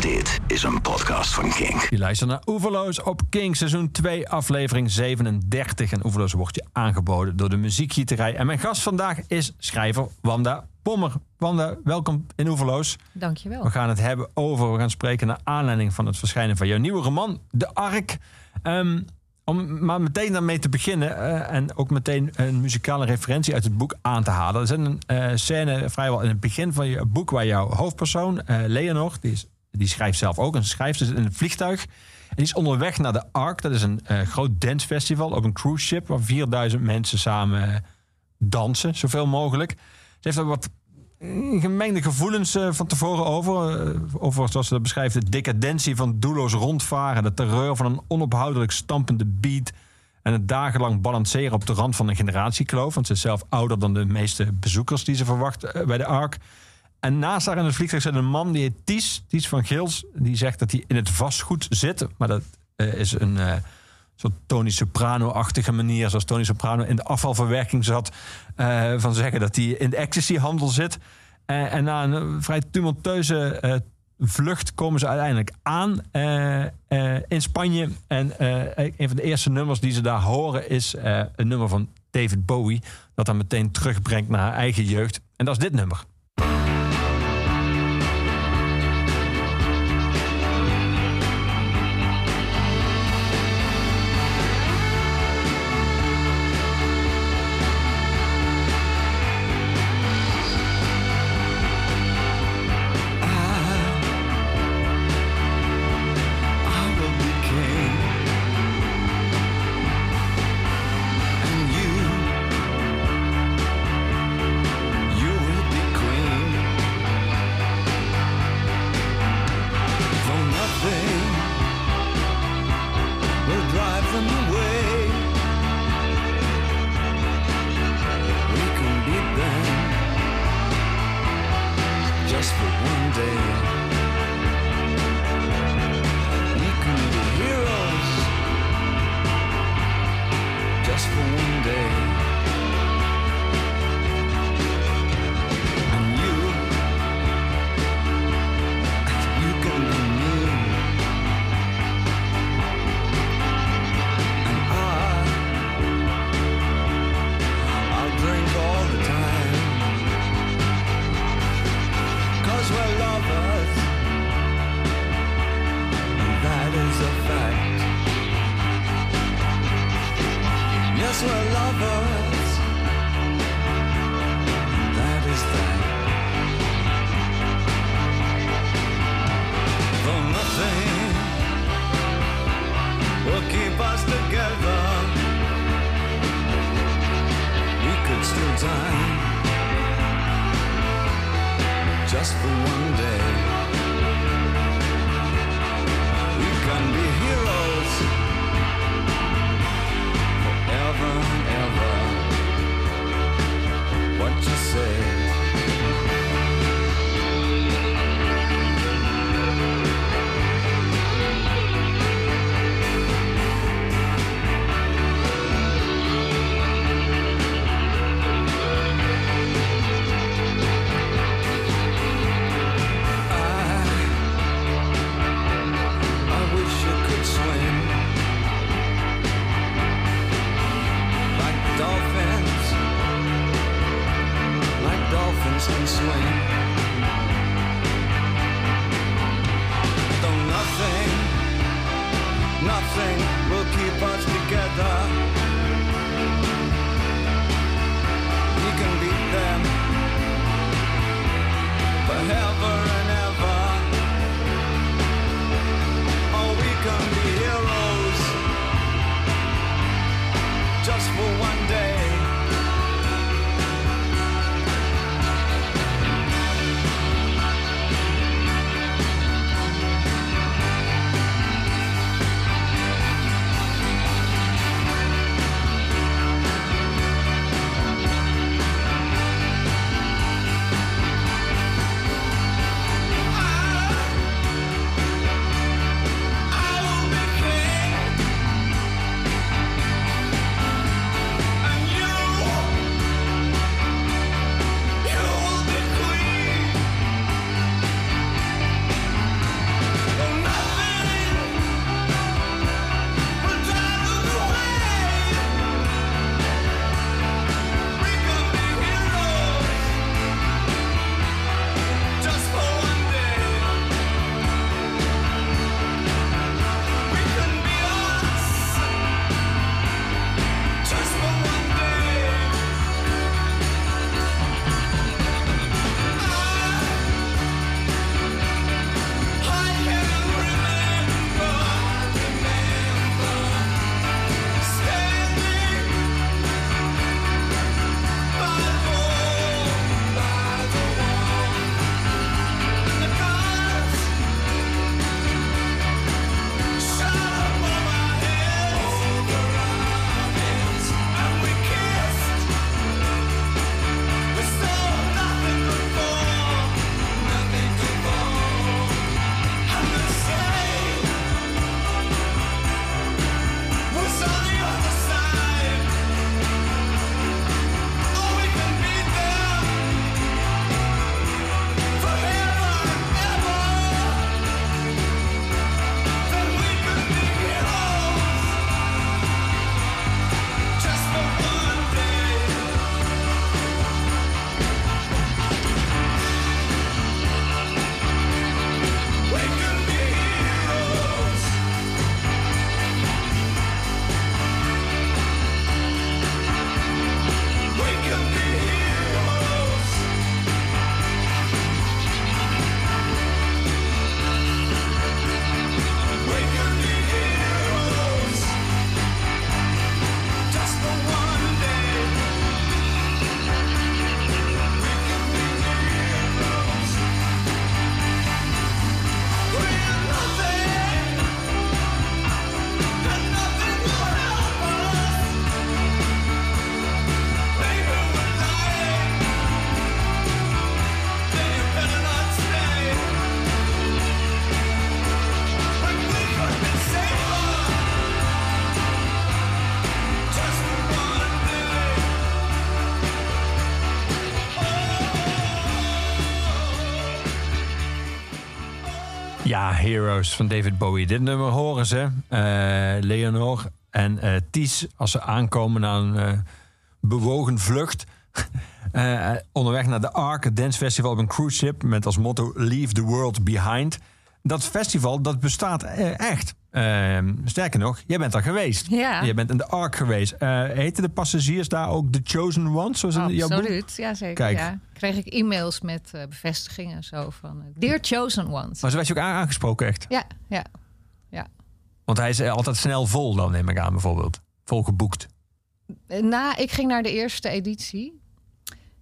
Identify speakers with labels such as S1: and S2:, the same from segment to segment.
S1: Dit is een podcast van Kink.
S2: Je luistert naar Oeverloos op King, seizoen 2, aflevering 37. En Oeverloos wordt je aangeboden door de muziekgieterij. En mijn gast vandaag is schrijver Wanda Pommer. Wanda, welkom in Oeverloos.
S3: Dankjewel.
S2: We gaan het hebben over, we gaan spreken naar aanleiding van het verschijnen van jouw nieuwe roman, De Ark. Ehm, om maar meteen daarmee te beginnen eh, en ook meteen een muzikale referentie uit het boek aan te halen. Er zit een eh, scène vrijwel in het begin van je boek waar jouw hoofdpersoon, eh, Leonor, die, is, die schrijft zelf ook en schrijft in een vliegtuig. En die is onderweg naar de Ark. Dat is een eh, groot dancefestival op een cruise ship waar 4000 mensen samen dansen, zoveel mogelijk. Ze heeft er wat gemengde gevoelens eh, van tevoren over. eh, over, zoals ze dat beschrijft, de decadentie van doelloos rondvaren. De terreur van een onophoudelijk stampende beat. En het dagenlang balanceren op de rand van een generatiekloof. Want ze is zelf ouder dan de meeste bezoekers die ze verwacht eh, bij de Ark. En naast haar in het vliegtuig zit een man die heet Ties. Ties van Gils. Die zegt dat hij in het vastgoed zit. Maar dat eh, is een eh, soort Tony Soprano-achtige manier. Zoals Tony Soprano in de afvalverwerking zat. eh, van zeggen dat hij in de ecstasy-handel zit. En na een vrij tumultueuze vlucht komen ze uiteindelijk aan in Spanje. En een van de eerste nummers die ze daar horen is een nummer van David Bowie. Dat dan meteen terugbrengt naar haar eigen jeugd. En dat is dit nummer.
S4: Heroes
S2: van David Bowie. Dit nummer horen ze. eh, Leonor en eh Ties, als ze aankomen na een eh, bewogen vlucht. onderweg naar de Ark, dance festival op een cruise ship... met als motto Leave the World Behind. Dat festival, dat bestaat echt. Eh, sterker nog, jij bent daar geweest.
S3: Ja.
S2: Je bent in de Ark geweest. Eh heten de passagiers daar ook The Chosen Ones, zoals in jouw boek?
S3: Absoluut, ja zeker.
S2: Kijk.
S3: Ja. Kreeg ik e-mails met eh, bevestigingen en zo van... eh, Dear Chosen Ones.
S2: Maar ze werd je ook aan- aangesproken echt.
S3: Ja, ja, ja.
S2: Want hij is altijd snel vol dan, neem ik aan bijvoorbeeld. Vol geboekt.
S3: Na, ik ging naar de eerste editie.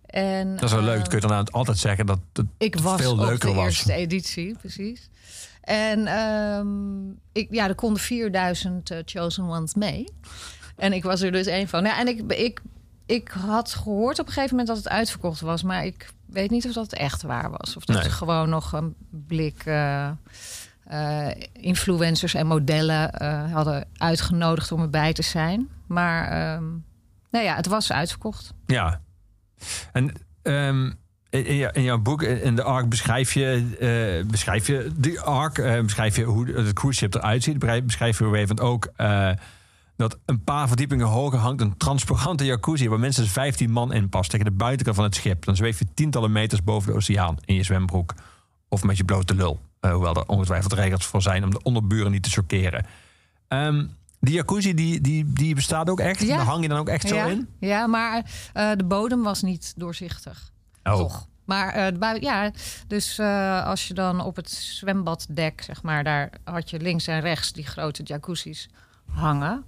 S3: En,
S2: Dat is wel leuk. Dan kun je dan altijd zeggen dat het
S3: Ik was
S2: veel leuker
S3: de
S2: was.
S3: eerste editie, precies. En ehm, ik, ja, er konden 4000 eh, Chosen Ones mee. En ik was er dus één van. Ja, en ik, ik, ik had gehoord op een gegeven moment dat het uitverkocht was. Maar ik weet niet of dat echt waar was. Of dat
S2: Nee.
S3: ze gewoon nog een blik eh, eh, influencers en modellen hadden uitgenodigd om erbij te zijn. Maar ehm, nou ja, het was uitverkocht.
S2: Ja. En ehm, in, in jou- in jouw boek, in de Ark, beschrijf je, eh, beschrijf je de Ark. eh, beschrijf je hoe het cruise ship eruit ziet. Beschrijf- je moment ook eh, dat een paar verdiepingen hoger hangt een transparante jacuzzi waar minstens 15 man in past tegen de buitenkant van het schip. Dan zweef je tientallen meters boven de oceaan in je zwembroek of met je blote lul. Hoewel er ongetwijfeld regels voor zijn om de onderburen niet te chockeren. Ehm, die jacuzzi die, die, die bestaat ook echt.
S3: Ja.
S2: Daar hang je dan ook echt zo
S3: ja,
S2: in.
S3: ja, maar de bodem was niet doorzichtig.
S2: Oh.
S3: Toch. Maar eh, ja, dus eh, als je dan op het zwembaddek, zeg maar, daar had je links en rechts die grote jacuzzi's hangen.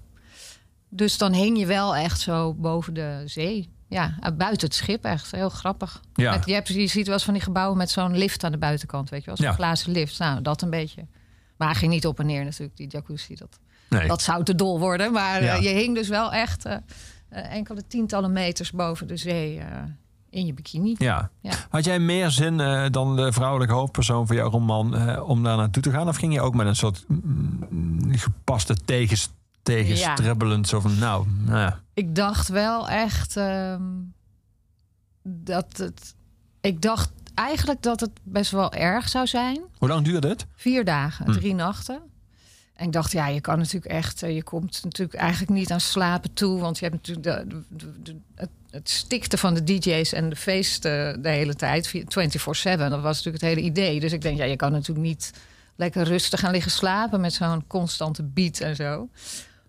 S3: Dus dan hing je wel echt zo boven de zee. Ja, eh, buiten het schip echt. Heel grappig.
S2: Ja.
S3: Met, je, hebt, je ziet wel eens van die gebouwen met zo'n lift aan de buitenkant, weet je wel. Zo'n
S2: Ja.
S3: glazen lift. Nou, dat een beetje. Maar hij ging niet op en neer natuurlijk, die jacuzzi. Dat,
S2: Nee.
S3: dat zou te dol worden. Maar je hing dus wel echt enkele tientallen meters boven de zee in je bikini.
S2: Ja.
S3: Ja.
S2: Had jij meer zin eh, dan de vrouwelijke hoofdpersoon van jouw roman eh, om daar naartoe te gaan? Of ging je ook met een soort mm, gepaste tegens, tegenstribbelend zo van nou, nou ja.
S3: Ik dacht wel echt ehm, dat het. Ik dacht eigenlijk dat het best wel erg zou zijn.
S2: Hoe lang duurde het?
S3: Vier dagen,
S2: Hm.
S3: drie nachten. En ik dacht, ja, je kan natuurlijk echt, eh, je komt natuurlijk eigenlijk niet aan slapen toe, want je hebt natuurlijk de, de- de- het, het stikte van de DJ's en de feesten de hele tijd, 24/7. Dat was natuurlijk het hele idee. Dus ik denk, ja, je kan natuurlijk niet lekker rustig gaan liggen slapen met zo'n constante beat en zo.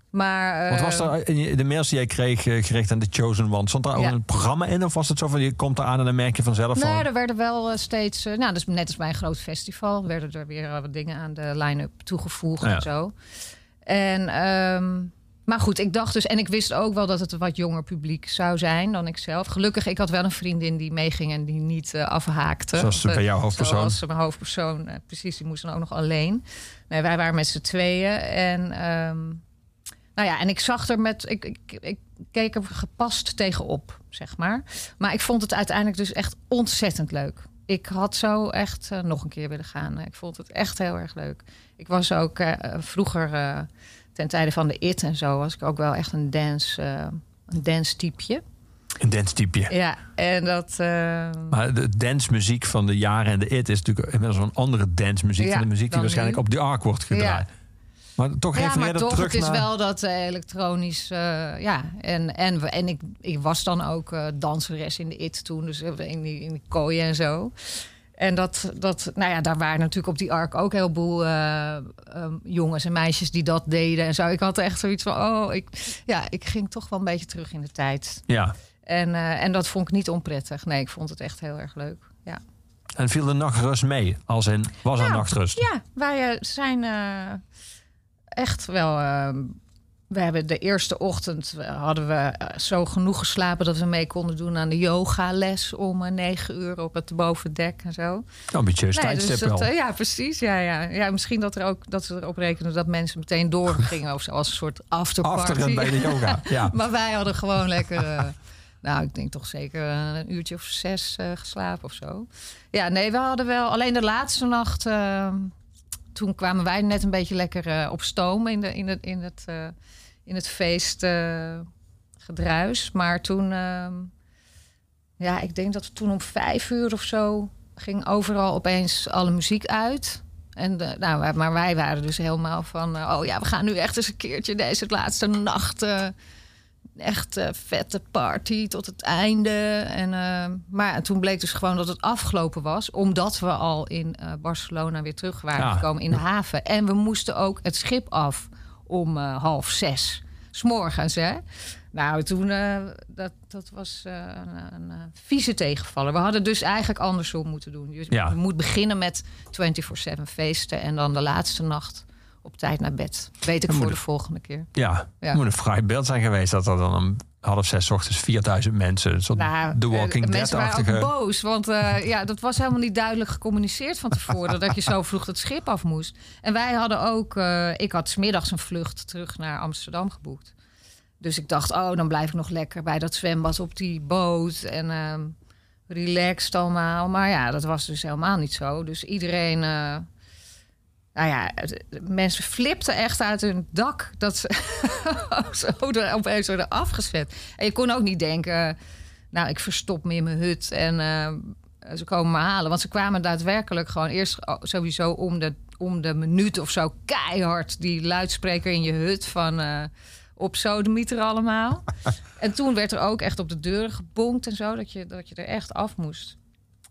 S3: Maar
S2: Want was
S3: eh,
S2: er in de mails die jij kreeg eh, gericht aan de Chosen One, stond daar ook
S3: Ja.
S2: een programma in? Of was het zo van je komt eraan en dan merk je vanzelf van...
S3: Nou, er werden wel eh, steeds, nou, dus net als bij een groot festival, werden er weer wat dingen aan de line-up toegevoegd
S2: Ja.
S3: en zo. En, ehm, maar goed, ik dacht dus, en ik wist ook wel dat het een wat jonger publiek zou zijn dan ik zelf. Gelukkig, ik had wel een vriendin die meeging en die niet eh, afhaakte.
S2: Zoals
S3: Eh,
S2: bij jouw hoofdpersoon.
S3: Zoals mijn hoofdpersoon, eh, precies, die moest dan ook nog alleen. Nee, wij waren met z'n tweeën en... ehm, nou ja, en ik zag er met. Ik, ik, ik keek er gepast tegenop, zeg maar. Maar ik vond het uiteindelijk dus echt ontzettend leuk. Ik had zo echt eh, nog een keer willen gaan. Ik vond het echt heel erg leuk. Ik was ook eh, vroeger, eh, ten tijde van de IT en zo, was ik ook wel echt een dance, eh een dance typeje.
S2: Een dance typeje.
S3: Ja, en dat. eh,
S2: Maar de dancemuziek van de jaren en de it is natuurlijk inmiddels een andere dancemuziek
S3: Ja,
S2: dan de muziek die waarschijnlijk
S3: nu.
S2: op die ark wordt gedraaid. Maar toch
S3: Ja, maar toch,
S2: terug
S3: het is wel dat eh, elektronisch... ja, en, en, en ik, ik was dan ook danseres in de IT toen. Dus in die, in die kooien en zo. En dat, dat, nou ja, daar waren natuurlijk op die ark ook een heleboel eh, ehm, jongens en meisjes die dat deden en zo. Ik had echt zoiets van, oh, ik, ja, ik ging toch wel een beetje terug in de tijd.
S2: Ja.
S3: En, eh, en dat vond ik niet onprettig. Nee, ik vond het echt heel erg leuk. Ja.
S2: En viel de nachtrust mee? Als in, was er
S3: Ja,
S2: nachtrust?
S3: Ja, wij eh, zijn echt wel. We hebben de eerste ochtend eh, hadden we eh, zo genoeg geslapen dat we mee konden doen aan de yogales om eh, negen uur op het bovendek en zo.
S2: Ambitieus
S3: Nee,
S2: tijdstip
S3: dat,
S2: wel.
S3: eh, ja, precies. Ja, ja. ja, misschien dat, er ook, dat ze erop rekenen dat mensen meteen doorgingen of zo, als een soort afterparty.
S2: Afteren bij de yoga. Ja.
S3: Maar wij hadden gewoon lekker. nou, ik denk toch zeker een uurtje of zes geslapen of zo. Ja, nee, we hadden wel. Alleen de laatste nacht. eh, toen kwamen wij net een beetje lekker op stoom in, de, in, het, in, het, in het feest. eh, gedruis. Maar toen. ehm, ja, ik denk dat we toen om vijf uur of zo. ging overal opeens alle muziek uit. En de, nou, maar wij waren dus helemaal van... eh, oh ja, we gaan nu echt eens een keertje deze laatste nacht... eh, echt eh, vette party tot het einde. En, eh, maar toen bleek dus gewoon dat het afgelopen was... omdat we al in eh, Barcelona weer terug waren
S2: Ja.
S3: gekomen in de haven. En we moesten ook het schip af om eh, half zes. S'morgens, hè? Nou, toen, eh, dat, dat was eh, een, een, vieze tegenvaller. We hadden dus eigenlijk andersom moeten doen. Je
S2: Ja.
S3: je moet beginnen met 24-7 feesten... en dan de laatste nacht op tijd naar bed. Weet ik voor de volgende keer.
S2: Ja,
S3: Ja.
S2: het moet een fraai beeld zijn geweest dat er dan om half zes ochtends 4000 mensen. Een soort
S3: Nou,
S2: The
S3: eh,
S2: Walking
S3: mensen waren ook
S2: Dead-achtige.
S3: boos, want eh, ja, dat was helemaal niet duidelijk gecommuniceerd van tevoren dat je zo vroeg het schip af moest. En wij hadden ook, eh, ik had smiddags een vlucht terug naar Amsterdam geboekt. Dus ik dacht, oh, dan blijf ik nog lekker bij dat zwembad op die boot en ehm relaxed allemaal. Maar ja, dat was dus helemaal niet zo. Dus iedereen, eh, nou ja, mensen flipten echt uit hun dak dat ze zo er opeens worden afgezet. En je kon ook niet denken, nou, ik verstop me in mijn hut en eh, ze komen me halen. Want ze kwamen daadwerkelijk gewoon eerst oh, sowieso om de, om de minuut of zo keihard die luidspreker in je hut van eh op sodemieter allemaal. en toen werd er ook echt op de deuren gebonkt en zo, dat je, dat je er echt af moest.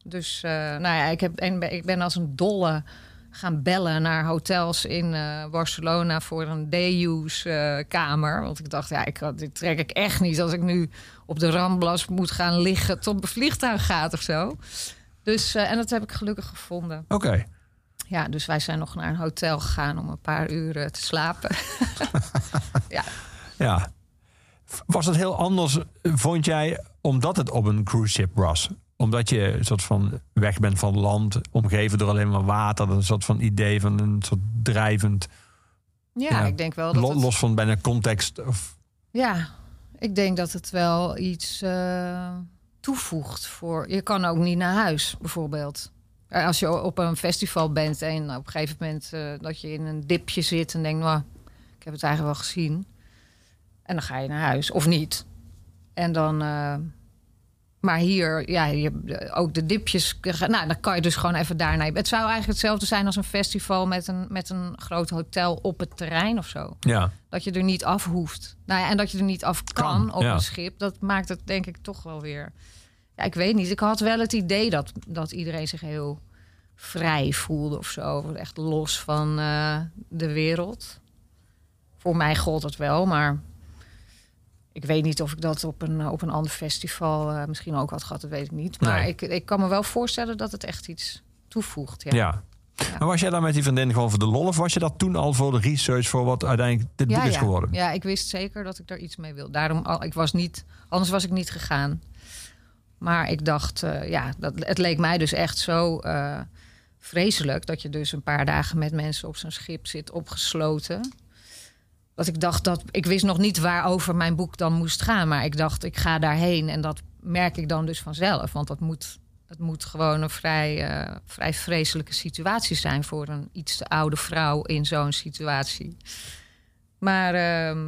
S3: Dus eh, nou ja, ik, heb, en ik ben als een dolle gaan bellen naar hotels in eh, Barcelona voor een day-use eh, kamer. Want ik dacht, ja, ik, dit trek ik echt niet als ik nu op de Ramblas moet gaan liggen tot mijn vliegtuig gaat of zo. Dus, eh, en dat heb ik gelukkig gevonden.
S2: Oké.
S3: Ja, dus wij zijn nog naar een hotel gegaan om een paar uren te slapen. ja,
S2: Ja. Was het heel anders, vond jij, omdat het op een cruise ship was? Omdat je een soort van weg bent van land, omgeven door alleen maar water. Een soort van idee van een soort drijvend,
S3: ja,
S2: Ja,
S3: ik denk wel dat
S2: lo-
S3: het-
S2: los van bijna context. Of,
S3: Ja, ik denk dat het wel iets eh, toevoegt voor. Je kan ook niet naar huis, bijvoorbeeld. Eh, Als je op een festival bent en op een gegeven moment eh, dat je in een dipje zit en denkt, nou, ik heb het eigenlijk wel gezien. En dan ga je naar huis, of niet. En dan. Maar hier, ja, je, ook de dipjes. Nou, dan kan je dus gewoon even daarna. Het zou eigenlijk hetzelfde zijn als een festival met een, met een groot hotel op het terrein of zo.
S2: ja.
S3: Dat je er niet af hoeft. Nou ja, en dat je er niet af kan,
S2: Kan,
S3: op
S2: ja.
S3: een schip. Dat maakt het denk ik toch wel weer... Ja, ik weet niet. Ik had wel het idee dat, dat iedereen zich heel vrij voelde of zo. Echt los van eh, de wereld. Voor mij gold het wel, maar... Ik weet niet of ik dat op een, op een ander festival eh, misschien ook had gehad. Dat weet ik niet. Maar
S2: Nee.
S3: ik, ik kan me wel voorstellen dat het echt iets toevoegt. Ja.
S2: Ja. Maar was jij dan met die vriendin gewoon voor de lol? Of was je dat toen al voor de research voor wat uiteindelijk dit boek is geworden?
S3: Ja, ik wist zeker dat ik daar iets mee wil. Daarom, al- ik was niet, anders was ik niet gegaan. Maar ik dacht, eh, ja, dat, het leek mij dus echt zo eh, vreselijk dat je dus een paar dagen met mensen op zo'n schip zit opgesloten. Dat ik dacht dat ik wist nog niet waarover mijn boek dan moest gaan, maar ik dacht ik ga daarheen en dat merk ik dan dus vanzelf, want dat moet. Het moet gewoon een vrij, eh, vrij vreselijke situatie zijn voor een iets te oude vrouw in zo'n situatie. Maar ehm,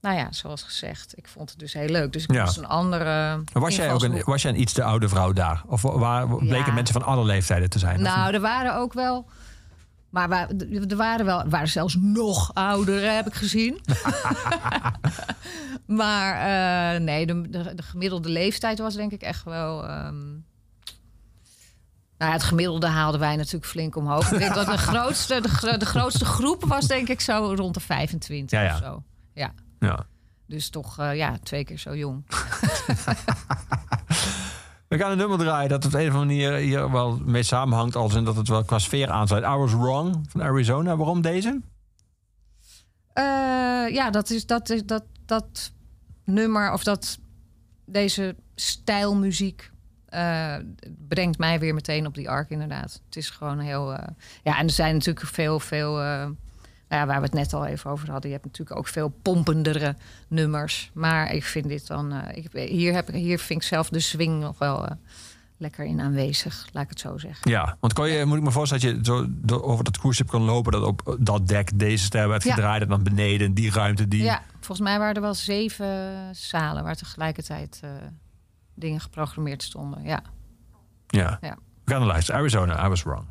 S3: nou ja, zoals gezegd, ik vond het dus heel leuk. Dus ik
S2: Ja.
S3: moest een andere.
S2: Was jij, ook een, was jij een iets te oude vrouw daar? Of waar, bleken
S3: Ja.
S2: mensen van alle leeftijden te zijn?
S3: Nou, er waren ook wel. Maar er waren wel, er waren zelfs nog ouderen, heb ik gezien. maar eh, nee, de, de, de gemiddelde leeftijd was denk ik echt wel. ehm, nou ja, het gemiddelde haalden wij natuurlijk flink omhoog. Ik denk dat de grootste, de, gro- de grootste groep was denk ik zo rond de 25
S2: Ja, ja.
S3: of zo. Ja,
S2: ja.
S3: dus toch eh, ja, twee keer zo jong.
S2: We gaan een nummer draaien dat op een of andere manier hier wel mee samenhangt. Als in dat het wel qua sfeer aansluit. I Was Wrong van Arizona. Waarom deze?
S3: Eh, ja, dat is dat, is dat, dat nummer of dat deze stijlmuziek eh, brengt mij weer meteen op die ark, inderdaad. Het is gewoon heel. eh, ja, en er zijn natuurlijk veel, veel. Nou ja, waar we het net al even over hadden. Je hebt natuurlijk ook veel pompendere nummers. Maar ik vind dit dan. eh, ik, hier, heb, ik- hier vind ik zelf de swing nog wel eh, lekker in aanwezig, laat ik het zo zeggen.
S2: Ja, want kon je, moet ik me voorstellen dat je zo door- over dat ship kon lopen. Dat op dat dek deze ster werd
S3: Ja.
S2: gedraaid. En dan beneden die ruimte die.
S3: Ja, volgens mij waren er wel zeven zalen waar tegelijkertijd eh, dingen geprogrammeerd stonden. Ja.
S2: Ja.
S3: Ja.
S2: We gaan naar luisteren. Arizona, I Was Wrong.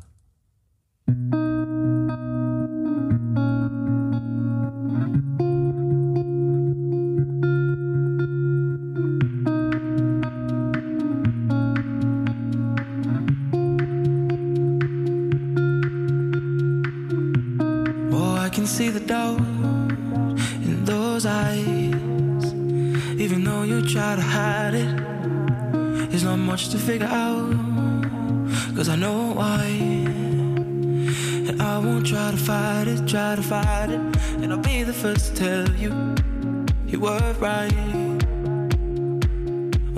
S5: Figure out. Cause I know why. And I won't try to fight it, try to fight it. And I'll be the first to tell you, you were right.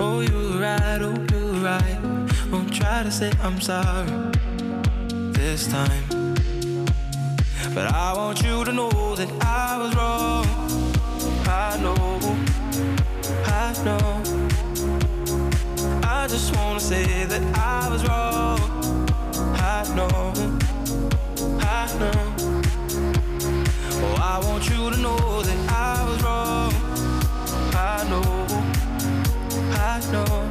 S5: Oh, you were right, oh, you were right. Won't try to say I'm sorry this time. But I want you to know that I was wrong. I know, I know. Say that I was wrong. I know, I know. Oh, I want you to know that I was wrong. I know, I know.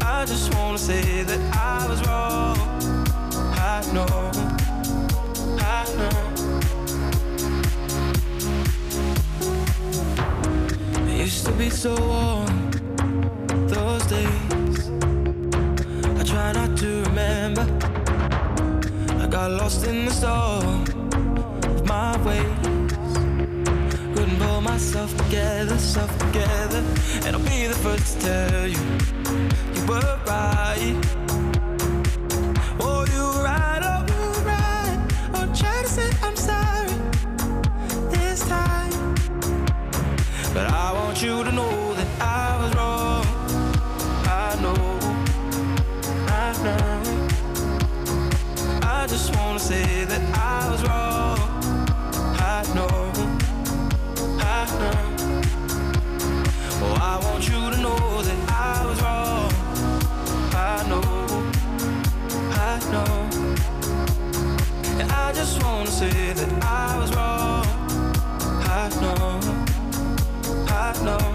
S5: I just wanna say that I was wrong. I know. I know. Used to be so warm days. I try not to remember. I got lost in the storm of my ways. Couldn't pull myself together, self together. And I'll be the first to tell you, you were right. Oh, you were right, oh, you right. Oh, try to say I'm sorry this time. But I want you to know say that I was wrong. I know, I know. Oh, I want you to know that I was wrong. I know, I know. And I just wanna say that I was wrong. I know, I know.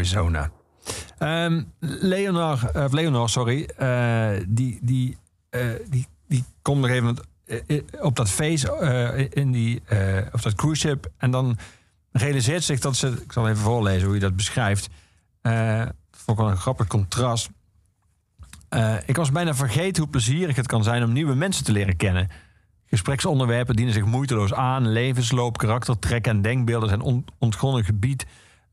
S2: Arizona. Ehm Leonor, eh, of sorry, eh, die, die, eh, die, die komt nog even op dat feest eh, in die, eh, op dat cruise ship. En dan realiseert zich dat ze, ik zal even voorlezen hoe je dat beschrijft. Eh, dat vond wel een grappig contrast. Eh, ik was bijna vergeten hoe plezierig het kan zijn om nieuwe mensen te leren kennen. Gespreksonderwerpen dienen zich moeiteloos aan. Levensloop, karaktertrekken en denkbeelden zijn on- ontgonnen gebied.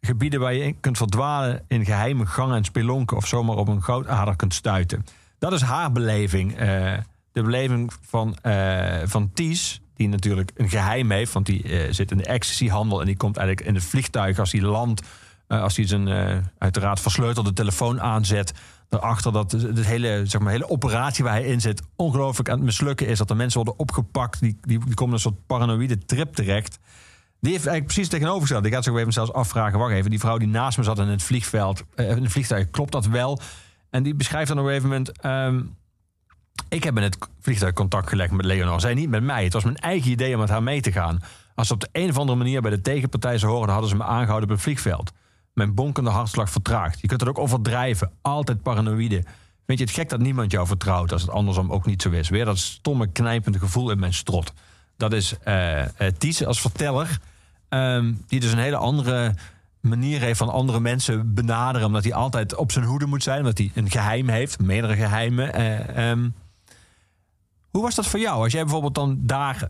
S2: Gebieden waar je in kunt verdwalen in geheime gangen en spelonken... of zomaar op een goudader kunt stuiten. Dat is haar beleving. eh, de beleving van, eh, van Ties, die natuurlijk een geheim heeft... want die eh, zit in de ecstasy-handel en die komt eigenlijk in het vliegtuig... als hij landt, als hij zijn uiteraard versleutelde telefoon aanzet... daarachter dat de hele, zeg maar, hele operatie waar hij in zit... ongelooflijk aan het mislukken is. Dat er mensen worden opgepakt, die, die, die komen een soort paranoïde trip terecht... Die heeft eigenlijk precies tegenovergesteld. Op een gegeven moment zelfs afvragen... wacht even, die vrouw die naast me zat in het vliegveld... eh, in vliegtuig, klopt dat wel? En die beschrijft dan op een gegeven moment... ehm, ik heb in het vliegtuig contact gelegd met Leonor. Zij niet met mij. Het was mijn eigen idee om met haar mee te gaan. Als ze op de een of andere manier bij de tegenpartij zou horen... hadden ze me aangehouden op het vliegveld. Mijn bonkende hartslag vertraagt. Je kunt het ook overdrijven. Altijd paranoïde. Vind je het gek dat niemand jou vertrouwt... als het andersom ook niet zo is? Weer dat stomme, knijpende gevoel in mijn strot. Dat is eh eh Ties als verteller. Ehm, die dus een hele andere manier heeft van andere mensen benaderen. Omdat hij altijd op zijn hoede moet zijn. Omdat hij een geheim heeft, meerdere geheimen. Eh, ehm, hoe was dat voor jou? Als jij bijvoorbeeld dan daar,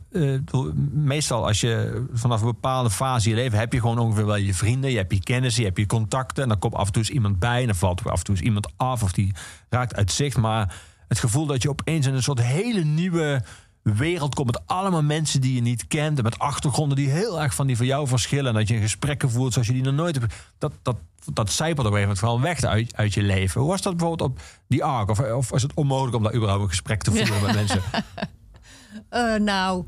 S2: meestal als je vanaf een bepaalde fase in je leven heb je gewoon ongeveer wel je vrienden, je hebt je kennissen, je hebt je contacten. En dan komt af en toe eens iemand bij en dan valt af en toe eens iemand af of die raakt uit zicht. Maar het gevoel dat je opeens in een soort hele nieuwe wereld komt met allemaal mensen die je niet kent. En met achtergronden die heel erg van die van jou verschillen. En dat je gesprekken voert zoals je die nog nooit hebt. Dat, dat, dat zijpelt op een gegeven moment vooral weg uit, uit je leven. Hoe was dat bijvoorbeeld op die arc? Of, of is het onmogelijk om daar überhaupt een gesprek te voeren met mensen?
S3: Eh, nou,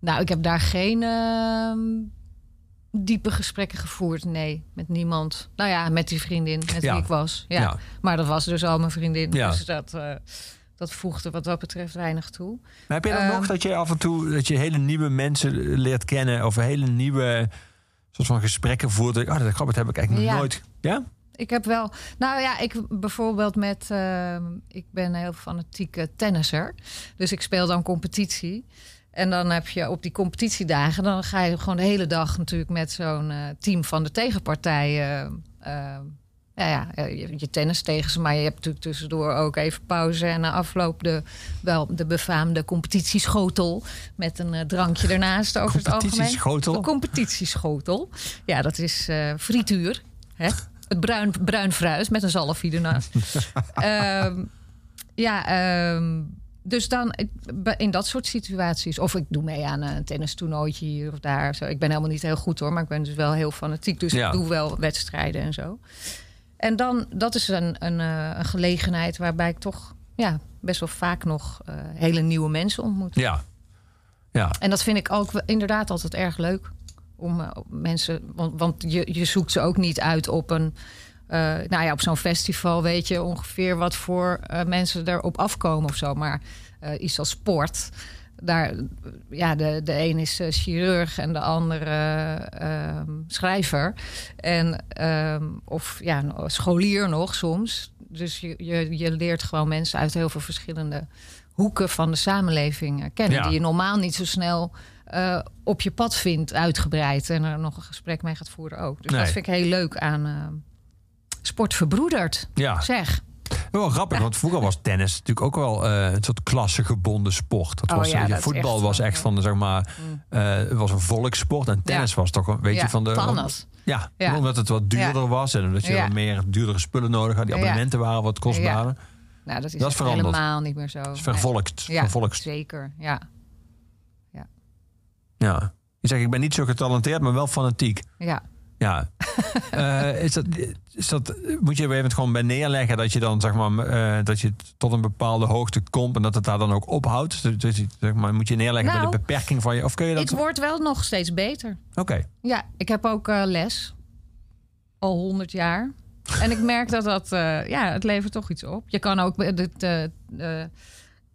S3: nou, ik heb daar geen ehm, diepe gesprekken gevoerd. Nee, met niemand. Nou ja, met die vriendin met
S2: Ja.
S3: wie ik was. Ja.
S2: Ja.
S3: Maar dat was dus al mijn vriendin.
S2: Ja.
S3: Dus dat, eh, dat voegde wat dat betreft weinig toe.
S2: Maar heb je dan
S3: Ehm.
S2: nog dat je af en toe dat je hele nieuwe mensen leert kennen of hele nieuwe soort van gesprekken voert? Dat Oh, dat grappig, dat heb ik eigenlijk nog nooit. Ja?
S3: Ik heb wel, nou ja, ik bijvoorbeeld met, ehm, ik ben een heel fanatieke tennisser. Dus ik speel dan competitie. En dan heb je op die competitiedagen, dan ga je gewoon de hele dag natuurlijk met zo'n eh, team van de tegenpartij. Ja, ja, je, je tennis tegen ze, maar je hebt natuurlijk tussendoor ook even pauze en na afloop de, wel de befaamde competitieschotel met een eh, drankje ernaast over het algemeen.
S2: Competitieschotel?
S3: De competitieschotel. Ja, dat is eh, frituur. Hè? Het bruin, bruin fruit met een zalfie ernaast. Ehm, ja, ehm, dus dan in dat soort situaties. Of ik doe mee aan een tennistoernooitje hier of daar. Zo. Ik ben helemaal niet heel goed hoor, maar ik ben dus wel heel fanatiek. Dus
S2: Ja.
S3: ik doe wel wedstrijden en zo. En dan, dat is een, een, eh, een gelegenheid waarbij ik toch ja, best wel vaak nog eh, hele nieuwe mensen ontmoet.
S2: Ja. Ja.
S3: En dat vind ik ook inderdaad altijd erg leuk. Om eh, mensen, want, want je, je zoekt ze ook niet uit op een. nou ja, op zo'n festival weet je ongeveer wat voor mensen erop afkomen of zo. Maar iets als sport. Daar, ja, de, de een is eh, chirurg en de andere eh, ehm, schrijver. En, ehm, of ja, scholier nog soms. Dus je, je, je leert gewoon mensen uit heel veel verschillende hoeken van de samenleving eh, kennen.
S2: Ja.
S3: Die je normaal niet zo snel eh, op je pad vindt, uitgebreid. En er nog een gesprek mee gaat voeren ook. Dus
S2: Nee.
S3: dat vind ik heel leuk aan eh, sport verbroederd.
S2: Ja.
S3: Zeg.
S2: Wel grappig, want vroeger was tennis natuurlijk ook wel eh, een soort klassegebonden sport. Dat
S3: Oh
S2: was,
S3: ja, dat
S2: voetbal
S3: echt
S2: was echt
S3: ja.
S2: van, de, zeg maar, het was een volkssport. En tennis was toch een beetje
S3: Ja,
S2: van de... Ja,
S3: Ja.
S2: omdat het wat duurder
S3: Ja.
S2: was en omdat je
S3: Ja.
S2: meer duurdere spullen nodig had. Die
S3: Ja.
S2: abonnementen waren wat kostbaarder.
S3: Nou, dat is,
S2: Dat is
S3: echt
S2: veranderd.
S3: helemaal niet meer zo.
S2: Het is vervolkt.
S3: Ja,
S2: vervolkt.
S3: zeker. Ja.
S2: Ja. Je zegt, ik ben niet zo getalenteerd, maar wel fanatiek.
S3: ja.
S2: Ja. Eh, is dat, is dat, moet je er even gewoon bij neerleggen dat je dan zeg maar eh, dat je tot een bepaalde hoogte komt en dat het daar dan ook ophoudt? Dus, dus, zeg maar, moet je neerleggen bij
S3: Nou,
S2: de beperking van je. Of kun je dat?
S3: Ik word wel nog steeds beter.
S2: Oké.
S3: Ja, ik heb ook eh, les. Al honderd jaar. En ik merk dat dat, ja, het levert toch iets op. Je kan ook, de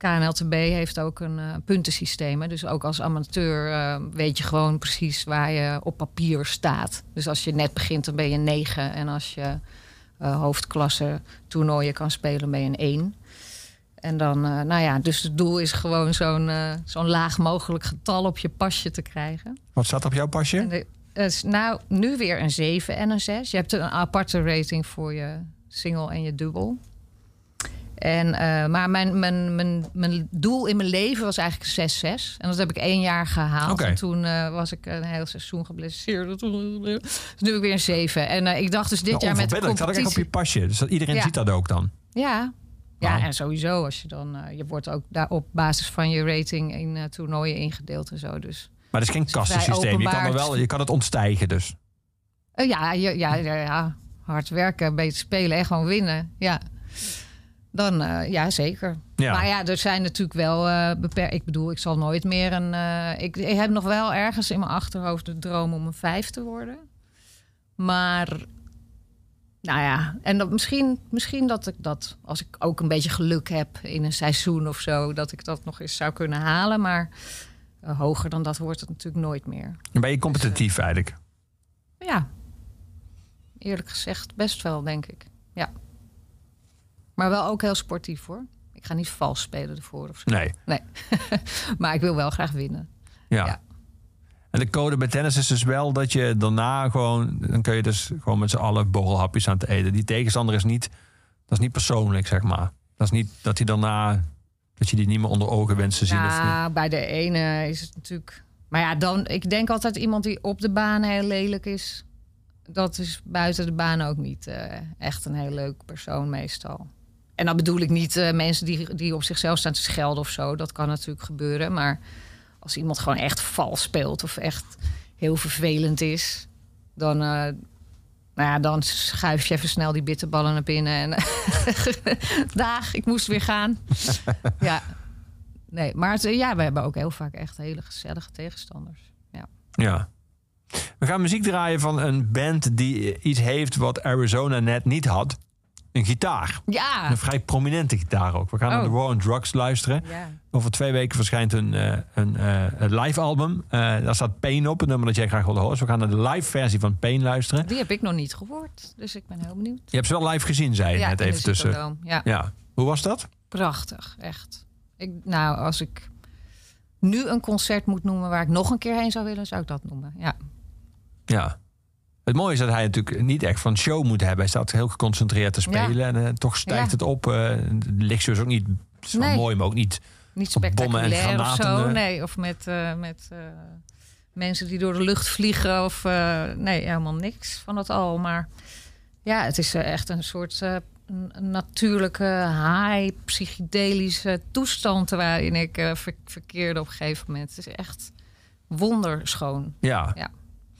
S3: KNLTB heeft ook een eh, puntensysteem. hè. Dus ook als amateur eh, weet je gewoon precies waar je op papier staat. Dus als je net begint, dan ben je een 9. En als je eh, hoofdklasse toernooien kan spelen, ben je een 1. En dan, nou ja, dus het doel is gewoon zo'n zo'n laag mogelijk getal op je pasje te krijgen.
S2: Wat staat op jouw pasje?
S3: De- het is nou nu weer een 7 en een 6. Je hebt een aparte rating voor je single en je dubbel. En, eh, maar mijn, mijn, mijn, mijn doel in mijn leven was eigenlijk 6-6. En dat heb ik één jaar gehaald. En toen eh, was ik een heel seizoen geblesseerd. Dus nu heb ik weer een 7. En eh, ik dacht dus dit
S2: Nou,
S3: jaar met de
S2: onverbiddelijk. Dat staat echt op
S3: competitie...
S2: je pasje. Dus dat iedereen
S3: Ja.
S2: ziet dat ook dan.
S3: Ja. Ja,
S2: Wauw.
S3: en sowieso als je dan... je wordt ook daar op basis van je rating in toernooien ingedeeld en zo. Dus
S2: Maar het is geen
S3: vrij
S2: kastensysteem. Je kan, er wel, je kan het ontstijgen dus.
S3: Ja, ja, ja, ja, ja, hard werken, beter spelen en gewoon winnen. Ja. Dan, eh, ja, zeker.
S2: Ja.
S3: Maar ja, er zijn natuurlijk wel eh beperkt. Ik bedoel, ik zal nooit meer een. eh, ik, ik heb nog wel ergens in mijn achterhoofd de droom om een vijf te worden. Maar. Nou ja, en dat, misschien, misschien dat ik dat, als ik ook een beetje geluk heb in een seizoen of zo, dat ik dat nog eens zou kunnen halen. Maar hoger dan dat wordt het natuurlijk nooit meer.
S2: Ben je competitief eigenlijk.
S3: Ja, eerlijk gezegd best wel, denk ik. Ja. Maar wel ook heel sportief hoor. Ik ga niet vals spelen ervoor of zo.
S2: Nee.
S3: Nee. maar ik wil wel graag winnen.
S2: Ja.
S3: Ja.
S2: En de code bij tennis is dus wel dat je daarna gewoon... dan kun je dus gewoon met z'n allen borrelhapjes aan het eten. Die tegenstander is niet... dat is niet persoonlijk, zeg maar. Dat is niet dat hij daarna... dat je die niet meer onder ogen wenst te zien. of,
S3: Nou, bij de ene is het natuurlijk. Maar ja, dan, ik denk altijd iemand die op de baan heel lelijk is. Dat is buiten de baan ook niet eh, echt een heel leuk persoon meestal. En dan bedoel ik niet eh, mensen die, die op zichzelf staan te schelden of zo. Dat kan natuurlijk gebeuren. Maar als iemand gewoon echt vals speelt of echt heel vervelend is, dan, eh, nou ja, dan schuif je even snel die bitterballen naar binnen. En daag, ik moest weer gaan. ja, nee, maar het, ja, we hebben ook heel vaak echt hele gezellige tegenstanders. Ja.
S2: Ja. We gaan muziek draaien van een band die iets heeft wat Arizona net niet had. Een gitaar.
S3: Ja.
S2: Een vrij prominente gitaar ook. We gaan naar
S3: Oh.
S2: de War on Drugs luisteren.
S3: ja.
S2: Over twee weken verschijnt een, eh, een, live album. Eh, daar staat Pain op, een nummer dat jij graag wilde horen. Dus we gaan naar de live versie van Pain luisteren.
S3: Die heb ik nog niet gehoord, dus ik ben heel benieuwd.
S2: Je hebt ze wel live gezien, zei je
S3: ja,
S2: net even tussen.
S3: Ja,
S2: Ja. Hoe was dat?
S3: prachtig, echt. Ik, nou, als ik nu een concert moet noemen waar ik nog een keer heen zou willen, zou ik dat noemen. Ja,
S2: Ja. Het mooie is dat hij natuurlijk niet echt van show moet hebben. Hij staat heel geconcentreerd te spelen. En eh, toch stijgt het op. eh de lichtshow is ook niet...
S3: Nee.
S2: mooi, maar ook niet...
S3: niet
S2: bommen en
S3: spectaculair of zo.
S2: eh.
S3: Nee, of met, eh, met eh, mensen die door de lucht vliegen. Of eh, nee, helemaal niks van dat al. Maar ja, het is eh, echt een soort eh, natuurlijke, high, psychedelische toestand waarin ik eh, ver- verkeerde op een gegeven moment. Het is echt wonderschoon.
S2: Ja.
S3: Ja.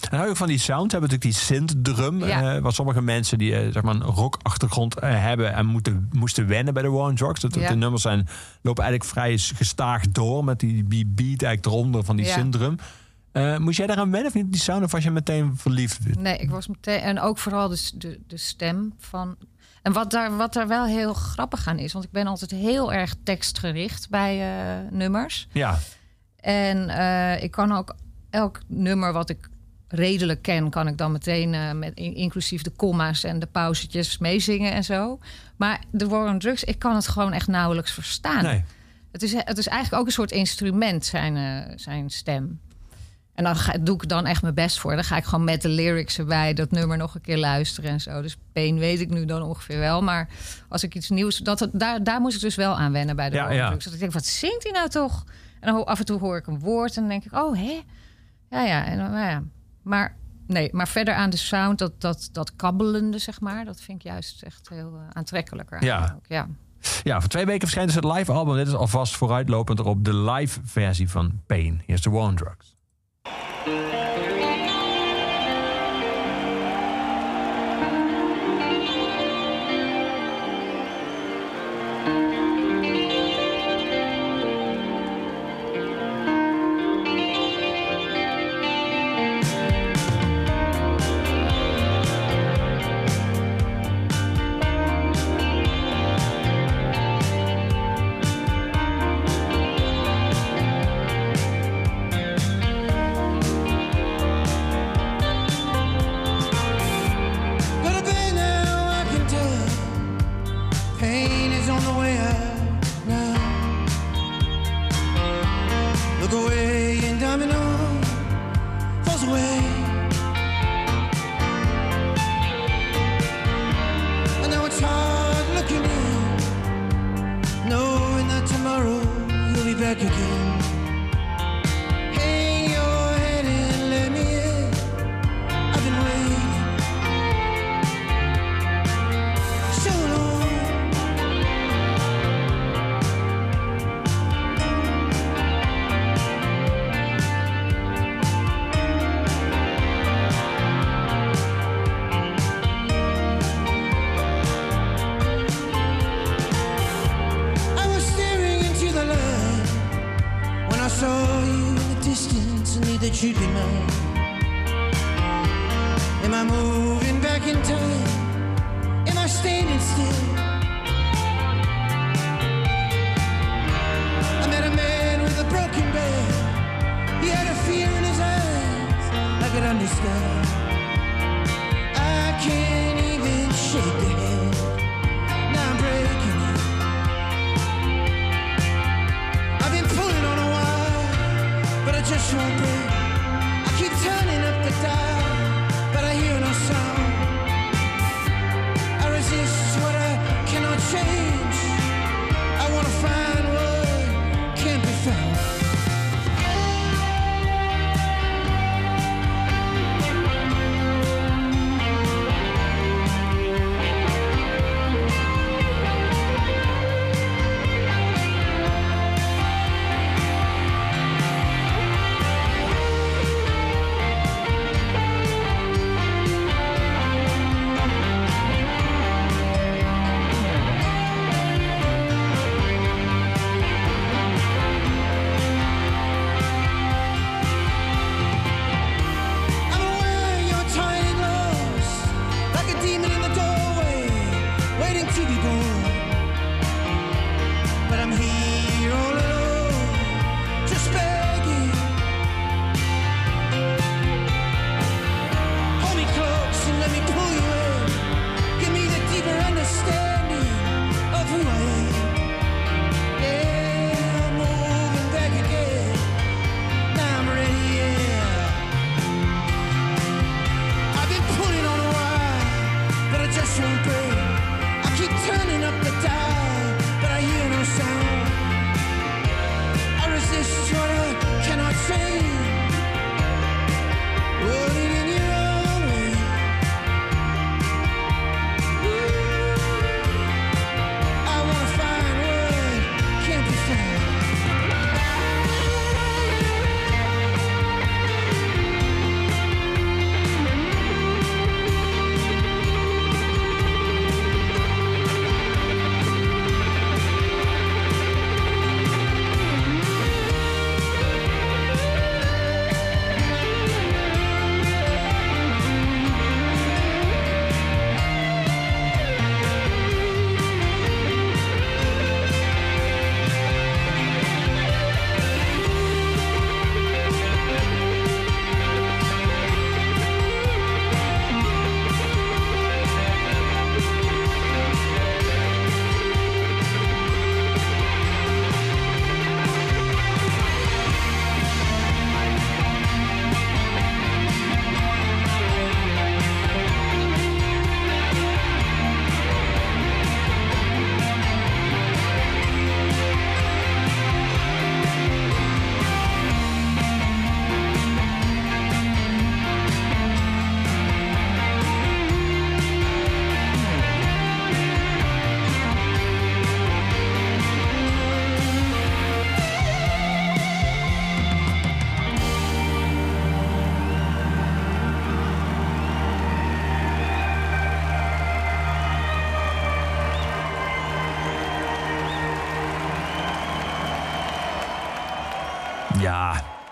S2: En hou je van die sound? Hebben natuurlijk die synth-drum.
S3: Ja.
S2: eh, wat sommige mensen die eh, zeg maar een rock-achtergrond eh, hebben... en moeten, moesten wennen bij de War on Drugs. Dat
S3: Ja.
S2: De nummers zijn, lopen eigenlijk vrij gestaag door... met die, die beat eigenlijk eronder van die
S3: Ja.
S2: synth-drum. Moest jij daaraan wennen of niet, die sound? Of was je meteen verliefd?
S3: Nee, ik was meteen. En ook vooral de, de, de stem van. En wat daar, wat daar wel heel grappig aan is, want ik ben altijd heel erg tekstgericht bij nummers.
S2: Ja,
S3: En ik kan ook elk nummer wat ik redelijk ken, kan ik dan meteen eh, met in- inclusief de comma's en de pauzetjes meezingen en zo. Maar de War on Drugs, ik kan het gewoon echt nauwelijks verstaan.
S2: nee.
S3: Het is, het is eigenlijk ook een soort instrument, zijn, eh, zijn stem. En dan ga, doe ik dan echt mijn best voor. Dan ga ik gewoon met de lyrics erbij dat nummer nog een keer luisteren en zo. Dus Pain weet ik nu dan ongeveer wel. Maar als ik iets nieuws... Dat, daar, daar moest ik dus wel aan wennen bij de
S2: Ja,
S3: War on
S2: ja.
S3: Drugs. Dat ik denk, wat zingt hij nou toch? En dan af en toe hoor ik een woord en dan denk ik, oh, hè? Ja, ja. En, dan- nou ja. Maar, nee, maar verder aan de sound, dat, dat, dat kabbelende, zeg maar... dat vind ik juist echt heel eh, aantrekkelijker.
S2: Ja.
S3: ja.
S2: Ja, voor twee weken verschijnt dus het live album. Dit is alvast vooruitlopend erop de live versie van Pain. Hier is de War on Drugs.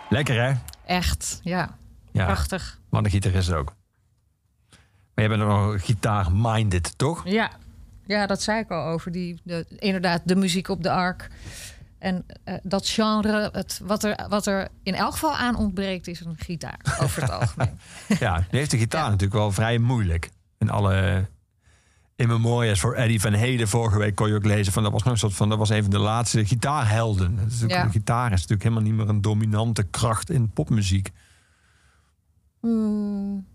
S2: Lekker hè?
S3: Echt, ja.
S2: Ja,
S3: Prachtig.
S2: wat een gitarist ook. Maar jij bent nog gitaar-minded, toch?
S3: Ja. ja, dat zei ik al over die, de, inderdaad, de muziek op de ark. En eh, dat genre, het, wat, er, wat er in elk geval aan ontbreekt, is een gitaar over het algemeen.
S2: Ja, die heeft de gitaar
S3: Ja.
S2: natuurlijk wel vrij moeilijk. In alle in memorias voor Eddie van Heden vorige week kon je ook lezen van dat was nog een soort van dat was een van de laatste gitaarhelden. Is
S3: Ja.
S2: De gitaar is natuurlijk helemaal niet meer een dominante kracht in popmuziek.
S3: Hmm,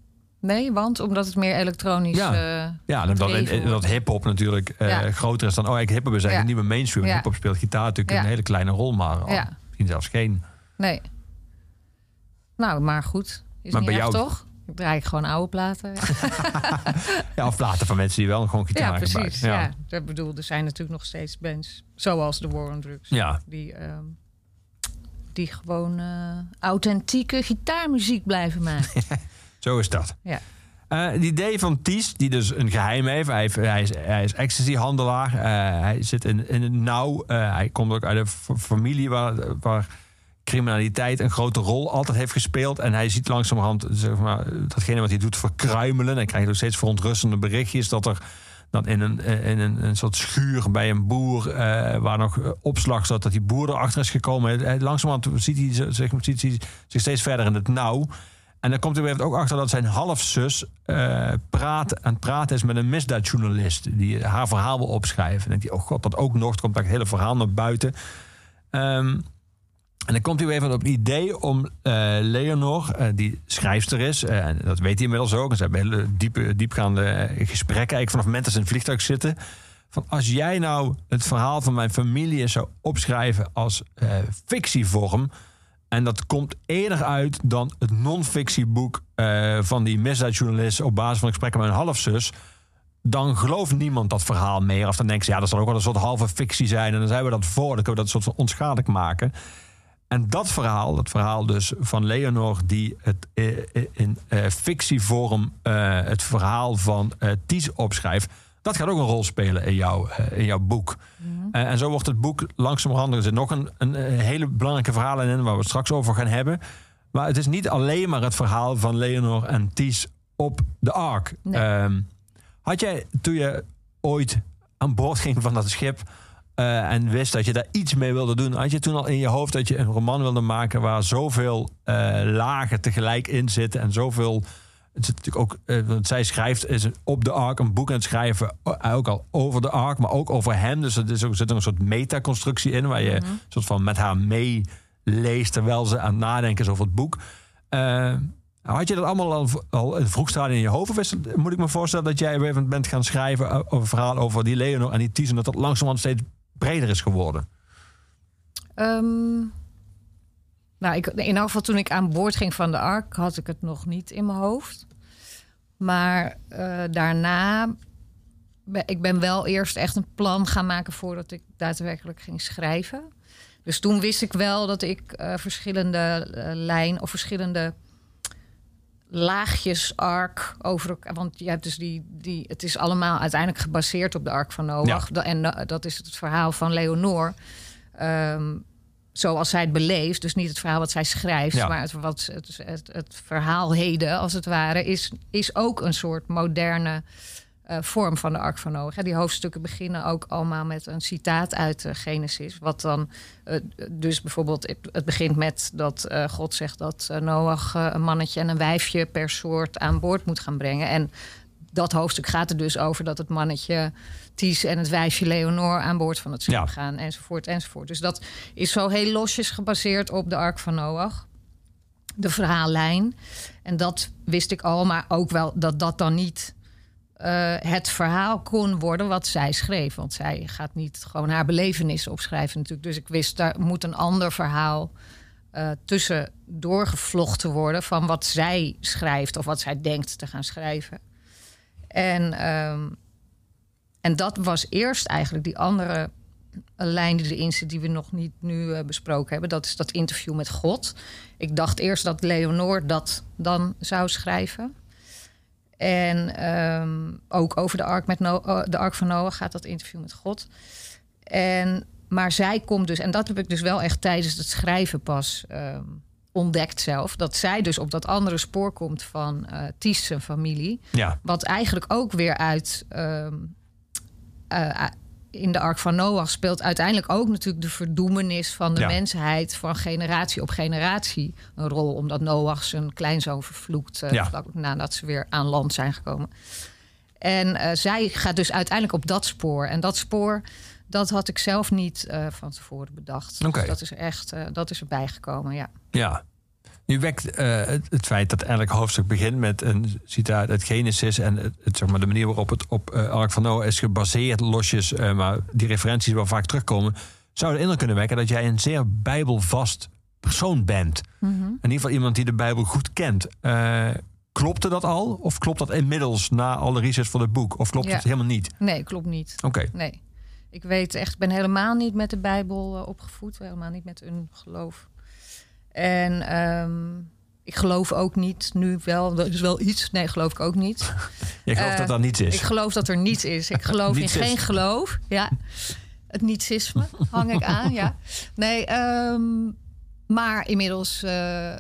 S3: nee, want omdat het meer elektronisch...
S2: Ja.
S3: eh,
S2: Ja, dat, dat, hip-hop natuurlijk eh,
S3: Ja.
S2: groter is dan. Oh, ik hip-hop is eigenlijk
S3: Ja.
S2: niet meer mainstream. Hip-hop speelt gitaar natuurlijk een hele kleine rol, maar al- misschien zelfs geen.
S3: nee. Nou, maar goed. Is
S2: Maar
S3: niet
S2: bij jou-
S3: toch? Ik draai ik gewoon oude platen.
S2: Ja, of platen van mensen die wel gewoon gitaar
S3: Ja, precies. Ja.
S2: Ja.
S3: Ik bedoel, er zijn natuurlijk nog steeds bands, zoals de War on Drugs,
S2: Ja.
S3: die, ehm, die gewoon eh, authentieke gitaarmuziek blijven maken.
S2: Zo is dat.
S3: ja.
S2: Eh, het idee van Ties, die dus een geheim heeft. Hij, heeft- hij is, hij is ecstasy-handelaar. Eh, hij zit in, in het nauw. Hij komt ook uit een familie waar, waar criminaliteit een grote rol altijd heeft gespeeld. En hij ziet langzamerhand zeg maar, datgene wat hij doet verkruimelen. En krijgt ook steeds verontrustende berichtjes dat er dan in een, in een, een soort schuur bij een boer, eh, waar nog eh, opslag zat, dat die boer erachter is gekomen. Langzamerhand ziet hij, zich- ziet hij zich steeds verder in het nauw. En dan komt hij weer ook achter dat zijn halfzus eh praat, het praten is met een misdaadjournalist. Die haar verhaal wil opschrijven. En denkt hij, oh god, dat ook nog. Komt dat hele verhaal naar buiten. Ehm, en dan komt hij weer even op het idee om eh, Leonor, eh, die schrijfster is, eh, en dat weet hij inmiddels ook. En ze hebben hele diepe, diepgaande gesprekken, eigenlijk vanaf het moment dat ze in het vliegtuig zitten. Van als jij nou het verhaal van mijn familie zou opschrijven als fictievorm. En dat komt eerder uit dan het non-fictieboek van die misdaadjournalist op basis van gesprekken met een halfzus. Dan gelooft niemand dat verhaal meer. Of dan denken ze, ja, dat zal ook wel een soort halve fictie zijn. En dan zijn we dat voor. Dan kunnen we dat soort van onschadelijk maken. En dat verhaal, dat verhaal dus van Leonor, die het eh, eh, in eh, fictievorm het verhaal van Ties opschrijft, dat gaat ook een rol spelen in, jouw in jouw boek. Eh, en zo wordt het boek langzamerhand. Er zit nog een, een, hele belangrijke verhaal in, waar we het straks over gaan hebben. Maar het is niet alleen maar het verhaal van Leonor en Ties op de Ark.
S3: Nee.
S2: Ehm, had jij toen je ooit aan boord ging van dat schip eh, en wist dat je daar iets mee wilde doen, had je toen al in je hoofd dat je een roman wilde maken waar zoveel eh, lagen tegelijk in zitten en zoveel. Het zit natuurlijk ook, eh, want zij schrijft is op de ark een boek aan het schrijven, ook al over de ark, maar ook over hem. Dus er is ook, zit er een soort metaconstructie in waar je soort van met haar meeleest terwijl ze aan het nadenken is over het boek. Had je dat allemaal al, al in vroeg in je hoofd? Of is het- moet ik me voorstellen dat jij weer bent gaan schrijven over een verhaal over die Leonor en die Ties en dat dat langzamerhand steeds breder is geworden?
S3: Ehm, nou, ik, in elk geval toen ik aan boord ging van de Ark, had ik het nog niet in mijn hoofd. Maar eh, daarna, ik ben wel eerst echt een plan gaan maken voordat ik daadwerkelijk ging schrijven. Dus toen wist ik wel dat ik eh, verschillende eh, lijn of verschillende laagjes ark over elkaar. Want je hebt dus die, die. Het is allemaal uiteindelijk gebaseerd op de ark van Noach. En dat is het verhaal van Leonor. Ehm, zoals zij het beleeft. Dus niet het verhaal wat zij schrijft.
S2: Ja.
S3: Maar het, wat, het, het, het verhaal heden, als het ware, is, is ook een soort moderne eh, vorm van de Ark van Noach. Die hoofdstukken beginnen ook allemaal met een citaat uit de Genesis. Wat dan, eh, dus bijvoorbeeld, het, het begint met dat eh, God zegt dat eh, Noach eh, een mannetje en een wijfje per soort aan boord moet gaan brengen. En dat hoofdstuk gaat er dus over dat het mannetje Ties en het wijfje Leonor aan boord van het schip
S2: Ja.
S3: gaan, enzovoort, enzovoort. Dus dat is zo heel losjes gebaseerd op de Ark van Noach. De verhaallijn. En dat wist ik al, maar ook wel dat dat dan niet eh, het verhaal kon worden wat zij schreef. Want zij gaat niet gewoon haar belevenissen opschrijven natuurlijk. Dus ik wist, daar moet een ander verhaal eh tussen doorgevlochten worden... van wat zij schrijft of wat zij denkt te gaan schrijven. En, ehm, en dat was eerst eigenlijk die andere lijn die erin zit... die we nog niet nu eh, besproken hebben. Dat is dat interview met God. Ik dacht eerst dat Leonor dat dan zou schrijven... En ehm, ook over de ark, met eh, de ark van Noach gaat dat interview met God. En, maar zij komt dus, en dat heb ik dus wel echt tijdens het schrijven pas ehm, ontdekt zelf, dat zij dus op dat andere spoor komt van eh Ties zijn familie.
S2: Ja,
S3: Wat eigenlijk ook weer uit. ehm, eh, in de Ark van Noach speelt uiteindelijk ook natuurlijk de verdoemenis van de
S2: Ja.
S3: mensheid van generatie op generatie een rol. Omdat Noach zijn kleinzoon vervloekt eh,
S2: Ja.
S3: vlak nadat ze weer aan land zijn gekomen. En eh, zij gaat dus uiteindelijk op dat spoor. En dat spoor, dat had ik zelf niet eh, van tevoren bedacht. Dus dat is echt, dat is erbij gekomen, ja.
S2: ja. Nu wekt eh, het, het feit dat elk hoofdstuk begint met een citaat uit Genesis... en het, het, zeg maar, de manier waarop het op eh Ark van Noah is gebaseerd, losjes... eh, maar die referenties wel vaak terugkomen... zou de indruk kunnen wekken dat jij een zeer bijbelvast persoon bent. In ieder geval iemand die de Bijbel goed kent. Klopte dat al? Of klopt dat inmiddels na alle research voor het boek? Of klopt
S3: Ja.
S2: het helemaal niet?
S3: Nee, klopt niet.
S2: Oké,
S3: Nee. Ik weet echt, ik ben helemaal niet met de Bijbel opgevoed. Helemaal niet met een geloof. En ehm, ik geloof ook niet, nu wel, er is wel iets. Nee, geloof ik ook niet.
S2: je gelooft
S3: Eh,
S2: dat dat niets is.
S3: Ik geloof dat er niets is. Ik geloof in geen geloof. Ja. Het nietsisme hang ik aan, ja. Nee, ehm, maar inmiddels... eh,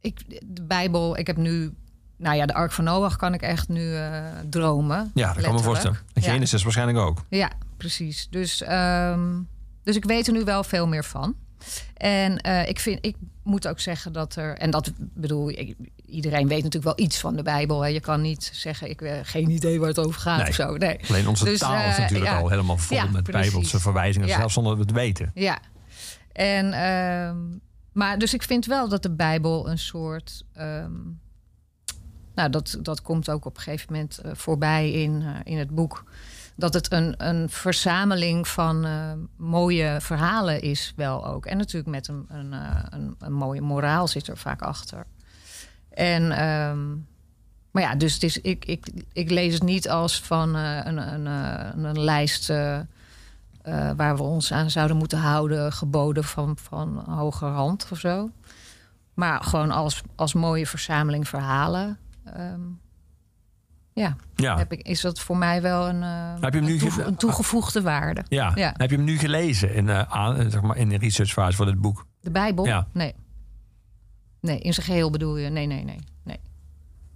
S3: ik, de Bijbel, ik heb nu... Nou ja, de Ark van Noach kan ik echt nu eh, dromen.
S2: ja, dat kan me voorstellen.
S3: Ja.
S2: Genesis waarschijnlijk ook.
S3: Ja, precies. Dus, ehm, dus ik weet er nu wel veel meer van. En eh, ik, vind, ik moet ook zeggen dat er. En dat bedoel ik. Iedereen weet natuurlijk wel iets van de Bijbel. Hè. Je kan niet zeggen, ik heb geen idee waar het over gaat
S2: Nee.
S3: of zo. Nee.
S2: Alleen onze
S3: Dus,
S2: taal is
S3: eh,
S2: natuurlijk
S3: ja.
S2: al helemaal vol
S3: Ja,
S2: met
S3: precies.
S2: bijbelse verwijzingen,
S3: Ja.
S2: zelfs zonder dat we het weten.
S3: Ja. En, ehm, maar dus ik vind wel dat de Bijbel een soort. ehm, nou, dat, dat komt ook op een gegeven moment eh, voorbij in, eh, in het boek. Dat het een, een verzameling van eh, mooie verhalen is, wel ook. En natuurlijk met een, een, eh, een, mooie moraal zit er vaak achter. En, ehm, maar ja, dus het is, ik, ik, ik lees het niet als van eh, een, een, een lijst. waar we ons aan zouden moeten houden, geboden van, van hogerhand of zo. Maar gewoon als, als mooie verzameling verhalen. ehm, ja,
S2: Ja.
S3: heb ik, is dat voor mij wel een, eh,
S2: Heb je hem nu
S3: een, toege-
S2: ge-
S3: een toegevoegde waarde.
S2: Ja.
S3: Ja.
S2: Heb je hem nu gelezen in, aan, eh, zeg maar in de researchfase van het boek?
S3: De Bijbel?
S2: Ja.
S3: Nee. Nee, in zijn geheel bedoel je? Nee, nee, nee, nee.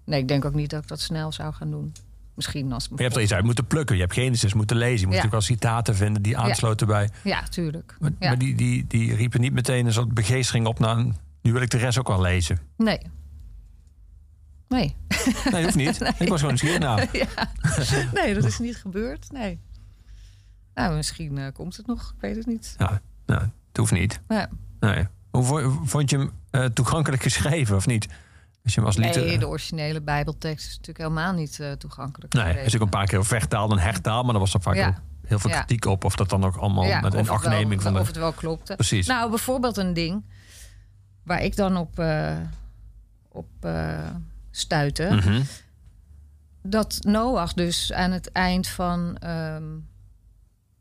S3: Nee, ik denk ook niet dat ik dat snel zou gaan doen. Misschien als...
S2: Je hebt er iets uit moeten plukken. Je hebt Genesis moeten lezen. Je moet natuurlijk wel citaten vinden die aansloten bij.
S3: Ja, tuurlijk.
S2: Maar, maar die, die, die riepen niet meteen een soort begeestering op naar... een- Nu wil ik de rest ook wel lezen.
S3: Nee. Nee.
S2: Nee, dat hoeft niet. Ik was gewoon nieuwsgierig naar.
S3: ja. Nee, dat is niet gebeurd. Nee. Nou, misschien eh, komt het nog. Ik weet het niet.
S2: Ja, nou, het hoeft niet.
S3: Ja.
S2: Nee. Hoe vo- vond je hem eh, toegankelijk geschreven of niet? Als je hem als lied...
S3: Nee, de originele Bijbeltekst is natuurlijk helemaal niet eh, toegankelijk.
S2: Nee,
S3: geschreven.
S2: is ook een paar keer vechttaal en hertaal, maar daar was er vaak
S3: Ja.
S2: ook heel veel
S3: Ja.
S2: kritiek op. Of dat dan ook allemaal
S3: Ja,
S2: met een
S3: wel-
S2: achtneming van de...
S3: Of het wel klopte.
S2: Precies.
S3: Nou, bijvoorbeeld een ding waar ik dan op, op stuitte.
S2: Mhm.
S3: Dat Noach dus aan het eind van... ehm,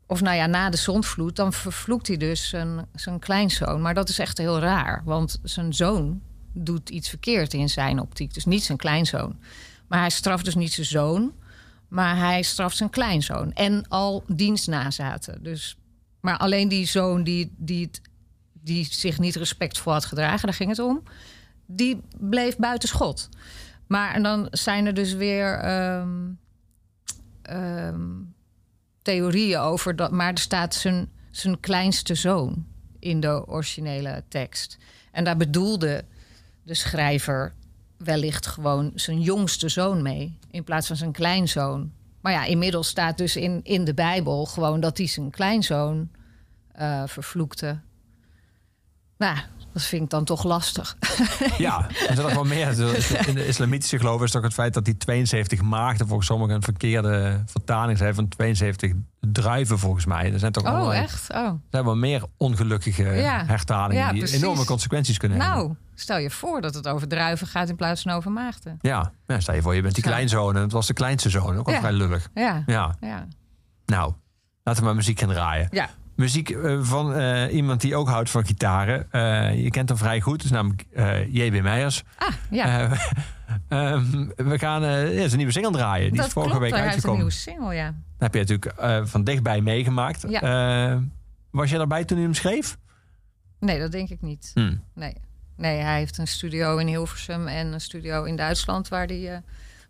S3: of nou ja, na de zondvloed... dan vervloekt hij dus zijn, zijn kleinzoon. Maar dat is echt heel raar. Want zijn zoon doet iets verkeerd in zijn optiek. Dus niet zijn kleinzoon. Maar hij straft dus niet zijn zoon... maar hij straft zijn kleinzoon. En al dienstnazaten. Dus, maar alleen die zoon die, die, die zich niet respectvol had gedragen... daar ging het om... die bleef buiten schot. Maar en dan zijn er dus weer ehm, ehm, theorieën over dat. Maar er staat zijn, zijn kleinste zoon in de originele tekst. En daar bedoelde de schrijver wellicht gewoon zijn jongste zoon mee, in plaats van zijn kleinzoon. Maar ja, inmiddels staat dus in, in de Bijbel gewoon dat hij zijn kleinzoon eh, vervloekte. Nou, dat vind ik dan toch lastig.
S2: Ja, er zit nog wel meer. In de islamitische geloof is toch het feit dat die 72 maagden volgens sommigen een verkeerde vertaling zijn van 72 druiven volgens mij. Er zijn toch
S3: Oh, echt? Oh.
S2: Er zijn wel meer ongelukkige
S3: Ja.
S2: hertalingen
S3: Ja,
S2: die
S3: precies.
S2: enorme consequenties kunnen hebben.
S3: Nou, stel je voor dat het over druiven gaat in plaats van over maagden.
S2: Ja, ja, stel je voor, je bent die
S3: Ja.
S2: kleinzoon en het was de kleinste zoon. Ook
S3: Ja.
S2: vrij lullig.
S3: Ja,
S2: Ja,
S3: ja.
S2: nou, laten we maar muziek gaan draaien.
S3: ja.
S2: Muziek eh, van eh, iemand die ook houdt van gitaren. Eh, je kent hem vrij goed, dat is namelijk J.B. Meijers.
S3: Ah, ja.
S2: Eh, ehm, we gaan ja, zijn nieuwe single draaien. Die
S3: dat
S2: is vorige
S3: klopt,
S2: week
S3: hij heeft een
S2: uitgekomen.
S3: nieuwe single, ja.
S2: Dat heb je natuurlijk van dichtbij meegemaakt.
S3: Ja.
S2: Was je daarbij toen hij hem schreef?
S3: Nee, dat denk ik niet.
S2: Hmm.
S3: Nee. nee, hij heeft een studio in Hilversum en een studio in Duitsland... waar hij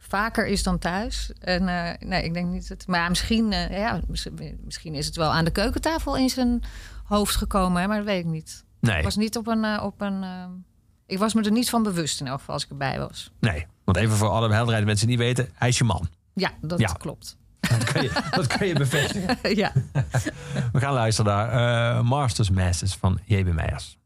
S3: vaker is dan thuis. En eh, nee, ik denk niet dat... Maar ja, misschien, eh, ja, mis- misschien is het wel aan de keukentafel in zijn hoofd gekomen... Hè, maar dat weet ik niet.
S2: Nee.
S3: Ik was niet op een... eh, op een ik was me er niet van bewust in elk geval als ik erbij was.
S2: Nee. Want even voor alle helderheid, mensen die niet weten, hij is je man.
S3: Ja, dat
S2: Ja.
S3: klopt.
S2: Dat kun je, dat kun je bevestigen.
S3: ja.
S2: We gaan luisteren naar Masters Masters van J.B. Meijers.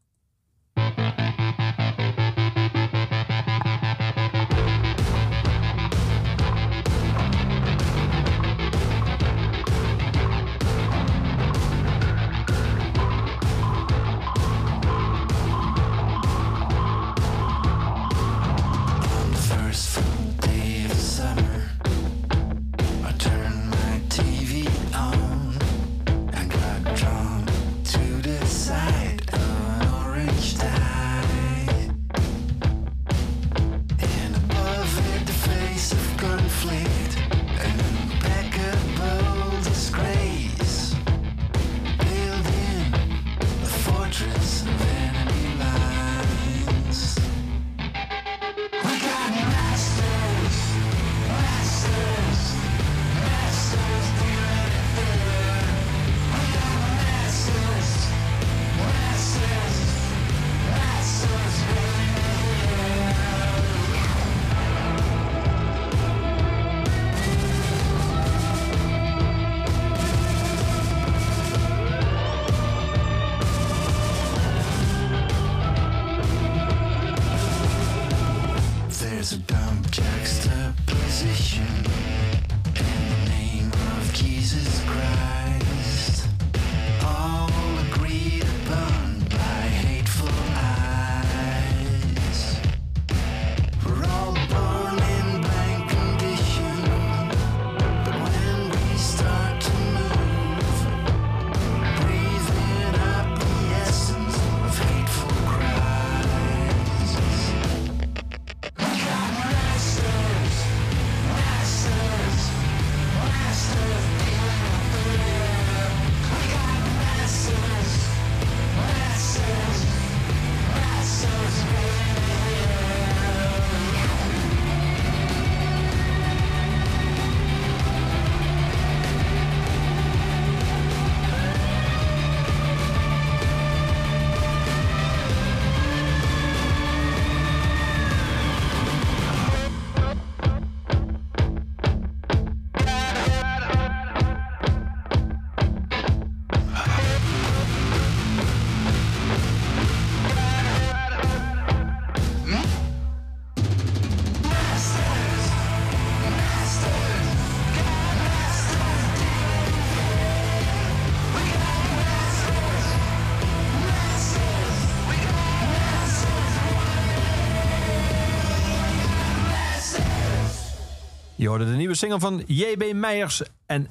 S2: Je hoorde de nieuwe single van J.B. Meijers. En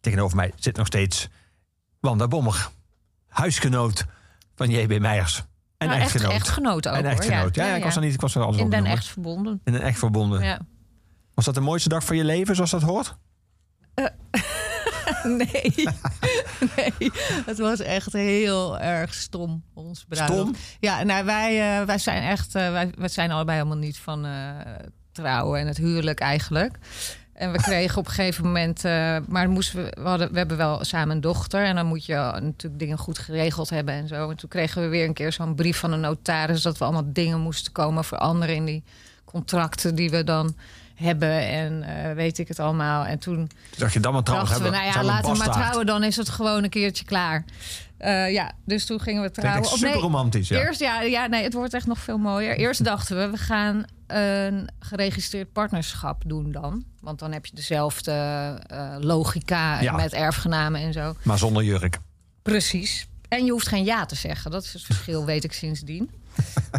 S2: tegenover mij zit nog steeds Wanda Bommer. Huisgenoot van J.B. Meijers. En
S3: Nou, echt-
S2: echtgenoot.
S3: echtgenoot ook,
S2: En echtgenoot. Ja,
S3: Ja,
S2: ik was er niet. Ik was er alles
S3: In den
S2: noemen.
S3: echt verbonden.
S2: In een echt verbonden.
S3: Ja.
S2: Was dat de mooiste dag van je leven, zoals dat hoort?
S3: Nee. nee, het was echt heel erg stom, ons bruiloft.
S2: Stom?
S3: Ja, nou, wij, eh, wij zijn echt, eh, wij, wij zijn allebei helemaal niet van eh, trouwen en het huwelijk eigenlijk. En we kregen op een gegeven moment, eh, maar moesten we, we, hadden, we hebben wel samen een dochter en dan moet je natuurlijk dingen goed geregeld hebben en zo. En toen kregen we weer een keer zo'n brief van de notaris dat we allemaal dingen moesten komen veranderen in die contracten die we dan hebben en eh, weet ik het allemaal. En toen
S2: dacht je dan maar trouwens
S3: dachten we,
S2: hebben.
S3: nou ja,
S2: een
S3: laten we maar trouwen, dan is het gewoon een keertje klaar. Eh, ja, dus toen gingen we trouwen.
S2: super romantisch, ja.
S3: Eerst, ja, ja, nee, het wordt echt nog veel mooier. Eerst dachten we, we gaan een geregistreerd partnerschap doen dan. Want dan heb je dezelfde eh, logica
S2: Ja.
S3: met erfgenamen en zo.
S2: Maar zonder jurk.
S3: Precies. En je hoeft geen ja te zeggen. Dat is het verschil, weet ik sindsdien.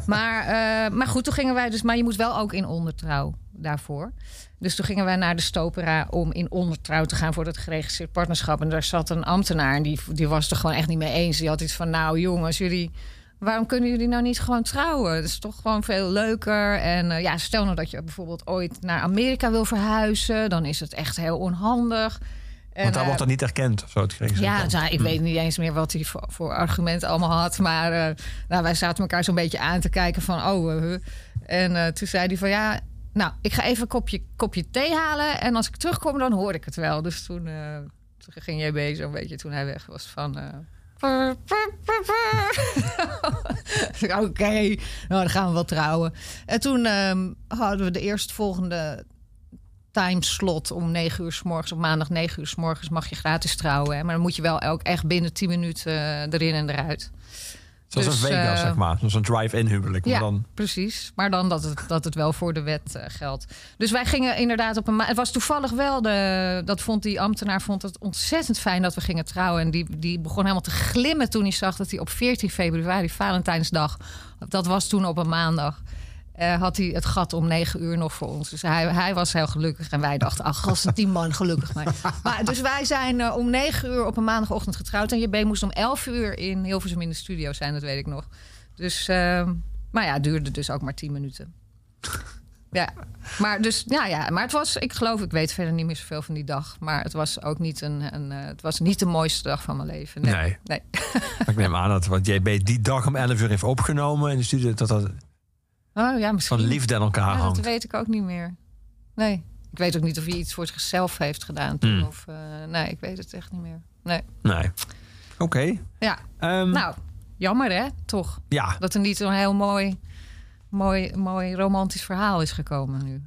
S3: maar, eh, maar goed, toen gingen wij dus... Maar je moet wel ook in ondertrouw daarvoor. Dus toen gingen wij naar de stopera om in ondertrouw te gaan... voor dat geregistreerd partnerschap. En daar zat een ambtenaar en die, die was er gewoon echt niet mee eens. Die had iets van, nou jongens, jullie... Waarom kunnen jullie nou niet gewoon trouwen? Dat is toch gewoon veel leuker. En eh, ja, stel nou dat je bijvoorbeeld ooit naar Amerika wil verhuizen... dan is het echt heel onhandig. En,
S2: Want daar
S3: eh,
S2: wordt dat niet erkend. of Zo het
S3: ja,
S2: dan.
S3: nou, ik weet niet eens meer wat hij voor, voor argumenten allemaal had. Maar eh, nou, wij zaten elkaar zo'n beetje aan te kijken van... oh, eh. En eh, toen zei hij van ja... Nou, ik ga even een kopje, kopje thee halen. En als ik terugkom, dan hoor ik het wel. Dus toen, eh, toen ging JB zo'n beetje toen hij weg was van... Oké, nou dan gaan we wel trouwen. En toen ehm, hadden we de eerstvolgende timeslot om 9 uur s morgens. Op maandag 9 uur s morgens mag je gratis trouwen. Hè? Maar dan moet je wel ook echt binnen 10 minuten eh, erin en eruit.
S2: Zoals
S3: dus,
S2: een Vegas,
S3: eh,
S2: zeg maar. Zoals een drive-in huwelijk. Maar
S3: Ja,
S2: dan,
S3: precies. Maar dan dat het, dat het wel voor de wet eh, geldt. Dus wij gingen inderdaad op een... Het was toevallig wel de... Dat vond die ambtenaar vond het ontzettend fijn dat we gingen trouwen. En die, die begon helemaal te glimmen toen hij zag dat hij op 14 februari, Valentijnsdag... Dat was toen op een maandag. Eh, had hij het gat om negen uur nog voor ons. Dus hij, hij was heel gelukkig. En wij dachten, ach, als het die man gelukkig maar. maar dus wij zijn eh, om negen uur op een maandagochtend getrouwd. En JB moest om elf uur in Hilversum in de studio zijn, dat weet ik nog. Dus, ehm, maar ja, het duurde dus ook maar tien minuten. Ja, maar dus, ja, ja, maar het was, ik geloof, ik weet verder niet meer zoveel van die dag. Maar het was ook niet een, een eh, het was niet de mooiste dag van mijn leven. Nee.
S2: Nee.
S3: nee.
S2: ik neem aan dat wat JB die dag om 11 uur heeft opgenomen in de studio... dat dat
S3: Oh ja, misschien.
S2: van liefde aan elkaar
S3: Ja, dat weet ik ook niet meer. Nee. Ik weet ook niet of hij iets voor zichzelf heeft gedaan toen.
S2: Hmm.
S3: Of, eh, nee, ik weet het echt niet meer. Nee.
S2: Nee. Oké.
S3: Ja,
S2: Ehm,
S3: nou, jammer hè, toch?
S2: ja,
S3: Dat er niet zo'n heel mooi, mooi, mooi romantisch verhaal is gekomen nu.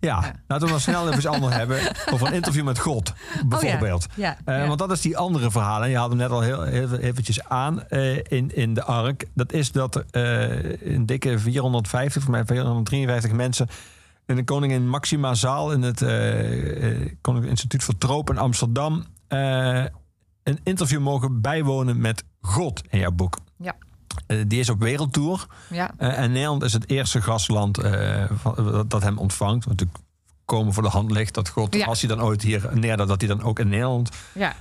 S2: ja. laten we maar snel even anders hebben. Over een interview met God, bijvoorbeeld.
S3: Oh ja,
S2: Eh,
S3: ja.
S2: Want dat is die andere verhalen. Je had hem net al heel, heel eventjes aan eh, in, in de ark. Dat is dat eh, een dikke 450, voor mij 453 mensen... in de Koningin Maxima Zaal in het Koninklijk Instituut voor Tropen in Amsterdam... een interview mogen bijwonen met God in jouw boek.
S3: Ja.
S2: Eh, die is op wereldtour.
S3: Ja,
S2: Eh, en Nederland is het eerste gastland eh, van, dat, hem ontvangt. Wat natuurlijk komen voor de hand ligt dat God,
S3: Ja.
S2: als hij dan ooit hier neerdaalt, dat hij dan ook in Nederland
S3: ja.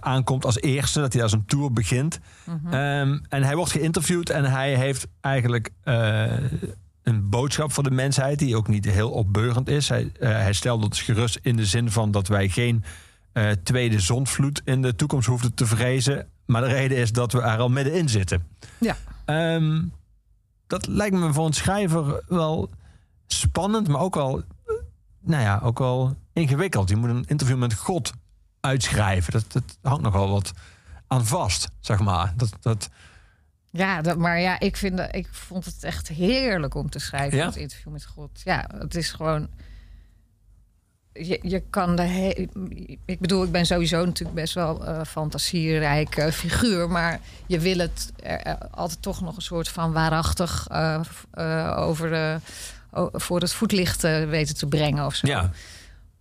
S2: aankomt als eerste. Dat hij daar zijn tour begint.
S3: Mhm.
S2: Ehm, en hij wordt geïnterviewd en hij heeft eigenlijk een boodschap voor de mensheid die ook niet heel opbeurend is. Hij, hij stelt ons gerust in de zin van dat wij geen tweede zondvloed in de toekomst hoefden te vrezen. Maar de reden is dat we er al middenin zitten.
S3: Ja.
S2: Ehm, dat lijkt me voor een schrijver wel spannend, maar ook wel, eh, nou ja, ook wel ingewikkeld. Je moet een interview met God uitschrijven. Dat, dat hangt nogal wat aan vast, zeg maar. Dat, dat,
S3: Ja, dat, maar ja, ik, vind, dat- ik vond het echt heerlijk om te schrijven.
S2: Ja?
S3: Het interview met God. Ja, het is gewoon. Je, je kan de he- Ik bedoel, ik ben sowieso natuurlijk best wel een fantasierijk figuur. Maar je wil het er, altijd toch nog een soort van waarachtig eh, eh, over de, voor het voetlicht eh, weten te brengen of zo.
S2: ja,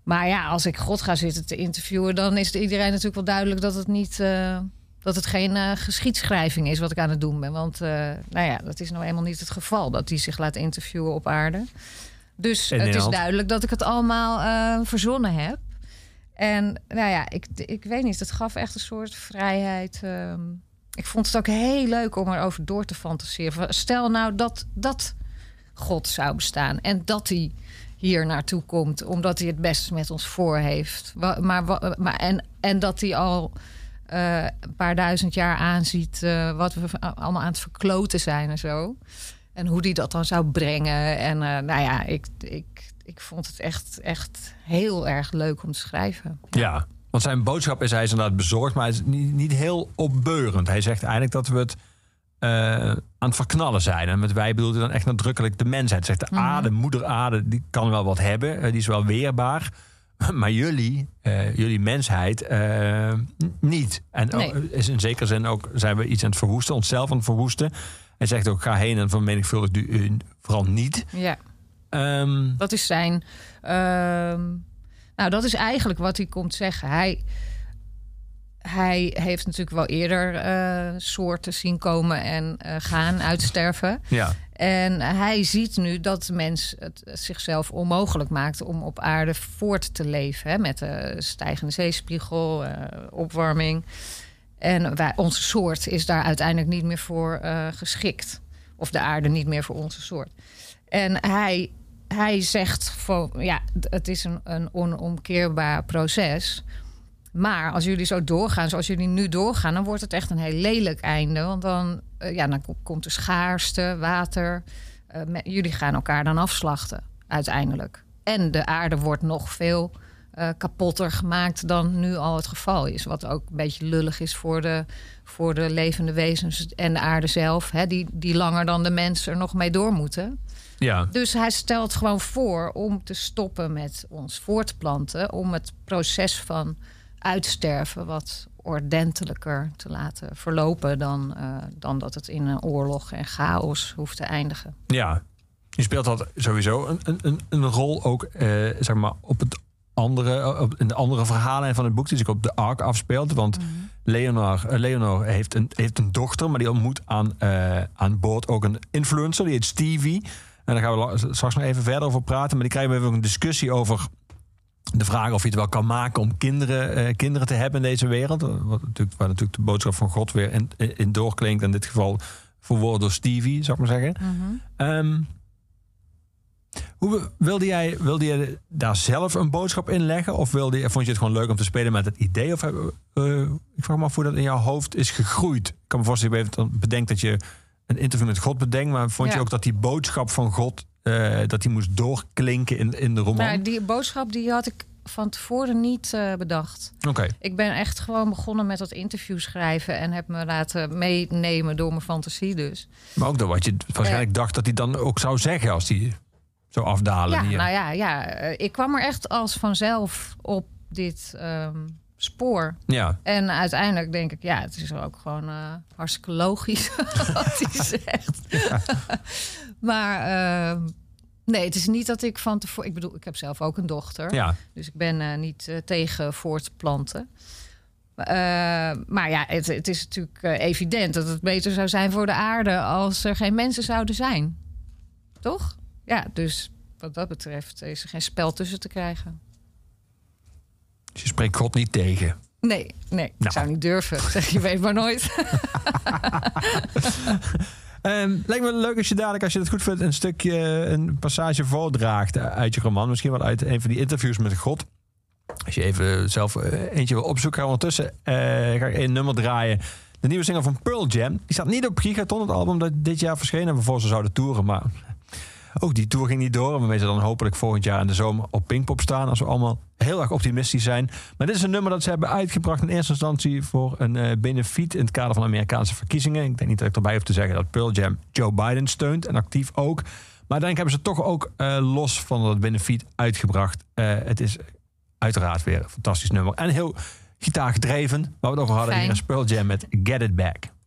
S3: Maar ja, als ik God ga zitten te interviewen, dan is het iedereen natuurlijk wel duidelijk dat het niet. eh, dat het geen eh, geschiedschrijving is wat ik aan het doen ben. Want eh, nou ja, dat is nou eenmaal niet het geval dat hij zich laat interviewen op aarde. Dus het is duidelijk dat ik het allemaal eh, verzonnen heb. En nou ja, ik, ik weet niet, het gaf echt een soort vrijheid. ehm. ik vond het ook heel leuk om erover door te fantaseren. Stel nou dat, dat God zou bestaan en dat hij hier naartoe komt, omdat hij het best met ons voor heeft. Maar, maar, en, en dat hij al eh, een paar duizend jaar aanziet eh, wat we allemaal aan het verkloten zijn en zo. En hoe die dat dan zou brengen. En eh, nou ja, ik, ik, ik vond het echt, echt heel erg leuk om te schrijven.
S2: ja. Want zijn boodschap is, hij is inderdaad bezorgd, maar hij is niet, niet heel opbeurend. Hij zegt eigenlijk dat we het eh, aan het verknallen zijn. En met wij bedoelt hij dan echt nadrukkelijk de mensheid. Hij zegt de aarde, moeder aarde, die kan wel wat hebben. eh, die is wel weerbaar. Maar jullie, jullie mensheid, niet. En ook, is in zekere zin ook zijn we iets aan het verwoesten, onszelf aan het verwoesten. Hij zegt ook, ga heen en vermenigvuldig u u vooral niet.
S3: Ja.
S2: Ehm,
S3: Dat is zijn. ehm, nou, dat is eigenlijk wat hij komt zeggen. Hij, hij heeft natuurlijk wel eerder eh, soorten zien komen en eh, gaan uitsterven.
S2: ja.
S3: En hij ziet nu dat de mens het zichzelf onmogelijk maakt om op aarde voort te leven. Hè, met de stijgende zeespiegel, eh, opwarming. En wij, onze soort is daar uiteindelijk niet meer voor eh, geschikt. Of de aarde niet meer voor onze soort. En hij, hij zegt van ja, het is een, een onomkeerbaar proces. Maar als jullie zo doorgaan zoals jullie nu doorgaan, dan wordt het echt een heel lelijk einde. Want dan, eh, ja, dan ko- komt de schaarste, water. Eh, jullie gaan elkaar dan afslachten, uiteindelijk. En de aarde wordt nog veel eh, kapotter gemaakt dan nu al het geval is. Wat ook een beetje lullig is voor de, voor de levende wezens en de aarde zelf. Hè, die, die langer dan de mens er nog mee door moeten.
S2: Ja,
S3: Dus hij stelt gewoon voor om te stoppen met ons voortplanten. Om het proces van uitsterven wat ordentelijker te laten verlopen... dan, eh, dan dat het in een oorlog en chaos hoeft te eindigen.
S2: ja. Je speelt dat sowieso een, een- een, een rol ook eh, zeg maar op het andere, op, in de andere verhalen van het boek die zich op de Ark afspeelt. Want eh, Leonor heeft, een, heeft een dochter, maar die ontmoet aan, eh, aan boord ook een influencer, die heet Stevie. En daar gaan we straks nog even verder over praten. Maar die krijgen we even een discussie over de vraag of je het wel kan maken om kinderen, eh, kinderen te hebben in deze wereld. Wat natuurlijk, waar natuurlijk de boodschap van God weer in, in doorklinkt. In dit geval verwoord door Stevie, zou ik maar zeggen. Ehm, hoe wilde jij, wilde jij daar zelf een boodschap in leggen? Of wilde je, vond je het gewoon leuk om te spelen met het idee? Of, heb- eh, ik vraag me af hoe dat in jouw hoofd is gegroeid. Ik kan me voorstellen dat je bedenkt dat je een interview met God bedenkt. Maar vond je ook dat die boodschap van God eh, dat die moest doorklinken in, in de roman?
S3: Nou, die boodschap die had ik van tevoren niet eh, bedacht.
S2: Oké.
S3: Ik ben echt gewoon begonnen met dat interview schrijven... en heb me laten meenemen door mijn fantasie dus.
S2: Maar ook dat wat je waarschijnlijk dacht dat hij dan ook zou zeggen als hij zou afdalen.
S3: Ja,
S2: hier.
S3: nou ja, ja, eh, ik kwam er echt als vanzelf op dit ehm, spoor.
S2: ja.
S3: En uiteindelijk denk ik, ja, het is ook gewoon eh, hartstikke logisch wat hij zegt. maar ehm, nee, het is niet dat ik van tevoren... Ik bedoel, ik heb zelf ook een dochter.
S2: ja.
S3: Dus ik ben eh, niet tegen voortplanten. Eh, maar ja, het, het is natuurlijk evident dat het beter zou zijn voor de aarde als er geen mensen zouden zijn. Toch? Ja, dus wat dat betreft is er geen spel tussen te krijgen.
S2: Dus je spreekt God niet tegen.
S3: Nee, nee, ik
S2: Nou.
S3: zou niet durven. Zeg, je weet maar nooit.
S2: Ehm, lijkt me leuk als je dadelijk, als je het goed vindt, een stukje, een passage voordraagt uit je roman. Misschien wel uit een van die interviews met God. Als je even zelf eh, eentje wil opzoeken. Ondertussen eh, ga ik een nummer draaien. De nieuwe single van Pearl Jam. Die staat niet op Gigaton, het album dat dit jaar verschenen. Waarvoor ze zouden toeren. Maar ook die tour ging niet door. En waarmee ze dan hopelijk volgend jaar in de zomer op Pinkpop staan. Als we allemaal heel erg optimistisch zijn. Maar dit is een nummer dat ze hebben uitgebracht in eerste instantie voor een eh benefiet in het kader van de Amerikaanse verkiezingen. Ik denk niet dat ik erbij hoef te zeggen dat Pearl Jam Joe Biden steunt en actief ook. Maar uiteindelijk hebben ze toch ook eh, los van dat benefiet uitgebracht. Eh, het is uiteraard weer een fantastisch nummer. En heel gitaargedreven. Waar we het over hadden
S3: Fijn.
S2: hier is Pearl Jam met Get It Back.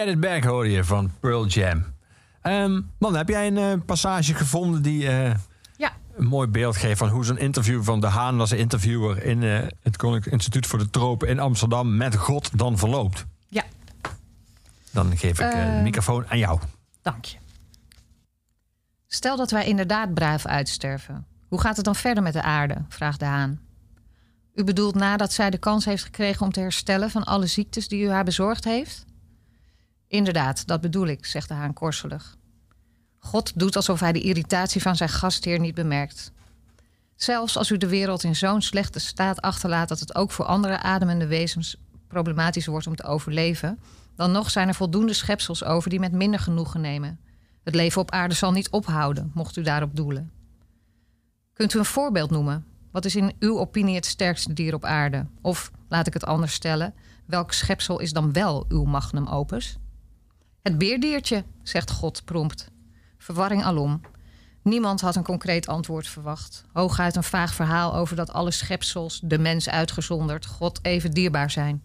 S4: Get It Back
S2: hoor je van Pearl Jam. Ehm man, heb jij een eh, passage gevonden die eh,
S3: Ja.
S2: een mooi beeld geeft van hoe zo'n interview van De Haan was een interviewer in eh, het Koninklijk Instituut voor de Tropen in Amsterdam met God dan verloopt?
S3: Ja.
S2: Dan geef ik de
S3: Ehm.
S2: microfoon aan jou.
S3: Dank je. Stel dat wij inderdaad braaf uitsterven. Hoe gaat het dan verder met de aarde? vraagt de haan. U bedoelt nadat zij de kans heeft gekregen om te herstellen van alle ziektes die u haar bezorgd heeft? Inderdaad, dat bedoel ik, zegt de haan korselig. God doet alsof hij de irritatie van zijn gastheer niet bemerkt. Zelfs als u de wereld in zo'n slechte staat achterlaat dat het ook voor andere ademende wezens problematisch wordt om te overleven, dan nog zijn er voldoende schepsels over die met minder genoegen nemen. Het leven op aarde zal niet ophouden, mocht u daarop doelen. Kunt u een voorbeeld noemen? Wat is in uw opinie het sterkste dier op aarde? Of, laat ik het anders stellen, welk schepsel is dan wel uw magnum opus? Het beerdiertje, zegt God prompt. Verwarring alom. Niemand had een concreet antwoord verwacht. Hooguit een vaag verhaal over dat alle schepsels, de mens uitgezonderd, God even dierbaar zijn.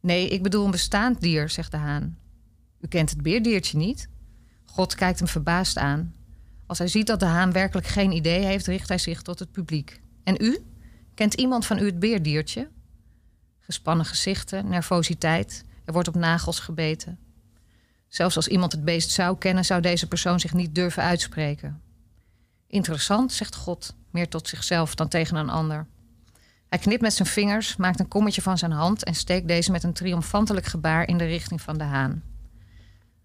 S3: Nee, ik bedoel een bestaand dier, zegt de haan. U kent het beerdiertje niet? God kijkt hem verbaasd aan. Als hij ziet dat de haan werkelijk geen idee heeft, richt hij zich tot het publiek. En u? Kent iemand van u het beerdiertje? Gespannen gezichten, nervositeit, er wordt op nagels gebeten. Zelfs als iemand het beest zou kennen, zou deze persoon zich niet durven uitspreken. Interessant, zegt God, meer tot zichzelf dan tegen een ander. Hij knipt met zijn vingers, maakt een kommetje van zijn hand en steekt deze met een triomfantelijk gebaar in de richting van de haan.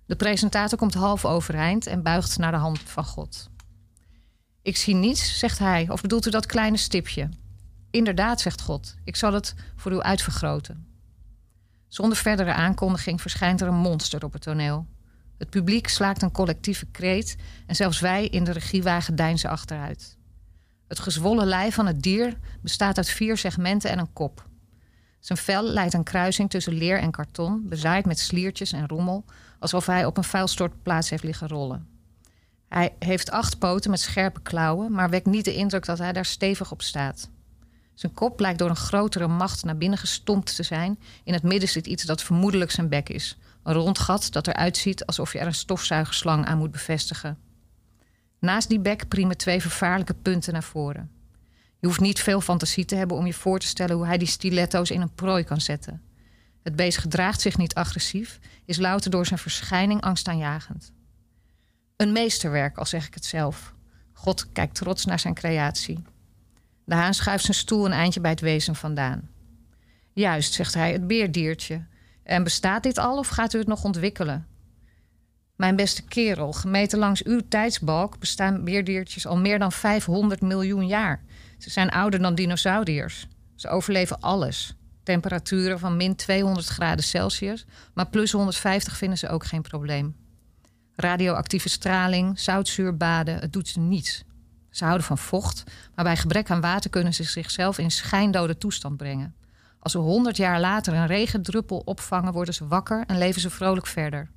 S3: De presentator komt half overeind en buigt naar de hand van God. Ik zie niets, zegt hij, of bedoelt u dat kleine stipje? Inderdaad, zegt God, ik zal het voor u uitvergroten. Zonder verdere aankondiging verschijnt er een monster op het toneel. Het publiek slaakt een collectieve kreet en zelfs wij in de regiewagen deinzen achteruit. Het gezwollen lijf van het dier bestaat uit vier segmenten en een kop. Zijn vel leidt een kruising tussen leer en karton, bezaaid met sliertjes en rommel, alsof hij op een vuilstortplaats heeft liggen rollen. Hij heeft acht poten met scherpe klauwen, maar wekt niet de indruk dat hij daar stevig op staat. Zijn kop lijkt door een grotere macht naar binnen gestompt te zijn. In het midden zit iets dat vermoedelijk zijn bek is. Een rond gat dat eruit ziet alsof je er een stofzuigerslang aan moet bevestigen. Naast die bek priemen twee vervaarlijke punten naar voren. Je hoeft niet veel fantasie te hebben om je voor te stellen hoe hij die stiletto's in een prooi kan zetten. Het beest gedraagt zich niet agressief, is louter door zijn verschijning angstaanjagend. Een meesterwerk, al zeg ik het zelf. God kijkt trots naar zijn creatie. De haan schuift zijn stoel een eindje bij het wezen vandaan. Juist, zegt hij, het beerdiertje. En bestaat dit al of gaat u het nog ontwikkelen? Mijn beste kerel, gemeten langs uw tijdsbalk bestaan beerdiertjes al meer dan 500 miljoen jaar. Ze zijn ouder dan dinosauriërs. Ze overleven alles. Temperaturen van min 200 graden Celsius, maar plus 150 vinden ze ook geen probleem. Radioactieve straling, zoutzuurbaden, het doet ze niets. Ze houden van vocht, maar bij gebrek aan water kunnen ze zichzelf in schijndode toestand brengen. Als ze 100 jaar later een regendruppel opvangen, worden ze wakker en leven ze vrolijk verder.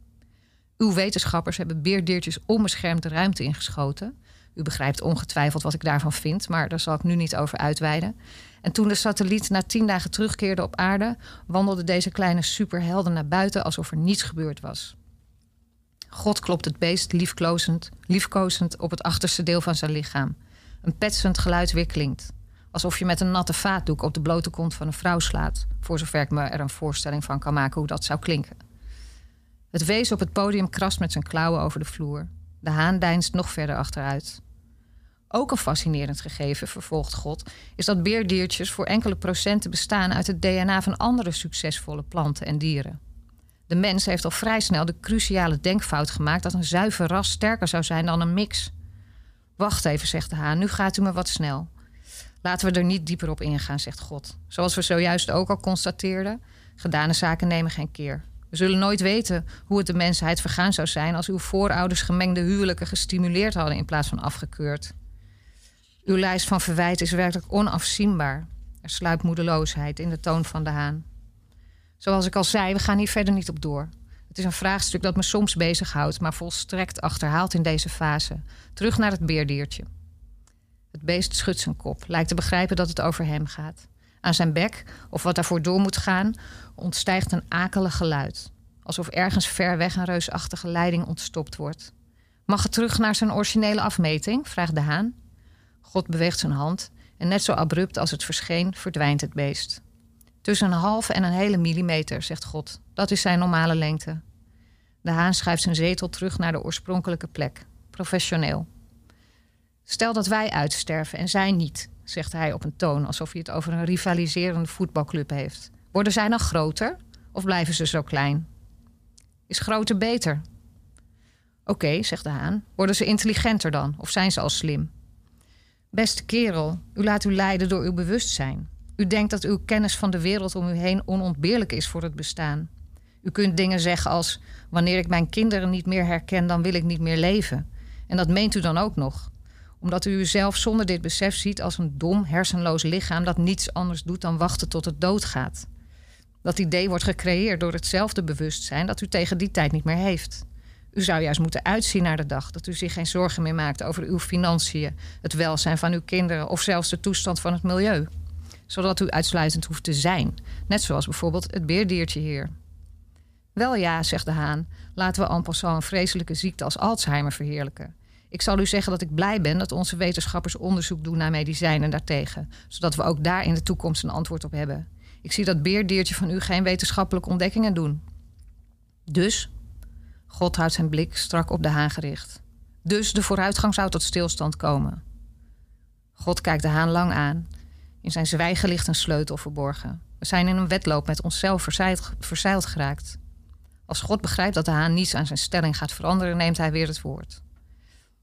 S3: Uw wetenschappers hebben beerdiertjes onbeschermd de ruimte ingeschoten. U begrijpt ongetwijfeld wat ik daarvan vind, maar daar zal ik nu niet over uitweiden. En toen de satelliet na tien dagen terugkeerde op aarde, wandelden deze kleine superhelden naar buiten alsof er niets gebeurd was. God klopt het beest liefkozend, liefkozend op het achterste deel van zijn lichaam. Een petsend geluid weer klinkt. Alsof je met een natte vaatdoek op de blote kont van een vrouw slaat. Voor zover ik me er een voorstelling van kan maken hoe dat zou klinken. Het wees op het podium krast met zijn klauwen over de vloer. De haan deinst nog verder achteruit. Ook een fascinerend gegeven, vervolgt God, is dat beerdiertjes voor enkele procenten bestaan uit het DNA van andere succesvolle planten en dieren. De mens heeft al vrij snel de cruciale denkfout gemaakt dat een zuiver ras sterker zou zijn dan een mix. Wacht even, zegt de haan, nu gaat u me wat snel. Laten we er niet dieper op ingaan, zegt God. Zoals we zojuist ook al constateerden, gedane zaken nemen geen keer. We zullen nooit weten hoe het de mensheid vergaan zou zijn als uw voorouders gemengde huwelijken gestimuleerd hadden in plaats van afgekeurd. Uw lijst van verwijten is werkelijk onafzienbaar. Er sluipt moedeloosheid in de toon van de haan. Zoals ik al zei, we gaan hier verder niet op door. Het is een vraagstuk dat me soms bezighoudt, maar volstrekt achterhaald in deze fase. Terug naar het beerdiertje. Het beest schudt zijn kop, lijkt te begrijpen dat het over hem gaat. Aan zijn bek, of wat daarvoor door moet gaan, ontstijgt een akelig geluid. alsof ergens ver weg een reusachtige leiding ontstopt wordt. Mag het terug naar zijn originele afmeting? vraagt de haan. God beweegt zijn hand en net zo abrupt als het verscheen, verdwijnt het beest. Tussen een halve en een hele millimeter, zegt God. Dat is zijn normale lengte. De haan schuift zijn zetel terug naar de oorspronkelijke plek. Professioneel. Stel dat wij uitsterven en zij niet, zegt hij op een toon alsof hij het over een rivaliserende voetbalclub heeft. Worden zij dan groter of blijven ze zo klein? Is groter beter? Oké, zegt de haan. Worden ze intelligenter dan of zijn ze al slim? Beste kerel, u laat u leiden door uw bewustzijn. U denkt dat uw kennis van de wereld om u heen onontbeerlijk is voor het bestaan. U kunt dingen zeggen als: Wanneer ik mijn kinderen niet meer herken, dan wil ik niet meer leven. En dat meent u dan ook nog omdat u uzelf zonder dit besef ziet als een dom, hersenloos lichaam dat niets anders doet dan wachten tot het doodgaat. Dat idee wordt gecreëerd door hetzelfde bewustzijn dat u tegen die tijd niet meer heeft. U zou juist moeten uitzien naar de dag dat u zich geen zorgen meer maakt over uw financiën, het welzijn van uw kinderen of zelfs de toestand van het milieu. Zodat u uitsluitend hoeft te zijn, net zoals bijvoorbeeld het beerdiertje hier. Wel ja, zegt de haan, laten we en passant een vreselijke ziekte als Alzheimer verheerlijken. Ik zal u zeggen dat ik blij ben dat onze wetenschappers onderzoek doen naar medicijnen daartegen, zodat we ook daar in de toekomst een antwoord op hebben. Ik zie dat beerdiertje van u geen wetenschappelijke ontdekkingen doen. Dus, God houdt zijn blik strak op de haan gericht. Dus de vooruitgang zou tot stilstand komen. God kijkt de haan lang aan. In zijn zwijgen ligt een sleutel verborgen. We zijn in een wedloop met onszelf verzeild, geraakt. Als God begrijpt dat de haan niets aan zijn stelling gaat veranderen, neemt hij weer het woord.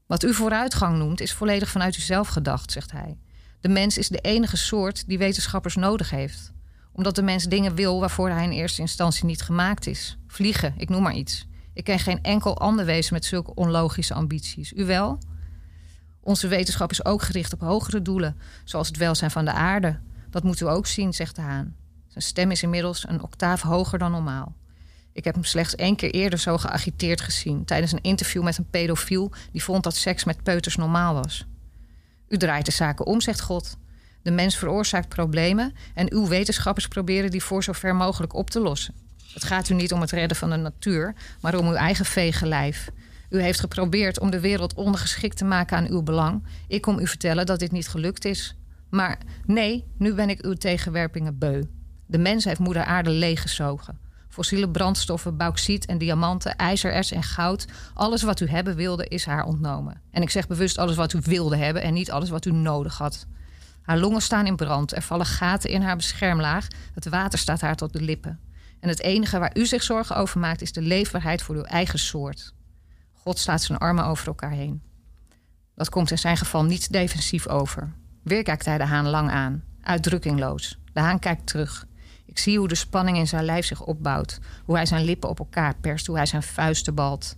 S3: Wat u vooruitgang noemt, is volledig vanuit uzelf gedacht, zegt hij. De mens is de enige soort die wetenschappers nodig heeft. Omdat de mens dingen wil waarvoor hij in eerste instantie niet gemaakt is. Vliegen, ik noem maar iets. Ik ken geen enkel ander wezen met zulke onlogische ambities. U wel? Onze wetenschap is ook gericht op hogere doelen, zoals het welzijn van de aarde. Dat moet u ook zien, zegt de haan. Zijn stem is inmiddels een octaaf hoger dan normaal. Ik heb hem slechts één keer eerder zo geagiteerd gezien... tijdens een interview met een pedofiel... die vond dat seks met peuters normaal was. U draait de zaken om, zegt God. De mens veroorzaakt problemen... en uw wetenschappers proberen die voor zover mogelijk op te lossen. Het gaat u niet om het redden van de natuur... maar om uw eigen vege lijf. U heeft geprobeerd om de wereld ondergeschikt te maken aan uw belang. Ik kom u vertellen dat dit niet gelukt is. Maar nee, nu ben ik uw tegenwerpingen beu. De mens heeft moeder aarde leeggezogen fossiele brandstoffen, bauxiet en diamanten, ijzererts en goud. Alles wat u hebben wilde is haar ontnomen. En ik zeg bewust alles wat u wilde hebben en niet alles wat u nodig had. Haar longen staan in brand, er vallen gaten in haar beschermlaag, het water staat haar tot de lippen. En het enige waar u zich zorgen over maakt is de leefbaarheid voor uw eigen soort. God slaat zijn armen over elkaar heen. Dat komt in zijn geval niet defensief over. Weer kijkt hij de haan lang aan, uitdrukkingloos. De haan kijkt terug. Ik zie hoe de spanning in zijn lijf zich opbouwt. Hoe hij zijn lippen op elkaar perst. Hoe hij zijn vuisten balt.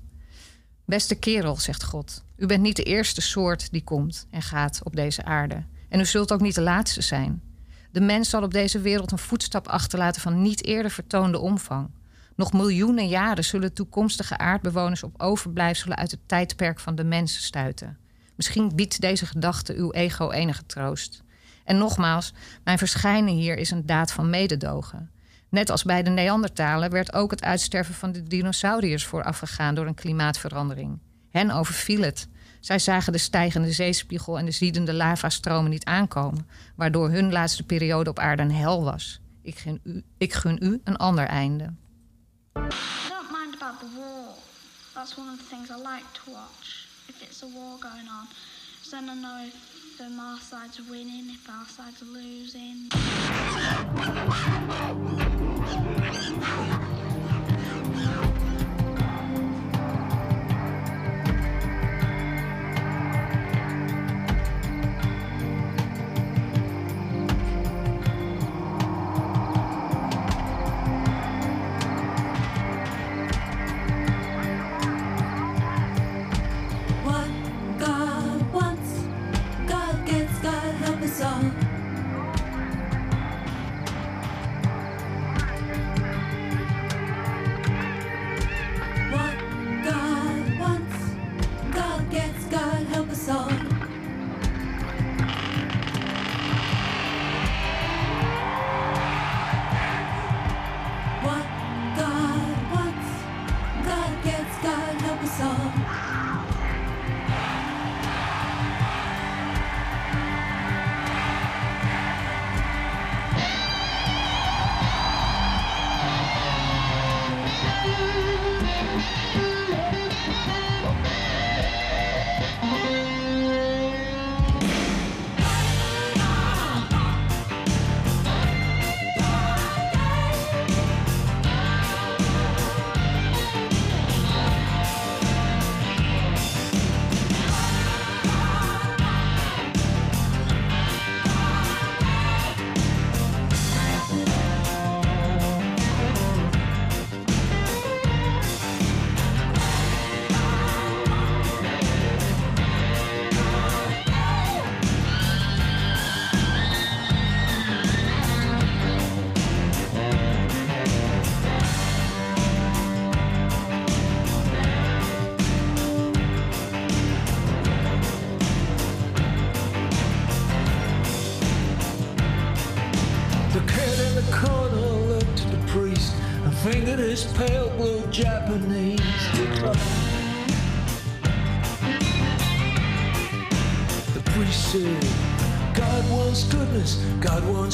S3: Beste kerel, zegt God. U bent niet de eerste soort die komt en gaat op deze aarde. En u zult ook niet de laatste zijn. De mens zal op deze wereld een voetstap achterlaten van niet eerder vertoonde omvang. Nog miljoenen jaren zullen toekomstige aardbewoners op overblijfselen uit het tijdperk van de mensen stuiten. Misschien biedt deze gedachte uw ego enige troost. En nogmaals, mijn verschijnen hier is een daad van mededogen. Net als bij de Neandertalen werd ook het uitsterven van de dinosauriërs voorafgegaan door een klimaatverandering. Hen overviel het. Zij zagen de stijgende zeespiegel en de ziedende lavastromen niet aankomen, waardoor hun laatste periode op aarde een hel was. Ik gun u, ik gun u een ander einde.
S6: I don't mind about the war. That's one of the things I like to watch. If it's a war going on, then I know if um, our side's winning, if our side's losing.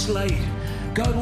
S7: God wants
S8: light, God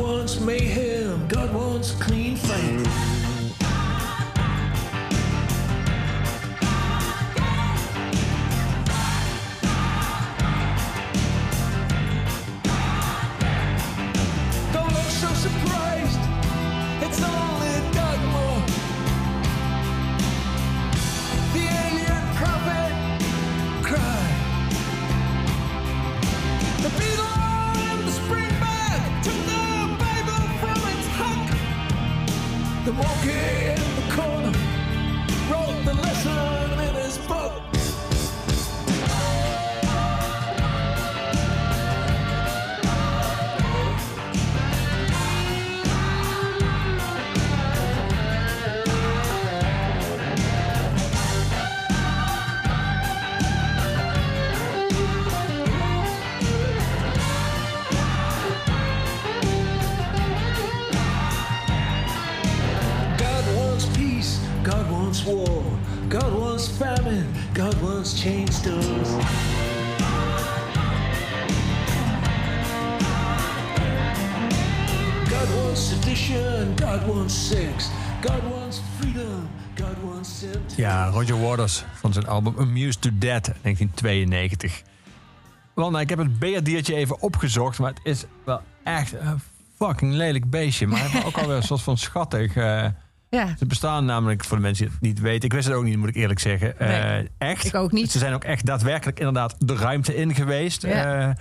S2: zijn album Amused to Death 1992. Wel, nou, ik heb het beerdiertje even opgezocht, maar het is wel echt een fucking lelijk beestje. Maar is ook alweer een soort van schattig. eh,
S3: Ja,
S2: ze bestaan namelijk, voor de mensen die het niet weten, ik wist het ook niet, moet ik eerlijk zeggen. eh, echt.
S3: ik ook niet.
S2: Ze zijn ook echt daadwerkelijk inderdaad de ruimte in geweest.
S3: Ja.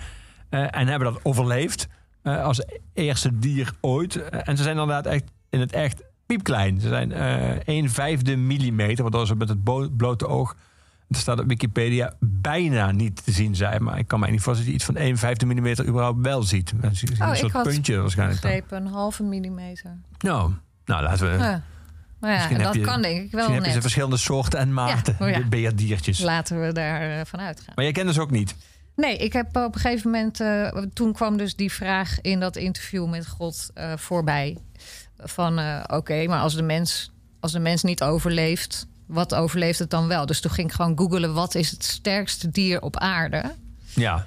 S2: eh, en hebben dat overleefd als eerste dier ooit. En ze zijn inderdaad echt in het echt piepklein. Ze zijn eh 1 vijfde millimeter, waardoor ze met het blote oog... Het staat op Wikipedia bijna niet te zien zijn. Maar ik kan mij niet voorstellen dat je iets van 1 vijfde millimeter überhaupt wel ziet.
S3: Oh,
S2: een
S3: ik
S2: soort
S3: had
S2: puntje waarschijnlijk. dan.
S3: begrepen een halve millimeter.
S2: Nou, nou, laten we...
S3: Ja. Maar ja, en dat
S2: je-
S3: kan denk ik wel
S2: Misschien je ze
S3: net.
S2: verschillende soorten en maten,
S3: oh ja.
S2: de beerdiertjes.
S3: Laten we daar eh, van uitgaan.
S2: Maar jij kent dus ook niet.
S3: Nee, ik heb op een gegeven moment... eh, toen kwam dus die vraag in dat interview met God eh, voorbij. Van, oké, maar als de, mens, als de mens niet overleeft... wat overleeft het dan wel? Dus toen ging ik gewoon googelen... wat is het sterkste dier op aarde?
S2: Ja,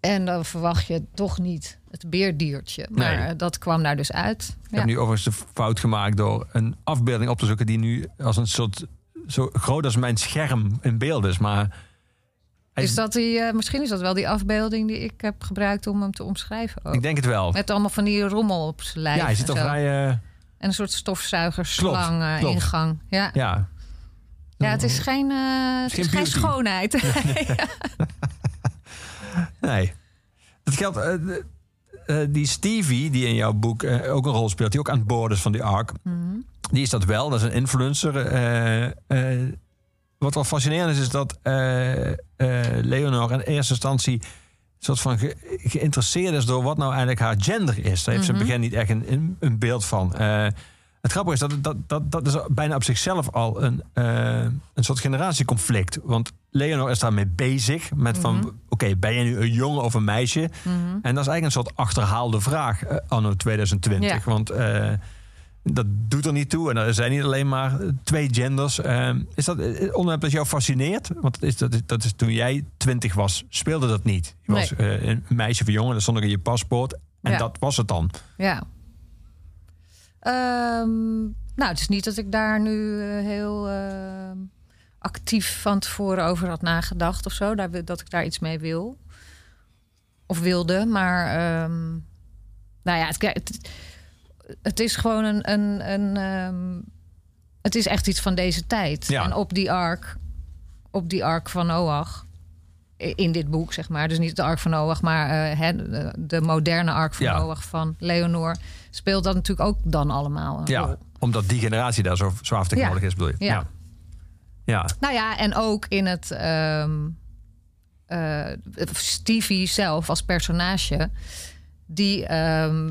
S3: En dan verwacht je toch niet het beerdiertje. Maar
S2: Nee.
S3: dat kwam daar dus uit.
S2: ik
S3: Ja.
S2: heb nu overigens de fout gemaakt door een afbeelding op te zoeken die nu als een soort zo groot als mijn scherm in beeld is. Maar hij-
S3: Is dat die, eh, misschien is dat wel die afbeelding die ik heb gebruikt om hem te omschrijven. Ook.
S2: ik denk het wel.
S3: Met allemaal van die rommel op zijn lijf.
S2: Ja, hij zit
S3: zo.
S2: vrij. eh,
S3: En een soort stofzuigerslang ingang. Ja.
S2: ja.
S3: Ja, het is geen, eh, het
S2: geen
S3: is geen
S2: beauty.
S3: schoonheid.
S2: Nee. Het geldt. eh, die Stevie, die in jouw boek ook een rol speelt, die ook aan boord is van die ARC,
S3: Mhm.
S2: die is dat wel. Dat is een influencer. wat wel fascinerend is, is dat Leonor in eerste instantie soort van ge- geïnteresseerd is door wat nou eigenlijk haar gender is. Daar heeft ze in het begin niet echt een, een, een beeld van. Het grappige is dat, dat, dat dat is bijna op zichzelf al een, eh, een soort generatieconflict. Want Leonor is daarmee bezig met van... oké, ben je nu een jongen of een meisje? En dat is eigenlijk een soort achterhaalde vraag eh, anno 2020.
S3: Ja.
S2: Want eh, dat doet er niet toe. En er zijn niet alleen maar twee genders. Eh, is dat een onderwerp dat jou fascineert? Want is, dat, dat is toen jij twintig was, speelde dat niet. Je was eh, een meisje of jongen, dat stond ook in je paspoort. En
S3: Ja.
S2: dat was het dan.
S3: ja. Ehm, nou, het is niet dat ik daar nu eh, heel eh, actief van tevoren over had nagedacht of zo. Dat ik daar iets mee wil. Of wilde. Maar ehm, nou ja, het, het, het is gewoon een. een, een ehm, het is echt iets van deze tijd.
S2: Ja.
S3: En op die ark, op die ark van Noach. In dit boek, zeg maar. Dus niet de ark van Noach, maar eh, de, de moderne ark van
S2: Ja.
S3: Noach van Leonor. Speelt dat natuurlijk ook dan allemaal een
S2: Ja,
S3: rol.
S2: omdat die generatie daar zo zwaar tegenwoordig
S3: Ja.
S2: is, bedoel je?
S3: Ja.
S2: ja.
S3: Nou ja, en ook in het. eh, Stevie zelf als personage. Die. ehm,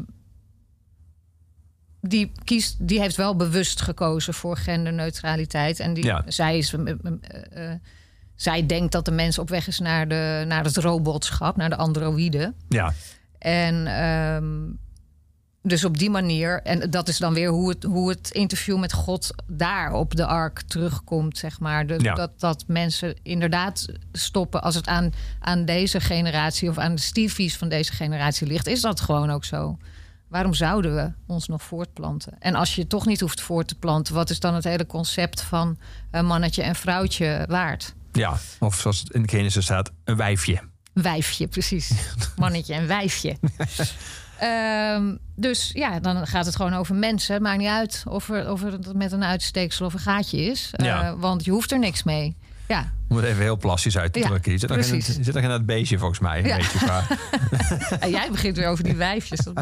S3: die, kiest, die heeft wel bewust gekozen voor genderneutraliteit. En die,
S2: Ja.
S3: zij, is, eh, zij denkt dat de mens op weg is naar, de, naar het robotschap, naar de androïden.
S2: ja.
S3: En ehm, dus op die manier, en dat is dan weer hoe het, hoe het interview met God daar op de ark terugkomt, zeg maar.
S2: Ja.
S3: dat, dat mensen inderdaad stoppen als het aan, aan deze generatie of aan de Stevie's van deze generatie ligt, is dat gewoon ook zo. Waarom zouden we ons nog voortplanten? En als je toch niet hoeft voort te planten, wat is dan het hele concept van een mannetje en vrouwtje waard?
S2: Ja, of zoals het in Genesis staat, een wijfje.
S3: Wijfje, precies. Mannetje en wijfje. Ehm, dus ja, dan gaat het gewoon over mensen. Maakt niet uit of, er, of het met een uitsteeksel of een gaatje is. Eh,
S2: Ja.
S3: want je hoeft er niks mee. Ja,
S2: Om het even heel plastisch uit te
S3: Ja,
S2: drukken. Je zit nog in, het,
S3: precies.
S2: je zit nog in dat beestje volgens mij. Een
S3: Ja.
S2: beetje qua-
S3: en jij begint weer over die wijfjes. Dat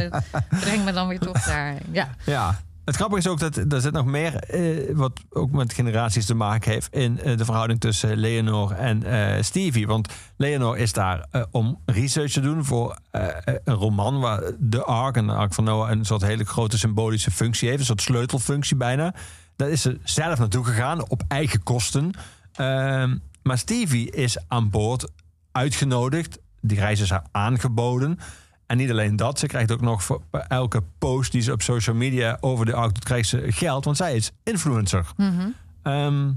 S3: brengt me dan weer toch daarheen. Ja,
S2: Ja. Het grappige is ook dat er zit nog meer eh, wat ook met generaties te maken heeft in eh, de verhouding tussen Leonor en eh, Stevie. Want Leonor is daar om research te doen voor een roman waar de Ark en de Ark van Noah een soort hele grote symbolische functie heeft, een soort sleutelfunctie bijna. Daar is ze zelf naartoe gegaan op eigen kosten. Ehm, maar Stevie is aan boord uitgenodigd. Die reis is haar aangeboden. En niet alleen dat, ze krijgt ook nog voor elke post die ze op social media over de doet, krijgt ze geld, want zij is influencer. Ehm,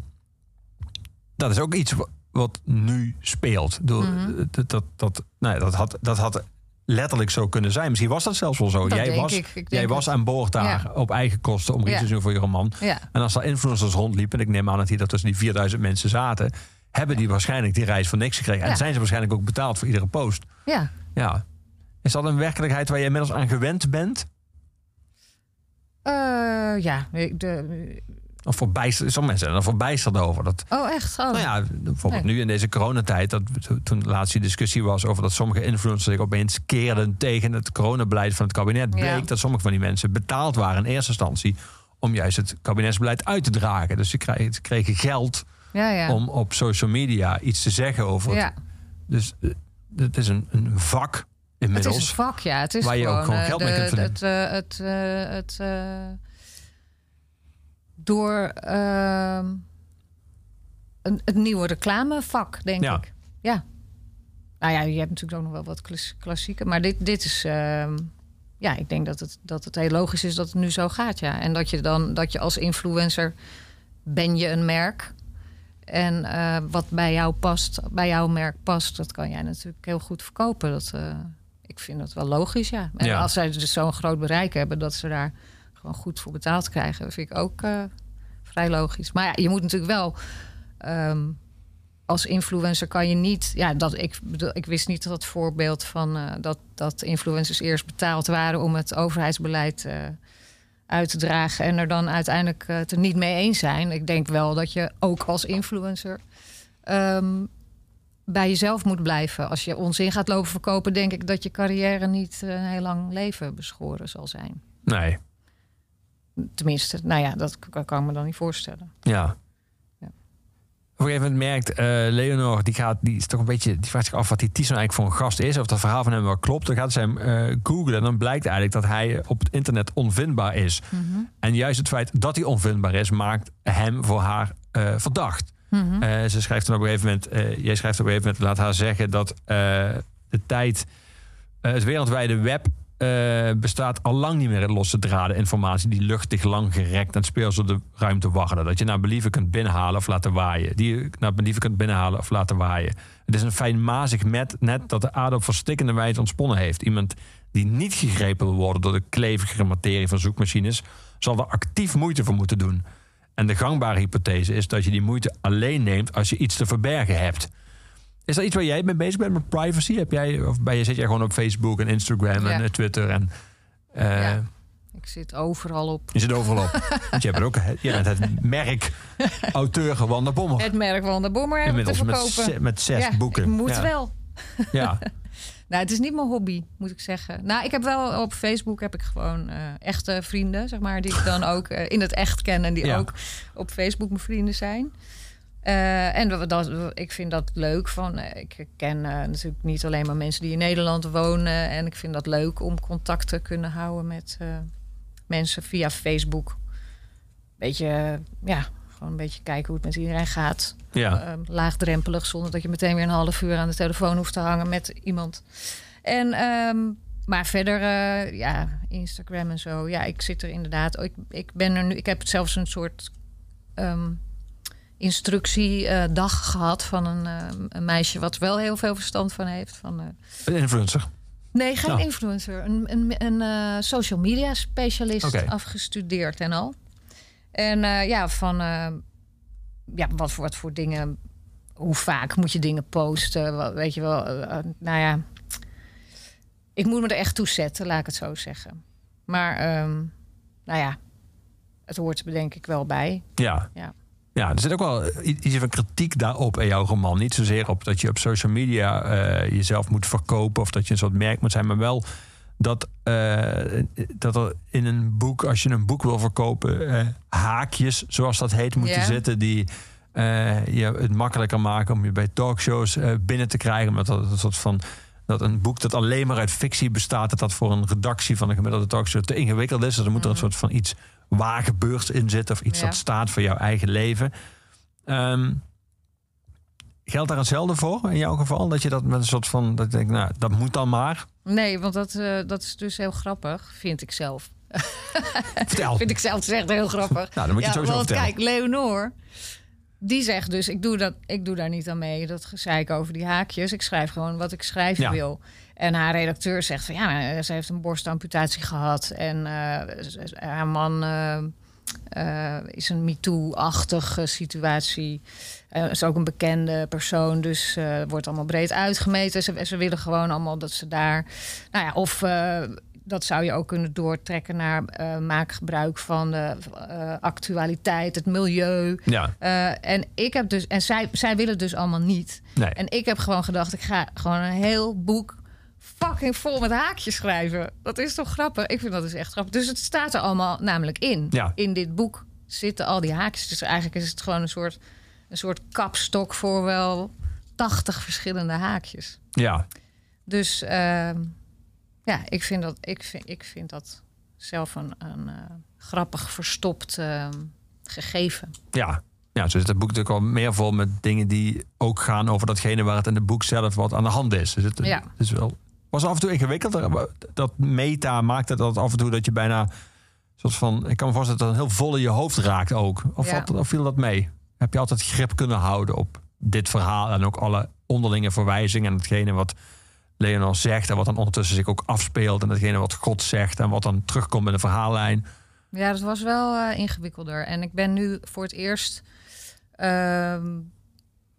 S2: dat is ook iets wa- wat nu speelt. Door, dat, dat, dat, nou ja, dat, had, dat had letterlijk zo kunnen zijn. Misschien was dat zelfs wel zo.
S3: Dat
S2: jij was,
S3: ik. Ik denk
S2: jij was aan boord daar
S3: Ja.
S2: op eigen kosten om research te doen voor je roman.
S3: ja.
S2: En als er influencers rondliepen, en ik neem aan dat hier dat tussen die 4000 mensen zaten, hebben die waarschijnlijk die reis voor niks gekregen. En zijn ze waarschijnlijk ook betaald voor iedere post.
S3: ja.
S2: Ja. Is dat een werkelijkheid waar je inmiddels aan gewend bent?
S3: Eh, ja, de,
S2: Of verbijsterd? Sommige mensen zijn er verbijsterd over. Dat,
S3: oh echt? Oh.
S2: Nou ja, bijvoorbeeld
S3: Nee.
S2: nu in deze coronatijd, dat toen de laatste discussie was over dat sommige influencers zich opeens keerden tegen het coronabeleid van het kabinet, bleek
S3: Ja.
S2: dat sommige van die mensen betaald waren in eerste instantie om juist het kabinetsbeleid uit te dragen. Dus ze kregen, ze kregen geld
S3: ja, ja.
S2: om op social media iets te zeggen over het.
S3: ja.
S2: Dus eh, het is een, een vak
S3: Het
S2: inmiddels.
S3: is een vak, ja. Het is
S2: waar je ook
S3: gewoon,
S2: gewoon
S3: eh,
S2: geld mee kunt verdienen.
S3: Het, eh, het, eh, het, door ehm, een, het nieuwe reclamevak, denk
S2: Ja.
S3: ik. Ja. Nou ja, je hebt natuurlijk ook nog wel wat klas- klassieke. Maar dit, dit is... ehm, ja, ik denk dat het, dat het heel logisch is dat het nu zo gaat, ja. En dat je dan dat je als influencer ben je een merk. En wat bij jou past, bij jouw merk past, dat kan jij natuurlijk heel goed verkopen. Dat, ik vind dat wel logisch, ja. En
S2: Ja.
S3: als zij dus zo'n groot bereik hebben, dat ze daar gewoon goed voor betaald krijgen, vind ik ook eh, vrij logisch. Maar ja, je moet natuurlijk wel. ehm, als influencer kan je niet. Ja, dat, ik, bedoel, ik wist niet dat het voorbeeld van eh, dat, dat influencers eerst betaald waren om het overheidsbeleid eh, uit te dragen en er dan uiteindelijk het er niet mee eens zijn. Ik denk wel dat je ook als influencer ehm, bij jezelf moet blijven. Als je onzin gaat lopen verkopen, denk ik dat je carrière niet eh, een heel lang leven beschoren zal zijn.
S2: Nee,
S3: Tenminste, nou ja, dat kan ik me dan niet voorstellen.
S2: ja.
S3: Ja.
S2: Op een gegeven moment merkt eh, Leonor, die, gaat, die is toch een beetje, die vraagt zich af wat die Tison eigenlijk voor een gast is, of dat verhaal van hem wel klopt. Dan gaat ze hem eh googlen en dan blijkt eigenlijk dat hij op het internet onvindbaar is. En juist het feit dat hij onvindbaar is, maakt hem voor haar verdacht. Eh, ze schrijft dan op een gegeven moment, eh, jij schrijft op een gegeven moment, laat haar zeggen dat eh, de tijd, het wereldwijde web bestaat al lang niet meer uit losse draden informatie die luchtig lang gerekt en speels door de ruimte waggelen. Dat je naar believen kunt binnenhalen of laten waaien. Die je naar believen kunt binnenhalen of laten waaien. Het is een fijnmazig met net dat de aarde op verstikkende wijze ontsponnen heeft. Iemand die niet gegrepen wil worden door de klevige materie van zoekmachines, zal er actief moeite voor moeten doen. En de gangbare hypothese is dat je die moeite alleen neemt als je iets te verbergen hebt. Is dat iets waar jij mee bezig bent met privacy? Heb jij, of ben je, zit jij gewoon op Facebook en Instagram en
S3: Ja.
S2: eh, Twitter? En, eh,
S3: Ja. Ik zit overal op.
S2: Je zit overal op. Want je bent ook je bent het merk auteur Wanda Bommer.
S3: Het merk van de Bommer te
S2: Inmiddels met,
S3: verkopen.
S2: met zes
S3: ja,
S2: boeken.
S3: Ik moet
S2: ja.
S3: wel.
S2: Ja.
S3: Nou, het is niet mijn hobby, moet ik zeggen. Nou, ik heb wel op Facebook heb ik gewoon eh, echte vrienden, zeg maar, die ik dan ook eh, in het echt ken en die
S2: Ja.
S3: ook op Facebook mijn vrienden zijn. Eh, en dat, ik vind dat leuk. Van, ik ken natuurlijk niet alleen maar mensen die in Nederland wonen. En ik vind dat leuk om contact te kunnen houden met mensen via Facebook. Beetje, ja, gewoon een beetje kijken hoe het met iedereen gaat.
S2: ja.
S3: Ehm, laagdrempelig, zonder dat je meteen weer een half uur aan de telefoon hoeft te hangen met iemand. En ehm, maar verder, eh, ja, Instagram en zo. Ja, ik zit er inderdaad. Ik, ik ben er nu. Ik heb zelfs een soort ehm instructiedag gehad van een, eh, een meisje wat wel heel veel verstand van heeft. Van, eh,
S2: Een influencer.
S3: nee, geen
S2: Oh.
S3: influencer. Een, een, een social media specialist afgestudeerd en al. En eh, ja, van eh, ja, wat, voor, wat voor dingen. Hoe vaak moet je dingen posten? Wat, weet je wel. eh, nou ja. Ik moet me er echt toe zetten, laat ik het zo zeggen. Maar, ehm, nou ja. Het hoort er denk ik wel bij.
S2: Ja.
S3: Ja.
S2: Ja, er zit ook wel iets van kritiek daarop in jouw roman. Niet zozeer op dat je op social media jezelf moet verkopen of dat je een soort merk moet zijn, maar wel dat, eh, dat er in een boek, als je een boek wil verkopen, eh, haakjes, zoals dat heet, moeten zitten die eh, je het makkelijker maken om je bij talkshows binnen te krijgen. Met dat een soort van dat een boek dat alleen maar uit fictie bestaat, dat dat voor een redactie van een gemiddelde talkshow te ingewikkeld is. Dus er moet er een soort van iets waar gebeurt in zitten of iets
S3: Ja.
S2: dat staat voor jouw eigen leven. Ehm, geldt daar hetzelfde voor in jouw geval? Dat je dat met een soort van, dat je denkt, nou, dat moet dan maar.
S3: Nee, want dat, eh, dat is dus heel grappig, vind ik zelf.
S2: Vertel.
S3: vind ik zelf dus echt heel grappig.
S2: Nou, dan moet je sowieso
S3: want
S2: vertellen.
S3: kijk, Leonor, die zegt dus, ik doe, dat, ik doe daar niet aan mee. Dat gezeik over die haakjes. Ik schrijf gewoon wat ik schrijven
S2: Ja.
S3: wil. En haar redacteur zegt van, ja, ze heeft een borstamputatie gehad. En eh, haar man eh, eh, is een MeToo-achtige situatie. Eh is ook een bekende persoon, dus eh, wordt allemaal breed uitgemeten. Ze, ze willen gewoon allemaal dat ze daar... Nou ja, of... dat zou je ook kunnen doortrekken naar maak gebruik van de actualiteit, het milieu.
S2: Ja,
S3: en ik heb dus, en zij, zij willen dus allemaal niet.
S2: nee.
S3: En ik heb gewoon gedacht, ik ga gewoon een heel boek fucking vol met haakjes schrijven. Dat is toch grappig? Ik vind dat dus echt grappig. Dus het staat er allemaal namelijk in.
S2: Ja.
S3: In dit boek zitten al die haakjes. Dus eigenlijk is het gewoon een soort, een soort kapstok voor wel 80 verschillende haakjes.
S2: Ja,
S3: Dus ehm, ja, ik vind dat, ik vind, ik vind dat zelf een, een eh, grappig verstopt ehm, gegeven.
S2: ja. Ja, zo zit het boek natuurlijk al meer vol met dingen die ook gaan over datgene waar het in het boek zelf wat aan de hand is. Dus het,
S3: Ja.
S2: het is wel, was af en toe ingewikkelder. Dat meta maakt het dat af en toe dat je bijna soort van, ik kan me voorstellen dat het heel vol in je hoofd raakt ook. Of,
S3: Ja.
S2: valt- of viel dat mee? Heb je altijd grip kunnen houden op dit verhaal en ook alle onderlinge verwijzingen en hetgene wat Leonor zegt en wat dan ondertussen zich ook afspeelt en hetgene wat God zegt en wat dan terugkomt in de verhaallijn.
S3: Ja, dat was wel eh, ingewikkelder. En ik ben nu voor het eerst. ehm,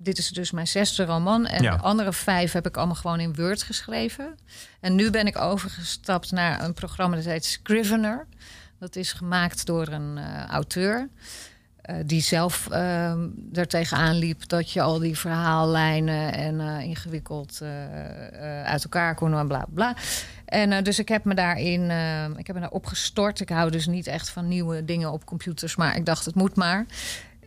S3: dit is dus mijn zesde roman. En
S2: Ja.
S3: de andere vijf heb ik allemaal gewoon in Word geschreven. En nu ben ik overgestapt naar een programma dat heet Scrivener. Dat is gemaakt door een eh, auteur. eh, die zelf ehm er tegenaan liep dat je al die verhaallijnen en eh, ingewikkeld uit elkaar kon en bla bla. En dus ik heb me daarin, eh, ik heb me daar opgestort. Ik hou dus niet echt van nieuwe dingen op computers, maar ik dacht het moet maar.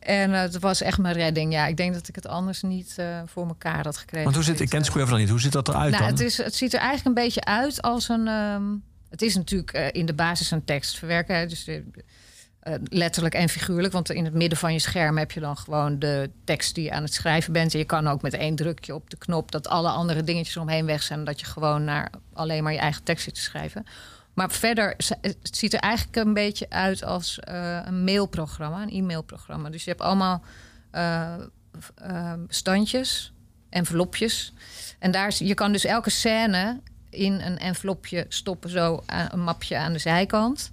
S3: En eh, het was echt mijn redding. Ja, ik denk dat ik het anders niet eh, voor elkaar had gekregen.
S2: Want hoe zit, ik ken Squiver dan niet, hoe ziet dat eruit
S3: nou,
S2: dan?
S3: het, is, het ziet er eigenlijk een beetje uit als een. ehm, het is natuurlijk eh, in de basis een tekst verwerken. hè, Dus letterlijk en figuurlijk. Want in het midden van je scherm heb je dan gewoon de tekst die je aan het schrijven bent. En je kan ook met één drukje op de knop dat alle andere dingetjes omheen weg zijn. En dat je gewoon naar alleen maar je eigen tekst zit te schrijven. Maar verder, z- het ziet er eigenlijk een beetje uit als eh, een mailprogramma, een e-mailprogramma. Dus je hebt allemaal eh, eh, standjes, envelopjes. En daar, je kan dus elke scène in een envelopje stoppen, zo aan- een mapje aan de zijkant.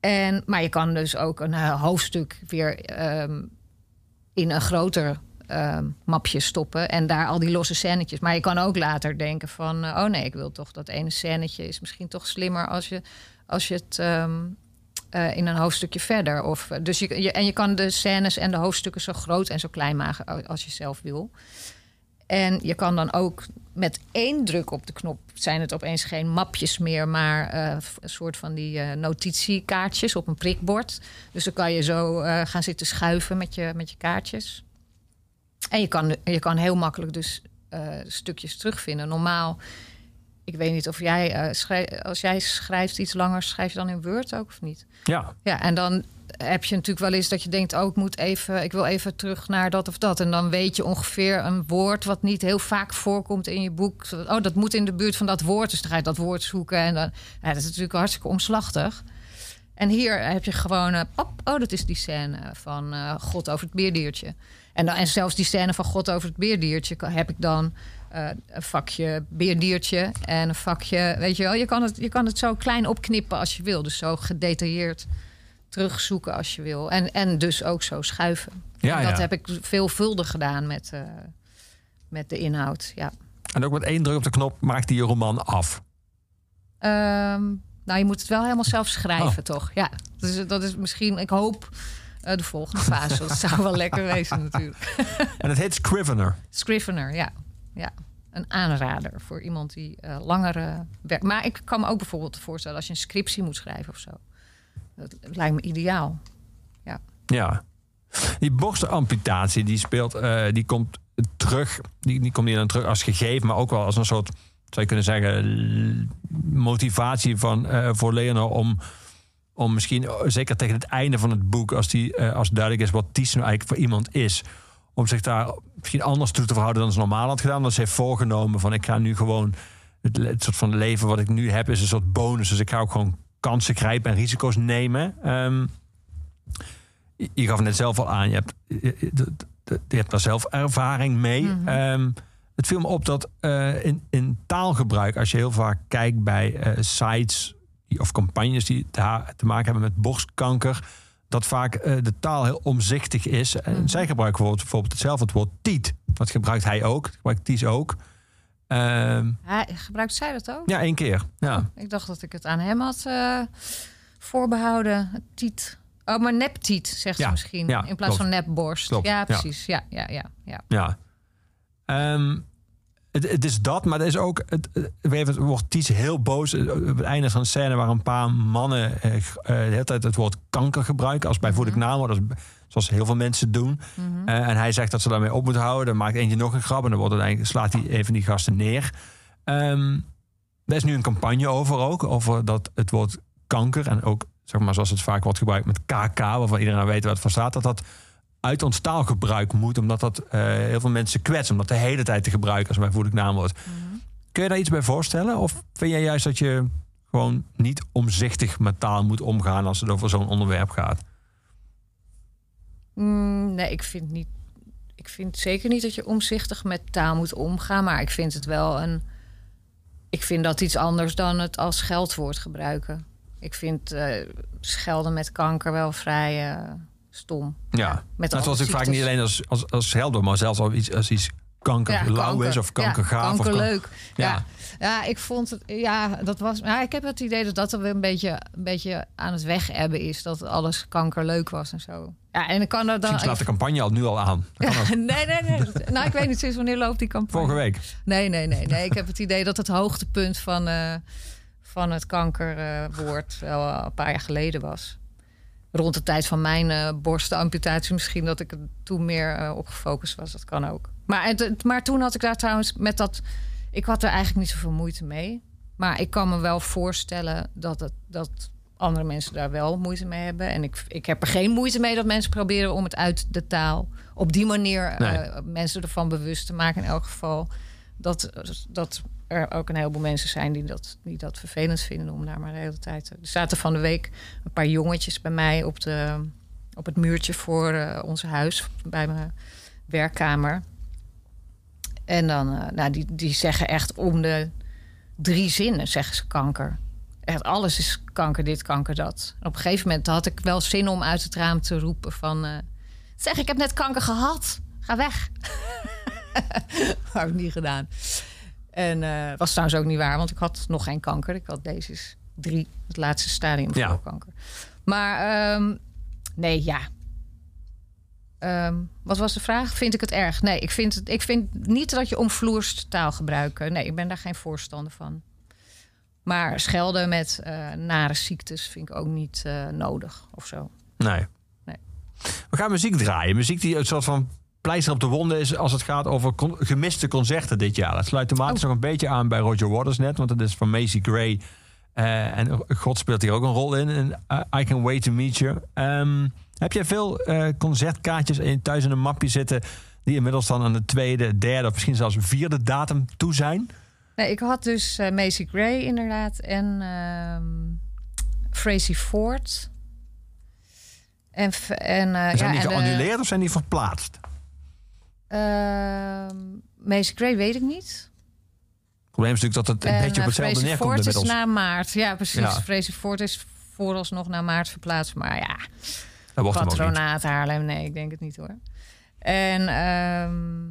S3: En, maar je kan dus ook een eh, hoofdstuk weer ehm, in een groter ehm, mapje stoppen. En daar al die losse scènetjes. Maar je kan ook later denken van... eh, oh nee, ik wil toch dat ene scènetje is misschien toch slimmer... als je, als je het ehm, eh, in een hoofdstukje verder... Of, eh, dus je, en je kan de scènes en de hoofdstukken zo groot en zo klein maken... als je zelf wil. En je kan dan ook met één druk op de knop zijn het opeens geen mapjes meer, maar een soort van die notitiekaartjes op een prikbord. Dus dan kan je zo gaan zitten schuiven met je, met je kaartjes. En je kan, je kan heel makkelijk dus eh, stukjes terugvinden. Normaal, ik weet niet of jij, eh, als jij schrijft iets langer, schrijf je dan in Word ook of niet?
S2: Ja,
S3: Ja, en dan heb je natuurlijk wel eens dat je denkt... oh, ik, moet even, ik wil even terug naar dat of dat. En dan weet je ongeveer een woord wat niet heel vaak voorkomt in je boek. Oh, dat moet in de buurt van dat woord. Dus dan ga je dat woord zoeken. En dan, ja, dat is natuurlijk hartstikke omslachtig. En hier heb je gewoon... eh, pop, oh, dat is die scène van God over het beerdiertje. En, dan, en zelfs die scène van God over het beerdiertje... heb ik dan eh, een vakje beerdiertje en een vakje... Weet je wel, je kan, het, je kan het zo klein opknippen als je wil. Dus zo gedetailleerd terugzoeken als je wil. En, en dus ook zo schuiven.
S2: Ja,
S3: En dat
S2: ja.
S3: heb ik veelvuldig gedaan met, eh, met de inhoud, ja.
S2: En ook met één druk op de knop maakt hij je roman af.
S3: Ehm, nou, je moet het wel helemaal zelf schrijven,
S2: Oh.
S3: toch? Ja, dus dat is misschien, ik hoop, eh, de volgende fase. dat zou wel lekker wezen natuurlijk.
S2: En het heet Scrivener.
S3: Scrivener, ja. ja. Een aanrader voor iemand die eh langere werk. Maar ik kan me ook bijvoorbeeld voorstellen als je een scriptie moet schrijven of zo. Dat lijkt me ideaal. Ja.
S2: Ja. Die borstamputatie, die speelt, eh, die komt terug. Die, die komt niet dan terug als gegeven, maar ook wel als een soort, zou je kunnen zeggen, motivatie van, voor Leonor om, om misschien, eh, zeker tegen het einde van het boek, als, die, eh, als duidelijk is wat Ties nou eigenlijk voor iemand is, om zich daar misschien anders toe te verhouden dan ze normaal had gedaan. Dat ze heeft voorgenomen van ik ga nu gewoon, het, soort van leven wat ik nu heb is een soort bonus. Dus ik ga ook gewoon kansen grijpen en risico's nemen. Ehm, je- je gaf het net zelf al aan, je hebt, je, je- je hebt daar zelf ervaring mee.
S3: Mhm.
S2: Ehm, het viel me op dat eh, in, in taalgebruik, als je heel vaak kijkt bij sites of campagnes die te, te maken hebben met borstkanker, dat vaak eh, de taal heel omzichtig is. En
S3: Mhm.
S2: zij gebruiken bijvoorbeeld, bijvoorbeeld hetzelfde het woord tiet. Dat gebruikt hij ook, dat gebruikt Ties ook. Ehm,
S3: Hij, gebruikt zij dat ook?
S2: ja, één keer. Ja.
S3: Ik dacht dat ik het aan hem had eh, voorbehouden. Tiet. Oh, maar neptiet, zegt
S2: Ja,
S3: ze misschien.
S2: ja,
S3: in plaats
S2: klopt.
S3: van nepborst.
S2: Klopt,
S3: ja,
S2: ja.
S3: precies. Ja, ja, ja. ja.
S2: Ja. Ehm, het, het is dat, maar het is ook. Het, het, gegeven moment wordt Ties heel boos. eh, Op het einde van een scène waar een paar mannen eh, eh, de hele tijd het woord kanker gebruiken als naamwoord. Dat is Zoals heel veel mensen doen.
S3: Mhm.
S2: Eh, en hij zegt dat ze daarmee op moeten houden. Dan maakt eentje nog een grap en dan wordt het slaat hij even die gasten neer. Ehm er is nu een campagne over ook. Over dat het woord kanker en ook, zeg maar, zoals het vaak wordt gebruikt met KK, waarvan iedereen nou weet wat het van staat, dat dat uit ons taalgebruik moet, omdat dat eh, heel veel mensen kwetst, om dat de hele tijd te gebruiken als bijvoeglijk naamwoord. Kun je daar iets bij voorstellen? Of vind jij juist dat je gewoon niet omzichtig met taal moet omgaan als het over zo'n onderwerp gaat?
S3: Mm, nee, ik vind niet. Ik vind zeker niet dat je omzichtig met taal moet omgaan. Maar ik vind het wel een. Ik vind dat iets anders dan het als scheldwoord gebruiken. Ik vind eh, schelden met kanker wel vrij eh, stom.
S2: Ja,
S3: met
S2: dat was ook vaak niet alleen als, als, als helder, maar zelfs als iets, als iets
S3: kanker.
S2: is of kankergaaf.
S3: Ja,
S2: of kan-
S3: kankerleuk. Ja.
S2: Ja.
S3: Ja. ik vond het. Ja, dat was. Ja, ik heb het idee dat dat er weer een beetje, een beetje aan het wegebben is. Dat alles kankerleuk was en zo. Ja, en ik kan er dan.
S2: Misschien slaat de campagne al nu al aan.
S3: Nee, nee, nee. Nou, ik weet niet sinds wanneer loopt die campagne.
S2: Vorige week.
S3: Nee, nee, nee, nee. Ik heb het idee dat het hoogtepunt van, eh, van het kankerwoord wel een paar jaar geleden was. Rond de tijd van mijn eh borstamputatie misschien dat ik er toen meer eh, op gefocust was. Dat kan ook. Maar, het, maar toen had ik daar trouwens met dat... Ik had er eigenlijk niet zoveel moeite mee. Maar ik kan me wel voorstellen dat, het, dat andere mensen daar wel moeite mee hebben. En ik, ik heb er geen moeite mee dat mensen proberen om het uit de taal... op die manier eh, mensen ervan bewust te maken in elk geval dat, dat er ook een heleboel mensen zijn die dat, die dat vervelend vinden om daar maar de hele tijd. te- Er zaten van de week een paar jongetjes bij mij op, de, op het muurtje voor eh, ons huis, bij mijn werkkamer. En dan, eh, nou, die, die zeggen echt om de drie zinnen zeggen ze kanker. Echt alles is kanker, dit, kanker, dat. Op een gegeven moment had ik wel zin om uit het raam te roepen van... eh, zeg, ik heb net kanker gehad. Ga weg. Heb ik niet gedaan. En eh was trouwens ook niet waar, want ik had nog geen kanker. Ik had deze drie, het laatste stadium van
S2: Ja.
S3: kanker. Maar ehm, nee, ja. Ehm, wat was de vraag? Vind ik het erg? Nee, ik vind, het, ik vind niet dat je omvloerst taal gebruiken. Nee, ik ben daar geen voorstander van. Maar schelden met eh, nare ziektes vind ik ook niet eh, nodig of zo.
S2: Nee.
S3: Nee.
S2: We gaan muziek draaien. Muziek die een soort van pleister op de wonden is als het gaat over con- gemiste concerten dit jaar. Dat sluit thematisch
S3: Oh.
S2: nog een beetje aan bij Roger Waters net, want het is van Macy Gray Eh, en God speelt hier ook een rol in. in eh, I Can Wait to Meet You. Ehm, heb jij veel eh, concertkaartjes in, thuis in een mapje zitten... die inmiddels dan aan de tweede, derde of misschien zelfs vierde datum toe zijn?
S3: Nee, ik had dus Macy Gray inderdaad en ehm Tracy Ford. En, en,
S2: zijn
S3: ja,
S2: die
S3: en,
S2: geannuleerd of zijn die verplaatst?
S3: Ehm, Macy Gray weet ik niet.
S2: Het probleem is natuurlijk dat het een
S3: En,
S2: beetje op
S3: eh,
S2: hetzelfde neerkomt
S3: Ford is
S2: inmiddels.
S3: na maart. Ja, precies.
S2: Ja.
S3: Tracy Ford is vooralsnog naar maart verplaatst. Maar ja,
S2: Dat
S3: patronaat Haarlem. Nee, ik denk het niet hoor. En ehm,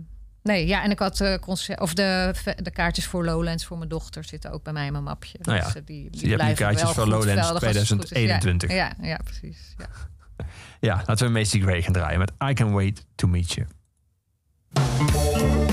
S3: nee, ja, en ik had concert, of de, de kaartjes voor Lowlands voor mijn dochter zitten ook bij mij in mijn mapje.
S2: Nou ja,
S3: Dus, eh, die, die
S2: dus kaartjes voor Lowlands
S3: veldig als het goed is.
S2: 2021.
S3: Ja, ja, ja, precies. Ja.
S2: Ja, laten we Macy Gray gaan draaien met
S9: I Can Wait
S7: to Meet You. I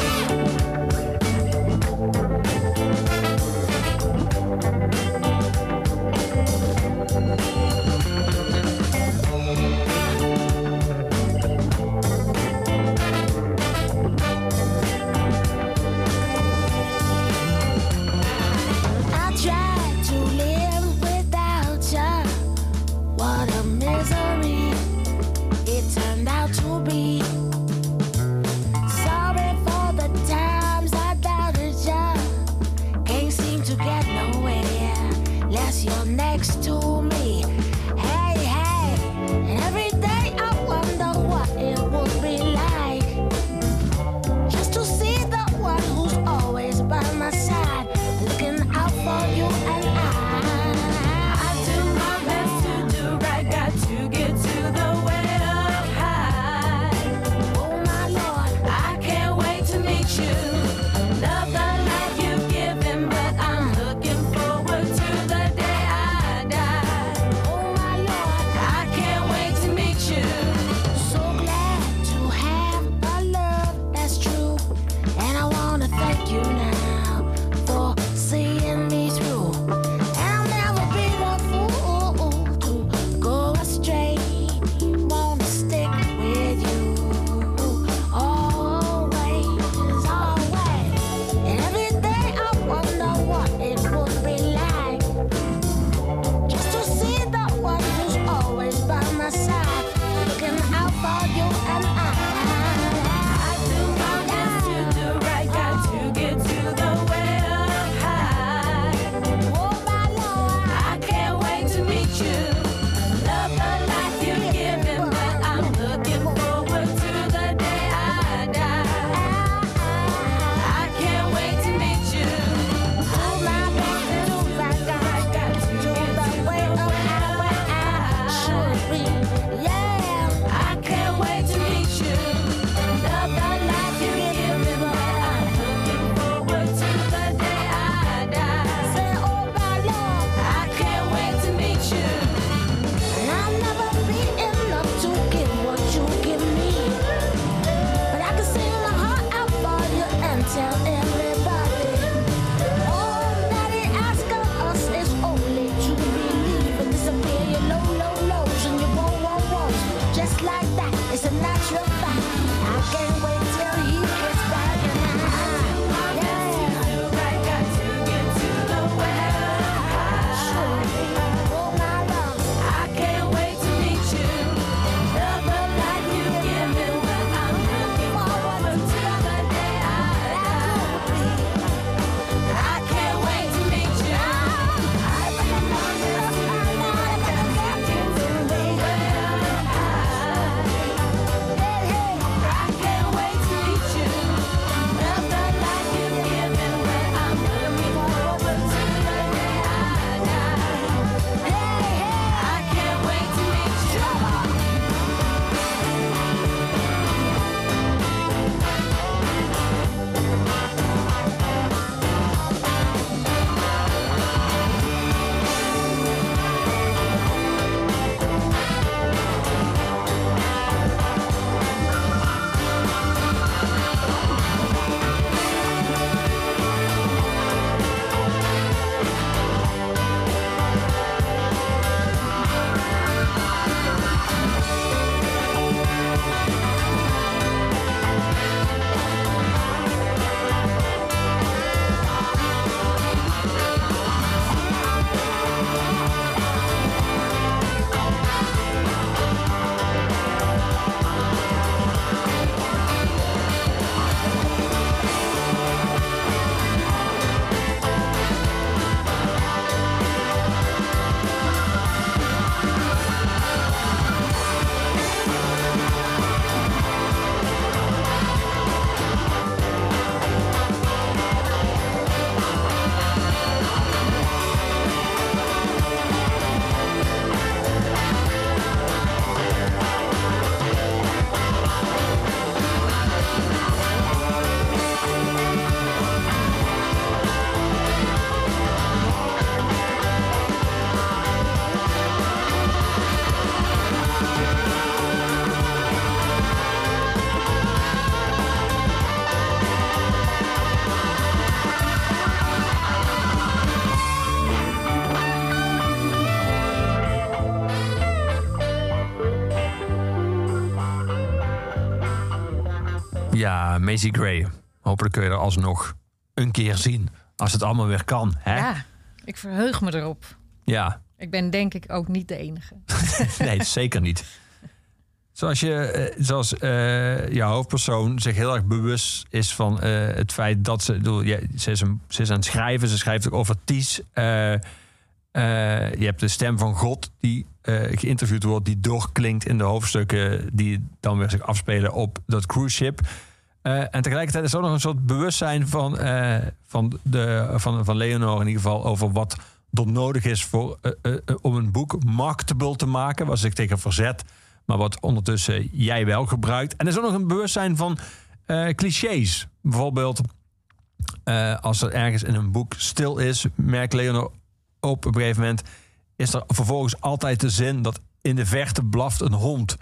S2: Macy Gray. Hopelijk kun je er alsnog een keer zien. Als het allemaal weer kan. Hè?
S3: Ja, ik verheug me erop.
S2: ja.
S3: Ik ben denk ik ook niet de enige.
S2: Nee, zeker niet. Zoals, je, eh, zoals eh, jouw hoofdpersoon zich heel erg bewust is van eh, het feit dat ze... bedoel, ja, ze, is een, ze is aan het schrijven, ze schrijft ook over Ties. Je hebt de stem van God die geïnterviewd wordt... die doorklinkt in de hoofdstukken die dan weer zich afspelen op dat cruise ship. Eh, en tegelijkertijd is er ook nog een soort bewustzijn van, eh, van, de, van, van Leonor in ieder geval... over wat er nodig is voor, eh, om een boek marketable te maken... waar ze zich tegen verzet, maar wat ondertussen jij wel gebruikt. En er is ook nog een bewustzijn van clichés. Bijvoorbeeld als er ergens in een boek stil is... merkt Leonor op een gegeven moment... is er vervolgens altijd de zin dat in de verte blaft een hond...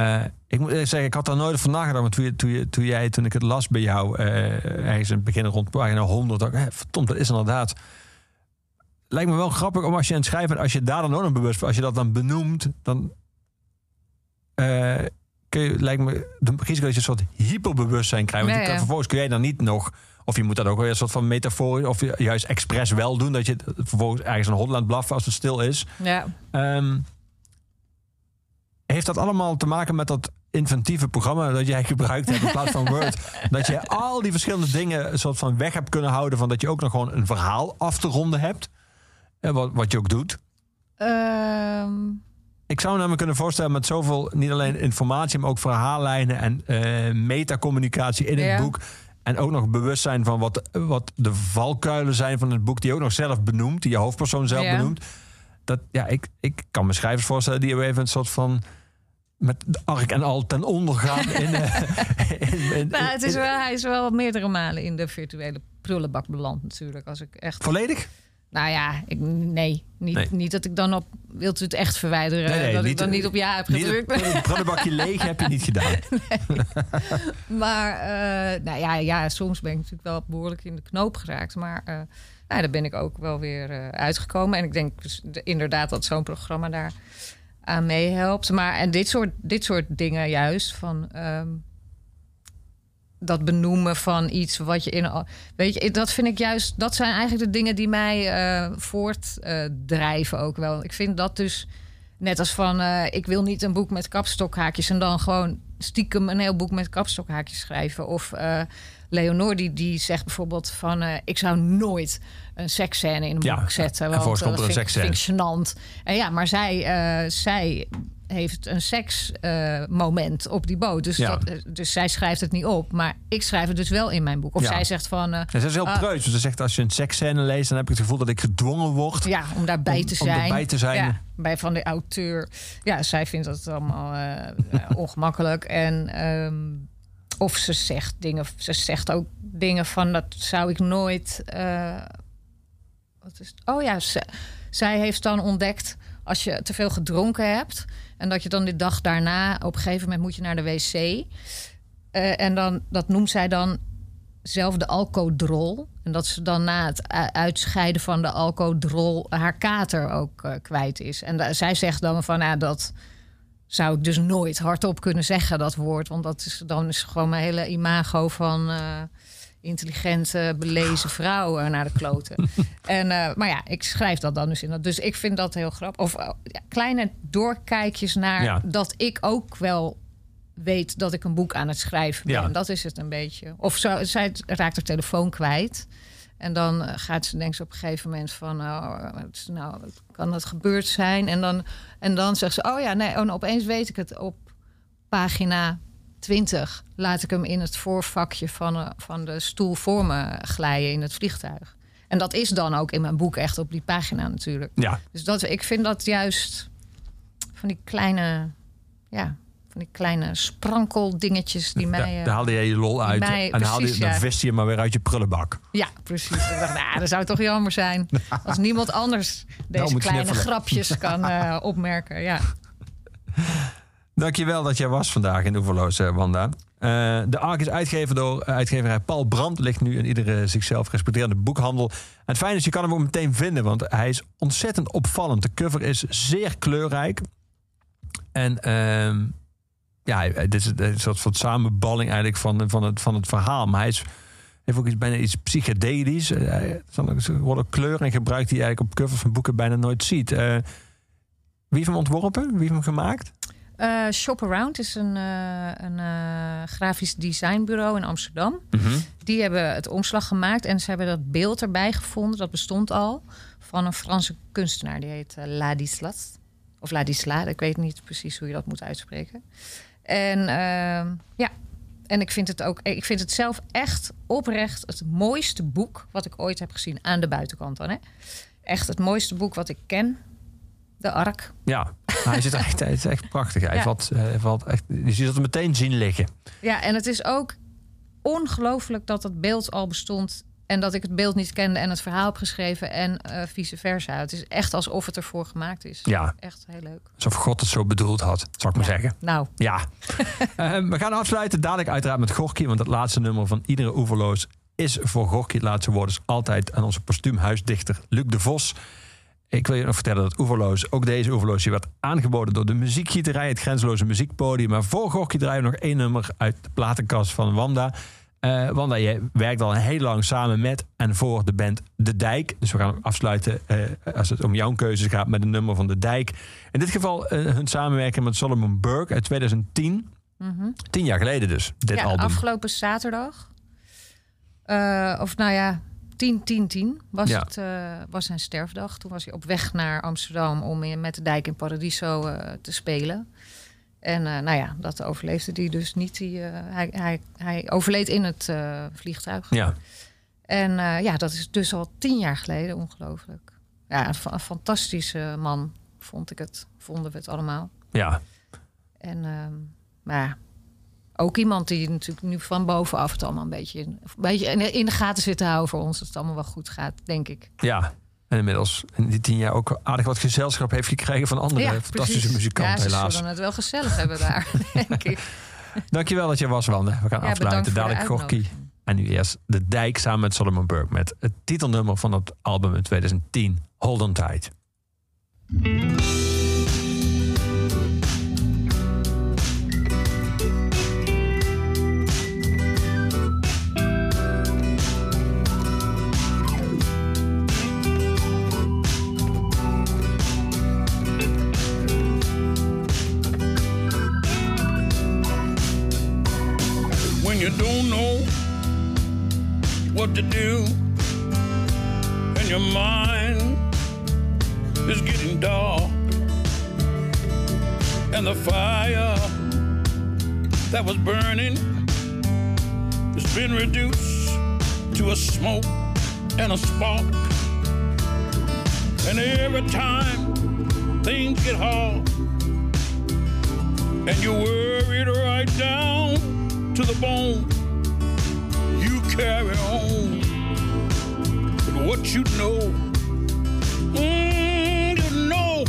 S2: Eh, ik moet zeggen, ik had daar nooit over nagedacht. Maar toen, je, toen, je, toen jij, toen ik het las bij jou, eh, ergens in het begin rond pagina 100, dacht ik, hè, verdomd, dat is inderdaad. Lijkt me wel grappig om als je aan het schrijven bent, als je daar dan ook nog bewust van, als je dat dan benoemt, dan eh, kun je, lijkt me, de risico dat je een soort hyperbewustzijn krijgt. Want
S3: Ja,
S2: je kan,
S3: ja.
S2: vervolgens kun jij dan niet nog, of je moet dat ook weer een soort van metafoor, of juist expres wel doen, dat je vervolgens ergens een hond laat blaffen als het stil is.
S3: Ja,
S2: Ehm, heeft dat allemaal te maken met dat inventieve programma dat jij gebruikt hebt in plaats van Word? dat je al die verschillende dingen een soort van weg hebt kunnen houden van dat je ook nog gewoon een verhaal af te ronden hebt. En wat, wat je ook doet.
S3: Ehm,
S2: Ik zou me namelijk kunnen voorstellen met zoveel, niet alleen informatie, maar ook verhaallijnen en eh metacommunicatie in het
S3: Ja.
S2: boek. En ook nog bewustzijn van wat, wat de valkuilen zijn van het boek, die je ook nog zelf benoemt, die je hoofdpersoon zelf
S3: Ja.
S2: benoemt. Dat, ja, ik, ik kan me schrijvers voorstellen die even een soort van met de ark en al ten onder gaan. In, eh, in, in-
S3: nou, het is wel, hij is wel meerdere malen in de virtuele prullenbak beland natuurlijk. Als ik echt...
S2: volledig?
S3: Nou ja, ik, nee, niet,
S2: Nee.
S3: niet dat ik dan op... Wilt u het echt verwijderen?
S2: Nee, nee,
S3: dat
S2: niet-
S3: ik dan niet op ja heb gedrukt.
S2: prullen- prullenbakje leeg heb je niet gedaan.
S3: Maar eh, nou ja, ja, soms ben ik natuurlijk wel behoorlijk in de knoop geraakt. Maar eh, nou, daar ben ik ook wel weer uitgekomen. En ik denk dus de- inderdaad dat zo'n programma daar aan meehelpt. Maar en dit soort, dit soort dingen juist van. ehm, dat benoemen van iets wat je in. Weet je, dat vind ik juist. Dat zijn eigenlijk de dingen die mij eh, voortdrijven ook wel. Ik vind dat dus. Net als van, eh, ik wil niet een boek met kapstokhaakjes en dan gewoon stiekem een heel boek met kapstokhaakjes schrijven. Of eh Leonor die, die zegt bijvoorbeeld van, eh, ik zou nooit een seksscène in een
S2: Ja,
S3: boek zetten.
S2: en
S3: Want
S2: komt er
S3: dat
S2: een seksscène.
S3: En ja, maar zij, zij heeft een seksmoment moment op die boot. Dus,
S2: Ja.
S3: dat, dus zij schrijft het niet op. Maar ik schrijf het dus wel in mijn boek. Of
S2: Ja.
S3: zij zegt van... eh,
S2: Ja, ze is heel preus. Dus ze zegt als je een seksscène leest, dan heb ik het gevoel dat ik gedwongen word.
S3: Ja, om daarbij
S2: Om-
S3: te
S2: om
S3: zijn.
S2: erbij te zijn.
S3: Bij van de auteur. Ja, zij vindt dat allemaal eh, eh, ongemakkelijk. En ehm, of ze zegt dingen. Ze zegt ook dingen van dat zou ik nooit. eh, wat is? Oh ja, ze- zij heeft dan ontdekt als je te veel gedronken hebt en dat je dan de dag daarna op een gegeven moment moet je naar de wc. En dan dat noemt zij dan zelf de alcodrol. En dat ze dan na het uitscheiden van de alcodrol haar kater ook eh, kwijt is. En da- zij zegt dan van ja, dat zou ik dus nooit hardop kunnen zeggen, dat woord. Want dat is dan is gewoon mijn hele imago van eh, intelligente, belezen vrouw eh, naar de kloten. en, eh, maar ja, ik schrijf dat dan dus in. dat- Dus ik vind dat heel grappig. Of ja, kleine doorkijkjes naar
S2: Ja.
S3: dat ik ook wel weet dat ik een boek aan het schrijven ben.
S2: Ja.
S3: Dat is het een beetje. Of zo, zij raakt haar telefoon kwijt. En dan eh, gaat ze, denkt ze op een gegeven moment van... Oh, nou, kan dat gebeurd zijn? En dan, en dan zegt ze, oh ja, nee, oh, nou, opeens weet ik het. Op pagina 20 laat ik hem in het voorvakje van, eh, van de stoel voor me glijden in het vliegtuig. En dat is dan ook in mijn boek echt op die pagina natuurlijk.
S2: Ja,
S3: Dus dat, ik vind dat juist van die kleine, ja, van die kleine sprankeldingetjes die mij.
S2: daar,
S3: eh,
S2: daar haalde je je lol uit.
S3: mij-
S2: en haalde je, dan viste je maar weer uit je prullenbak.
S3: Ja, precies. ik dacht, nou, dat zou toch jammer zijn als niemand anders deze
S2: moet
S3: kleine grapjes kan eh, opmerken. Ja.
S2: Dankjewel dat jij was vandaag in Oeverloos, eh, Wanda. De ARK is uitgegeven door uitgeverij Paul Brandt. Ligt nu in iedere zichzelf respecterende boekhandel. En het fijne is, je kan hem ook meteen vinden. Want hij is ontzettend opvallend. De cover is zeer kleurrijk. En ehm, ja, hij- dit is een soort van samenballing eigenlijk van, van, het, van het verhaal. Maar hij is, heeft ook iets, bijna iets psychedelisch. Eh, hij- Er worden kleuren gebruikt die je eigenlijk op covers van boeken bijna nooit ziet. Eh, wie heeft hem ontworpen? Wie heeft hem gemaakt?
S3: Eh, Shop Around is een, eh, een eh, grafisch designbureau in Amsterdam. Die hebben het omslag gemaakt en ze hebben dat beeld erbij gevonden. Dat bestond al. Van een Franse kunstenaar. Die heet eh, Ladislas. Of Ladisla. Ik weet niet precies hoe je dat moet uitspreken. En ehm, ja. En ik vind het ook. Ik vind het zelf echt oprecht het mooiste boek wat ik ooit heb gezien aan de buitenkant dan. Hè? Echt het mooiste boek wat ik ken. De Ark.
S2: Ja, hij, zit echt, hij is echt prachtig. Hij
S3: Ja.
S2: valt, eh, valt echt, je ziet hem meteen zien liggen.
S3: Ja, en het is ook ongelooflijk dat dat beeld al bestond. En dat ik het beeld niet kende en het verhaal heb geschreven en eh, vice versa. Het is echt alsof het ervoor gemaakt is.
S2: Ja.
S3: Echt heel leuk.
S2: Alsof God het zo bedoeld had, zou ik maar zeggen.
S3: Nou,
S2: Ja. Eh, we gaan afsluiten dadelijk uiteraard met Gorky. Want het laatste nummer van iedere oeverloos is voor Gorky. Het laatste woord is altijd aan onze postuumhuisdichter Luc de Vos. Ik wil je nog vertellen dat Oeverloos, ook deze Oeverloos, die werd aangeboden door de muziekgieterij, het grenzeloze muziekpodium. Maar voor Gorky draaien we nog één nummer uit de platenkast van Wanda. Eh, Wanda, je werkt al heel lang samen met en voor de band De Dijk. Dus we gaan afsluiten, eh, als het om jouw keuzes gaat, met een nummer van De Dijk. In dit geval eh, hun samenwerking met Solomon Burke uit 2010. Tien jaar geleden dus, dit
S3: ja,
S2: album.
S3: afgelopen zaterdag. eh, of nou ja, 10, 10, 10 was,
S2: Ja.
S3: het, eh, was zijn sterfdag. Toen was hij op weg naar Amsterdam om met de dijk in Paradiso eh, te spelen. En eh, nou ja, dat overleefde hij dus niet. Die, eh, hij, hij, hij overleed in het eh, vliegtuig.
S2: Ja,
S3: En ja, dat is dus al tien jaar geleden, ongelooflijk. Ja, een, fa- een fantastische man, vond ik het. Vonden we het allemaal.
S2: ja.
S3: En ehm, maar ja, ook iemand die natuurlijk nu van bovenaf het allemaal een beetje, een beetje in de- in de gaten zit te houden voor ons. Dat het allemaal wel goed gaat, denk ik.
S2: ja. En inmiddels in die tien jaar ook aardig wat gezelschap heeft gekregen van andere fantastische
S3: precies.
S2: muzikanten,
S3: ja, ze
S2: helaas.
S3: zullen het wel gezellig hebben daar, denk ik.
S2: Dankjewel dat je was, Wanda. We gaan
S3: Ja,
S2: afsluiten. Dadelijk Gorky. En nu eerst De Dijk samen met Solomon Burke... met het titelnummer van het album in 2010, Hold On Tight.
S10: What to do and your mind is getting dark and the fire that was burning has been reduced to a smoke and a spark and every time things get hard and you're worried right down to the bone. Carry on with what you know. Mm, you know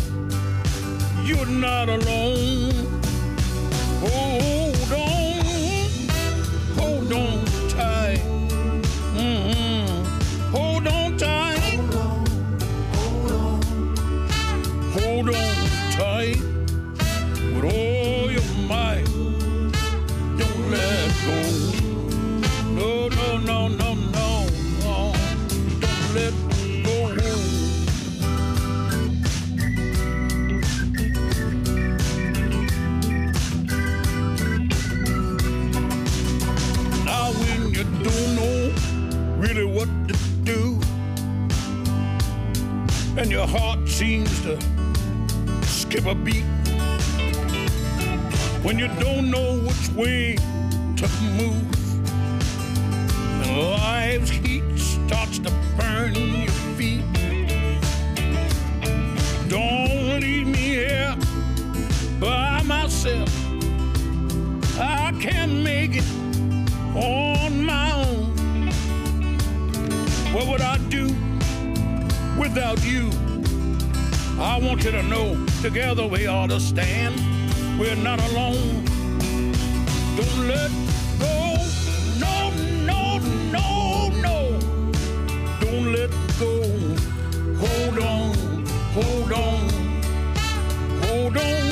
S10: you're not alone. Hold on, hold on heart seems to skip a beat when you don't know which way to move. And life's heat starts to burn your feet. Don't leave me here by myself. I can't make it on my own. What would I do without you? I want you to know together we ought to stand. We're not alone. Don't let go. No, no, no, no. Don't let go. Hold on, hold on, hold on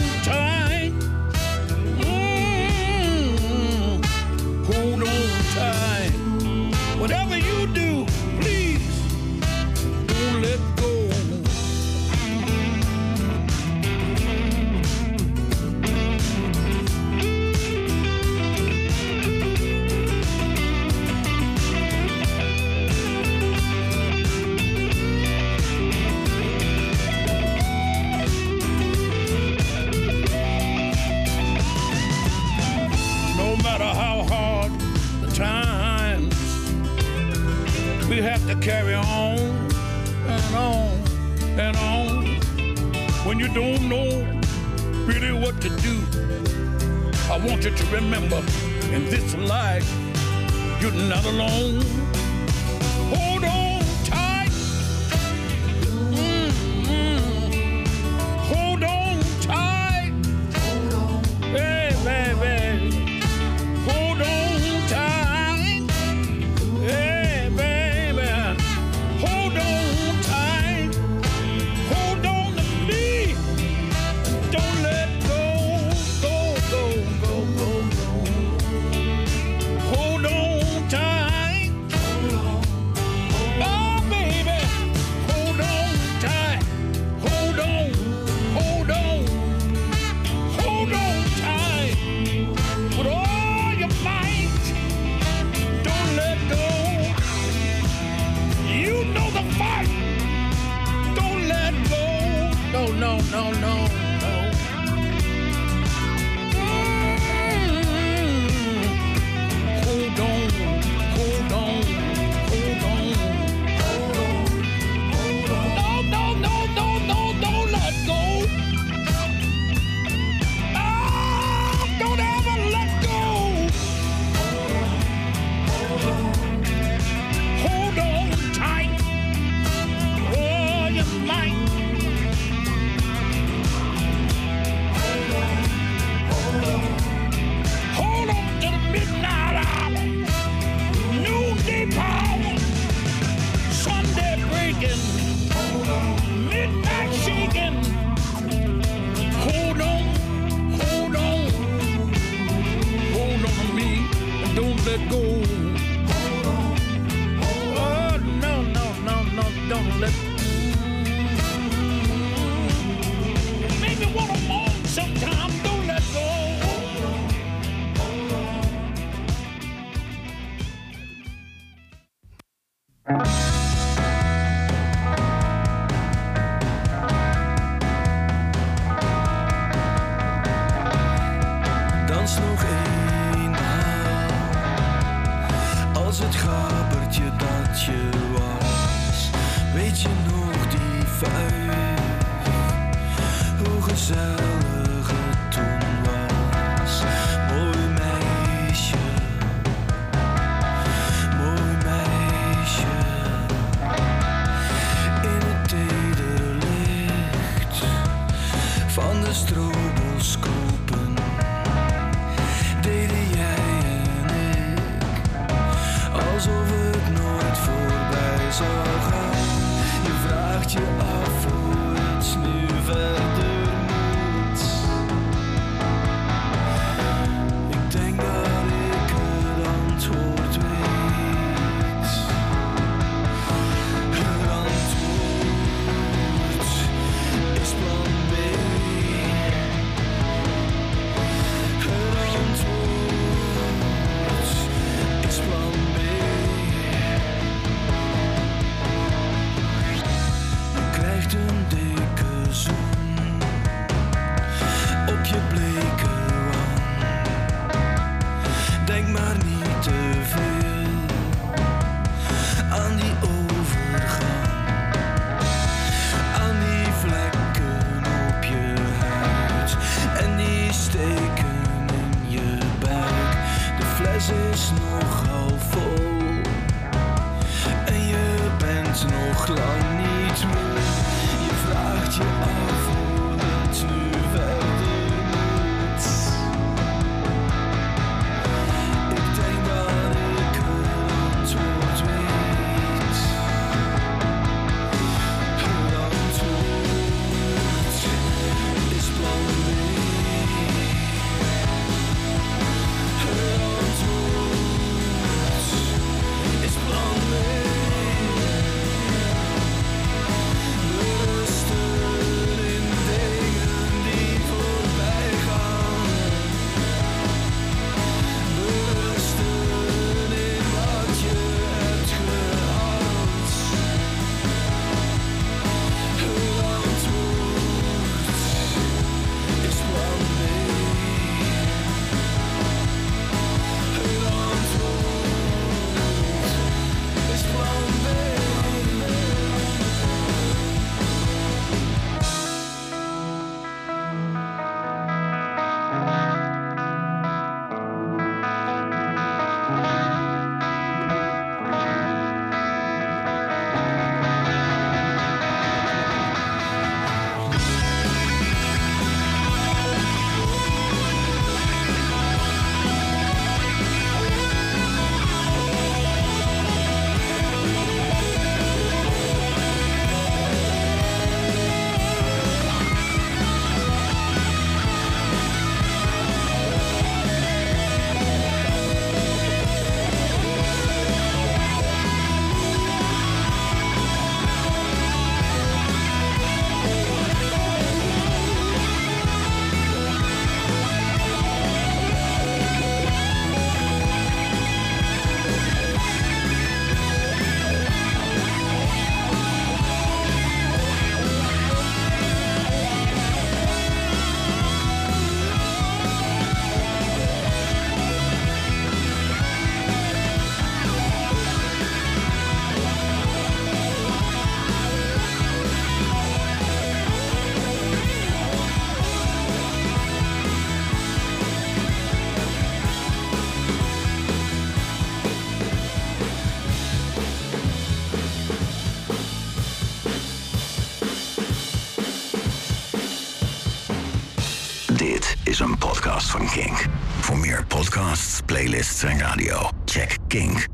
S5: van